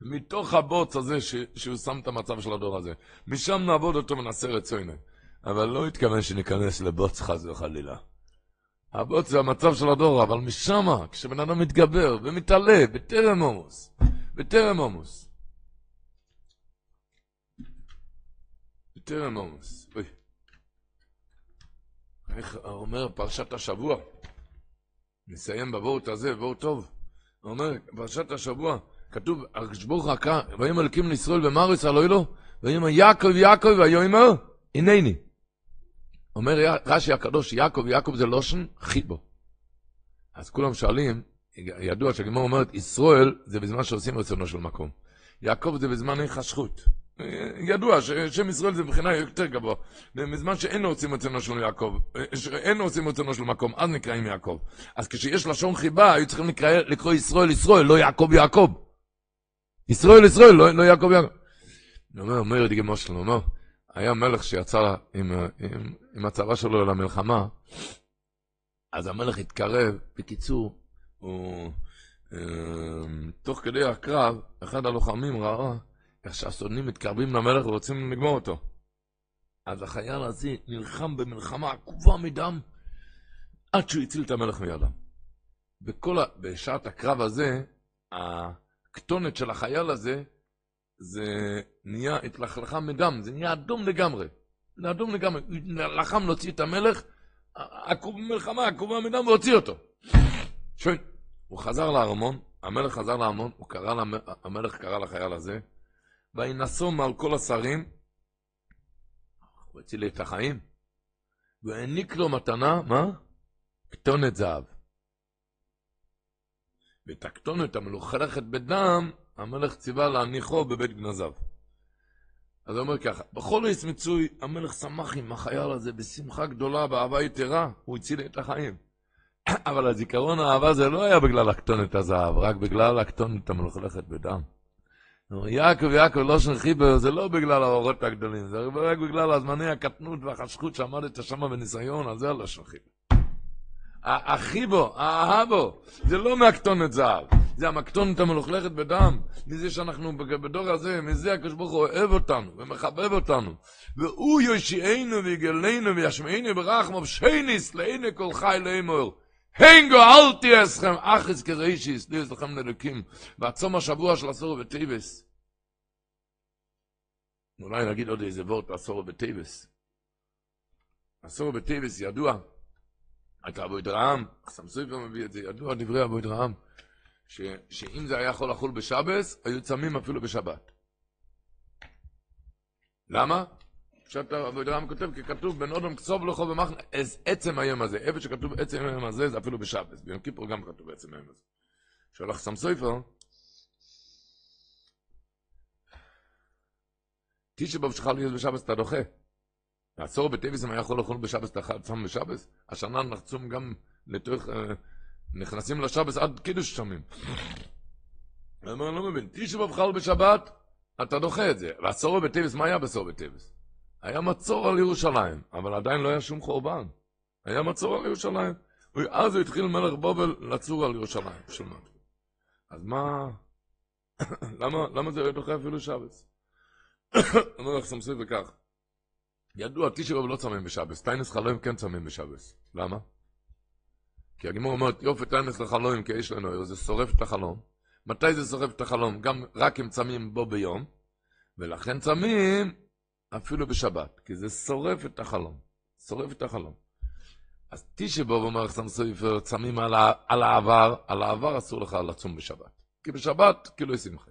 מתוך הבוץ הזה ש, שהוא שם את המצב של הדור הזה. משם נעבוד אותו ונעשה רצוינו. אבל לא התכוון שניכנס לבוץ חס וחלילה. הבוץ זה המצב של הדור, אבל משם, כשבן אדם מתגבר ומתעלה, בטרם עומוס, בטרם עומוס. בטרם עומוס. איך אומר פרשת השבוע? נסיים בבורט הזה, בורט טוב. אומר, פרשת השבוע, כתוב, הוא עקה, ויאמר אלוקים לישראל ישראל לא לו, ויאמר יעקב יעקב ויאמר הנני. אומר רש"י הקדוש, יעקב יעקב זה לושן חיבו. אז כולם שואלים, ידוע שהגמור אומרת, ישראל זה בזמן שעושים רצונו של מקום. יעקב זה בזמן חשכות. ידוע ששם ישראל זה מבחינה יותר גבוה. בזמן שאין רוצים רצונו של יעקב, אין רוצים רצונו של מקום, אז נקראים יעקב. אז כשיש לשון חיבה, היו צריכים לקרוא, לקרוא ישראל ישראל, לא יעקב יעקב. ישראל ישראל, לא, לא יעקב יעקב. אומר, אומר ידידי מושל, הוא אומר, היה מלך שיצא עם, עם, עם הצבא שלו למלחמה, אז המלך התקרב, בקיצור, הוא, אה, תוך כדי הקרב, אחד הלוחמים ראה איך שהסודנים מתקרבים למלך ורוצים לגמור אותו. אז החייל הזה נלחם במלחמה עקובה מדם, עד שהוא הציל את המלך מידם. בכל ה... בשעת הקרב הזה, הכתונת של החייל הזה, זה נהיה התלכלכה מדם, זה נהיה אדום לגמרי. זה אדום לגמרי. לחם להוציא את המלך, עקוב במלחמה, עקובה מדם, והוציא אותו. שואל, הוא חזר לארמון, המלך חזר לארמון, המלך קרא לחייל הזה, וינשום על כל השרים, הוא הציל את החיים, והעניק לו מתנה, מה? כתונת זהב. ואת הכתונת המלוכלכת בדם, המלך ציווה להניחו בבית גנזיו. אז הוא אומר ככה, בכל עץ מצוי, המלך שמח עם החייל הזה בשמחה גדולה, באהבה יתרה, הוא הציל את החיים. אבל הזיכרון האהבה זה לא היה בגלל הכתונת הזהב, רק בגלל הכתונת המלוכלכת בדם. יעקב, יעקב, לא של חיבר, זה לא בגלל האורות הגדולים, זה רק בגלל הזמני הקטנות והחשכות שעמדת שם בניסיון, אז זה לא של חיבר. החיבו, האהבו, זה לא מהקטונת זהב, זה המקטונת המלוכלכת בדם, מזה שאנחנו בדור הזה, מזה הקדוש ברוך הוא אוהב אותנו ומחבב אותנו. והוא יושיענו ויגלנו וישמענו ברחמו שייניס לעיני כל חי לאמור. הינגו אל תהיה אסכם, אחס כראשיס, לי יש לכם נלקים, בעצום השבוע של עשור וטייבס. אולי נגיד עוד איזה וורט עשור וטייבס. עשור וטייבס ידוע, הייתה אבו ידרעם, סמסויקר מביא את זה, ידוע דברי אבו ידרעם, שאם זה היה יכול לחול בשבס, היו צמים אפילו בשבת. למה? אבוידרם כותב, כי כתוב בן אודם קצוב לכו במחנה, עצם היום הזה, איפה שכתוב עצם היום הזה, זה אפילו בשבס, ביום כיפור גם כתוב עצם היום הזה. שולח סם סופר, תשע באב שלך להיות בשבס אתה דוחה. בטביס אם היה יכול לאכול בשבס אתה צם בשבס, השנה נחצום גם לתוך, נכנסים לשבס עד קידוש שמים. אני לא מבין, תשע חל בשבת, אתה דוחה את זה. והעשור בטביס, מה היה בעשור בטביס? היה מצור על ירושלים, אבל עדיין לא היה שום חורבן. היה מצור על ירושלים. אז הוא התחיל מלך בובל לצור על ירושלים. שמה. אז מה... למה, למה זה דוחה אפילו שבס? אומר לך סמסוי וכך. ידוע, תשעי לא צמים בשבס, טיינס חלוים כן צמים בשבס. למה? כי הגימור אומרת, יופי טיינס כי יש לנו, זה שורף את החלום. מתי זה שורף את החלום? גם רק אם צמים בו ביום, ולכן צמים אפילו בשבת, כי זה שורף את החלום. שורף את החלום. אז תשבו, אומר חסם סופר, צמים על, ה- על העבר, על העבר אסור לך לצום בשבת. כי בשבת, כאילו יש שמחה.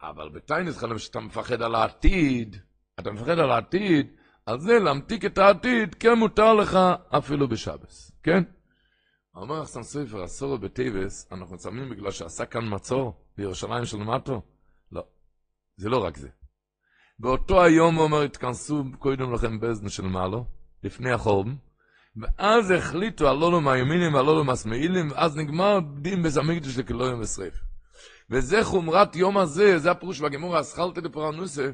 אבל בתיינס חלם שאתה מפחד על העתיד, אתה מפחד על העתיד, על זה להמתיק את העתיד, כן מותר לך אפילו בשבס, כן? אומר חסם סופר, אסור בטייבס, אנחנו צמים בגלל שעשה כאן מצור בירושלים של מטו? לא, זה לא רק זה. באותו היום, הוא אומר, התכנסו קודם לכן באזן של מעלו, לפני החורבן, ואז החליטו הלולו מהימינים והלולו מהשמאילים, ואז נגמר דין בזמיקדוש לכלוים ושריף. וזה חומרת יום הזה, זה הפירוש בגמור האסכלתא דפרנוסה,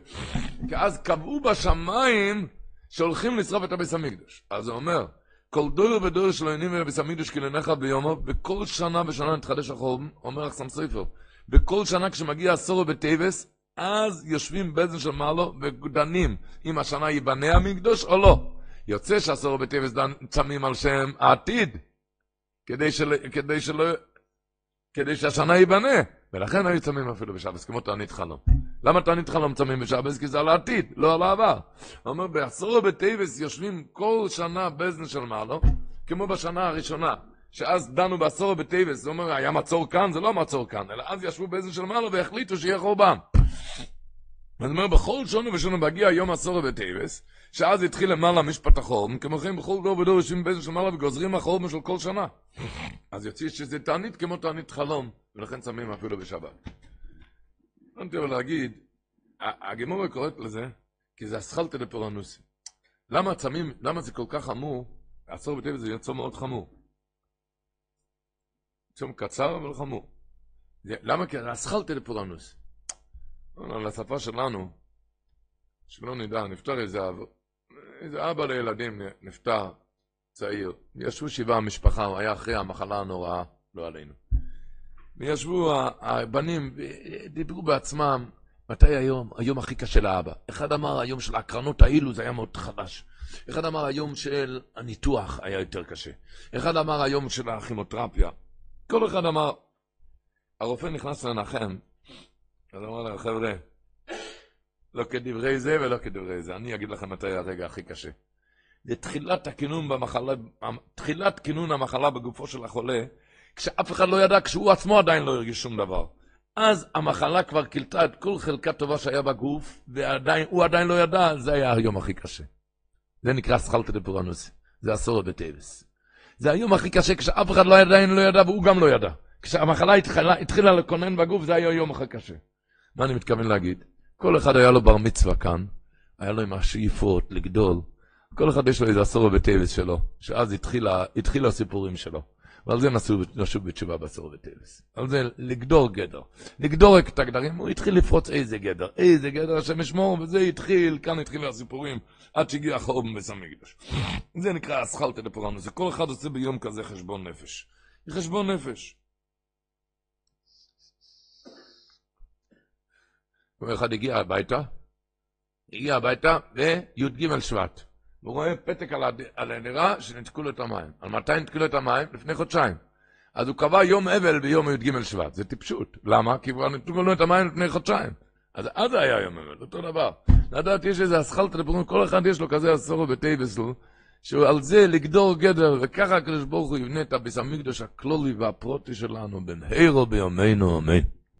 כי אז קבעו בשמיים שהולכים לשרוף את הביס המקדוש. אז הוא אומר, כל דור ודור שלא עניינים בביס המקדוש כלנך ביומו, בכל שנה ושנה נתחדש החורבן, אומר אחסם סופר, בכל שנה כשמגיע עשור בטייבס, אז יושבים באזן של מעלו ודנים אם השנה ייבנה המקדוש או לא. יוצא שעשור דן צמים על שם העתיד, כדי, של, כדי שלא... כדי שהשנה ייבנה. ולכן היו צמים אפילו בשבס, כמו תענית חלום. למה תענית חלום צמים בשבס? כי זה על העתיד, לא על העבר. הוא אומר, בעשור בטייבס יושבים כל שנה באזן של מעלו, כמו בשנה הראשונה. שאז דנו בעשור בטייבס, זה אומר, היה מצור כאן, זה לא מצור כאן, אלא אז ישבו באיזה של מעלה והחליטו שיהיה חורבן. זאת אומרת, בכל שונו ושונו מגיע יום עשור בטייבס, שאז התחיל למעלה משפט החורבן, כמו כן בכל דור ודור יושבים באיזה של מעלה וגוזרים החורבן של כל שנה. אז יוצא שזה תענית כמו תענית חלום, ולכן צמים אפילו בשבת. אני רוצה להגיד, הגמורה קוראת לזה, כי זה אסכלתא דפורנוסי. למה צמים, למה זה כל כך חמור? עשור בטייבס זה יצור מאוד חמור. צום קצר אבל חמור. למה? כי זה אסכלתא דפורנוס. על השפה שלנו, שלא נדע, נפטר איזה אב, איזה אבא לילדים נפטר, צעיר. ישבו שבעה משפחה, הוא היה אחרי המחלה הנוראה, לא עלינו. וישבו הבנים, דיברו בעצמם, מתי היום? היום הכי קשה לאבא. אחד אמר היום של הקרנות האילו זה היה מאוד חלש. אחד אמר היום של הניתוח היה יותר קשה. אחד אמר היום של הכימותרפיה. כל אחד אמר, הרופא נכנס לנחם, אז אמר להם, חבר'ה, לא כדברי זה ולא כדברי זה, אני אגיד לכם מתי הרגע הכי קשה. זה תחילת הכינון במחלה, תחילת כינון המחלה בגופו של החולה, כשאף אחד לא ידע, כשהוא עצמו עדיין לא הרגיש שום דבר. אז המחלה כבר קילטה את כל חלקה טובה שהיה בגוף, והוא עדיין לא ידע, זה היה היום הכי קשה. זה נקרא סכלתא דפורנוס, זה עשור בטייבס. זה היום הכי קשה כשאף אחד לא עדיין לא ידע והוא גם לא ידע. כשהמחלה התחילה, התחילה לקונן בגוף, זה היה היום הכי קשה. מה אני מתכוון להגיד? כל אחד היה לו בר מצווה כאן, היה לו עם השאיפות לגדול. כל אחד יש לו איזה עשור בטייבס שלו, שאז התחילה, התחילו הסיפורים שלו. ועל זה נסו, נשוב בתשובה בעשור בטייבס. על זה לגדור גדר. לגדור את הגדרים, הוא התחיל לפרוץ איזה גדר, איזה גדר השם ישמור, וזה התחיל, כאן התחילו הסיפורים, עד שהגיע החורבן בית המקדש. זה נקרא אסכלתא דפורנוס, כל אחד עושה ביום כזה חשבון נפש. חשבון נפש. יום אחד הגיע הביתה, הגיע הביתה, וי"ג שבט. והוא רואה פתק על, הד... על הדירה שניתקו לו את המים. על מתי ניתקו לו את המים? לפני חודשיים. אז הוא קבע יום אבל ביום י"ג שבט. זה טיפשות. למה? כי כבר ניתקו לו את המים לפני חודשיים. אז אז היה יום אבל, אותו דבר. לדעת, יש איזה אסכלתא לפורים, כל אחד יש לו כזה עשורו בטייבסל, שהוא על זה לגדור גדר, וככה הקדוש ברוך הוא יבנה את הביס המקדוש הכלולי והפרוטי שלנו, בין הירו בימינו אמן.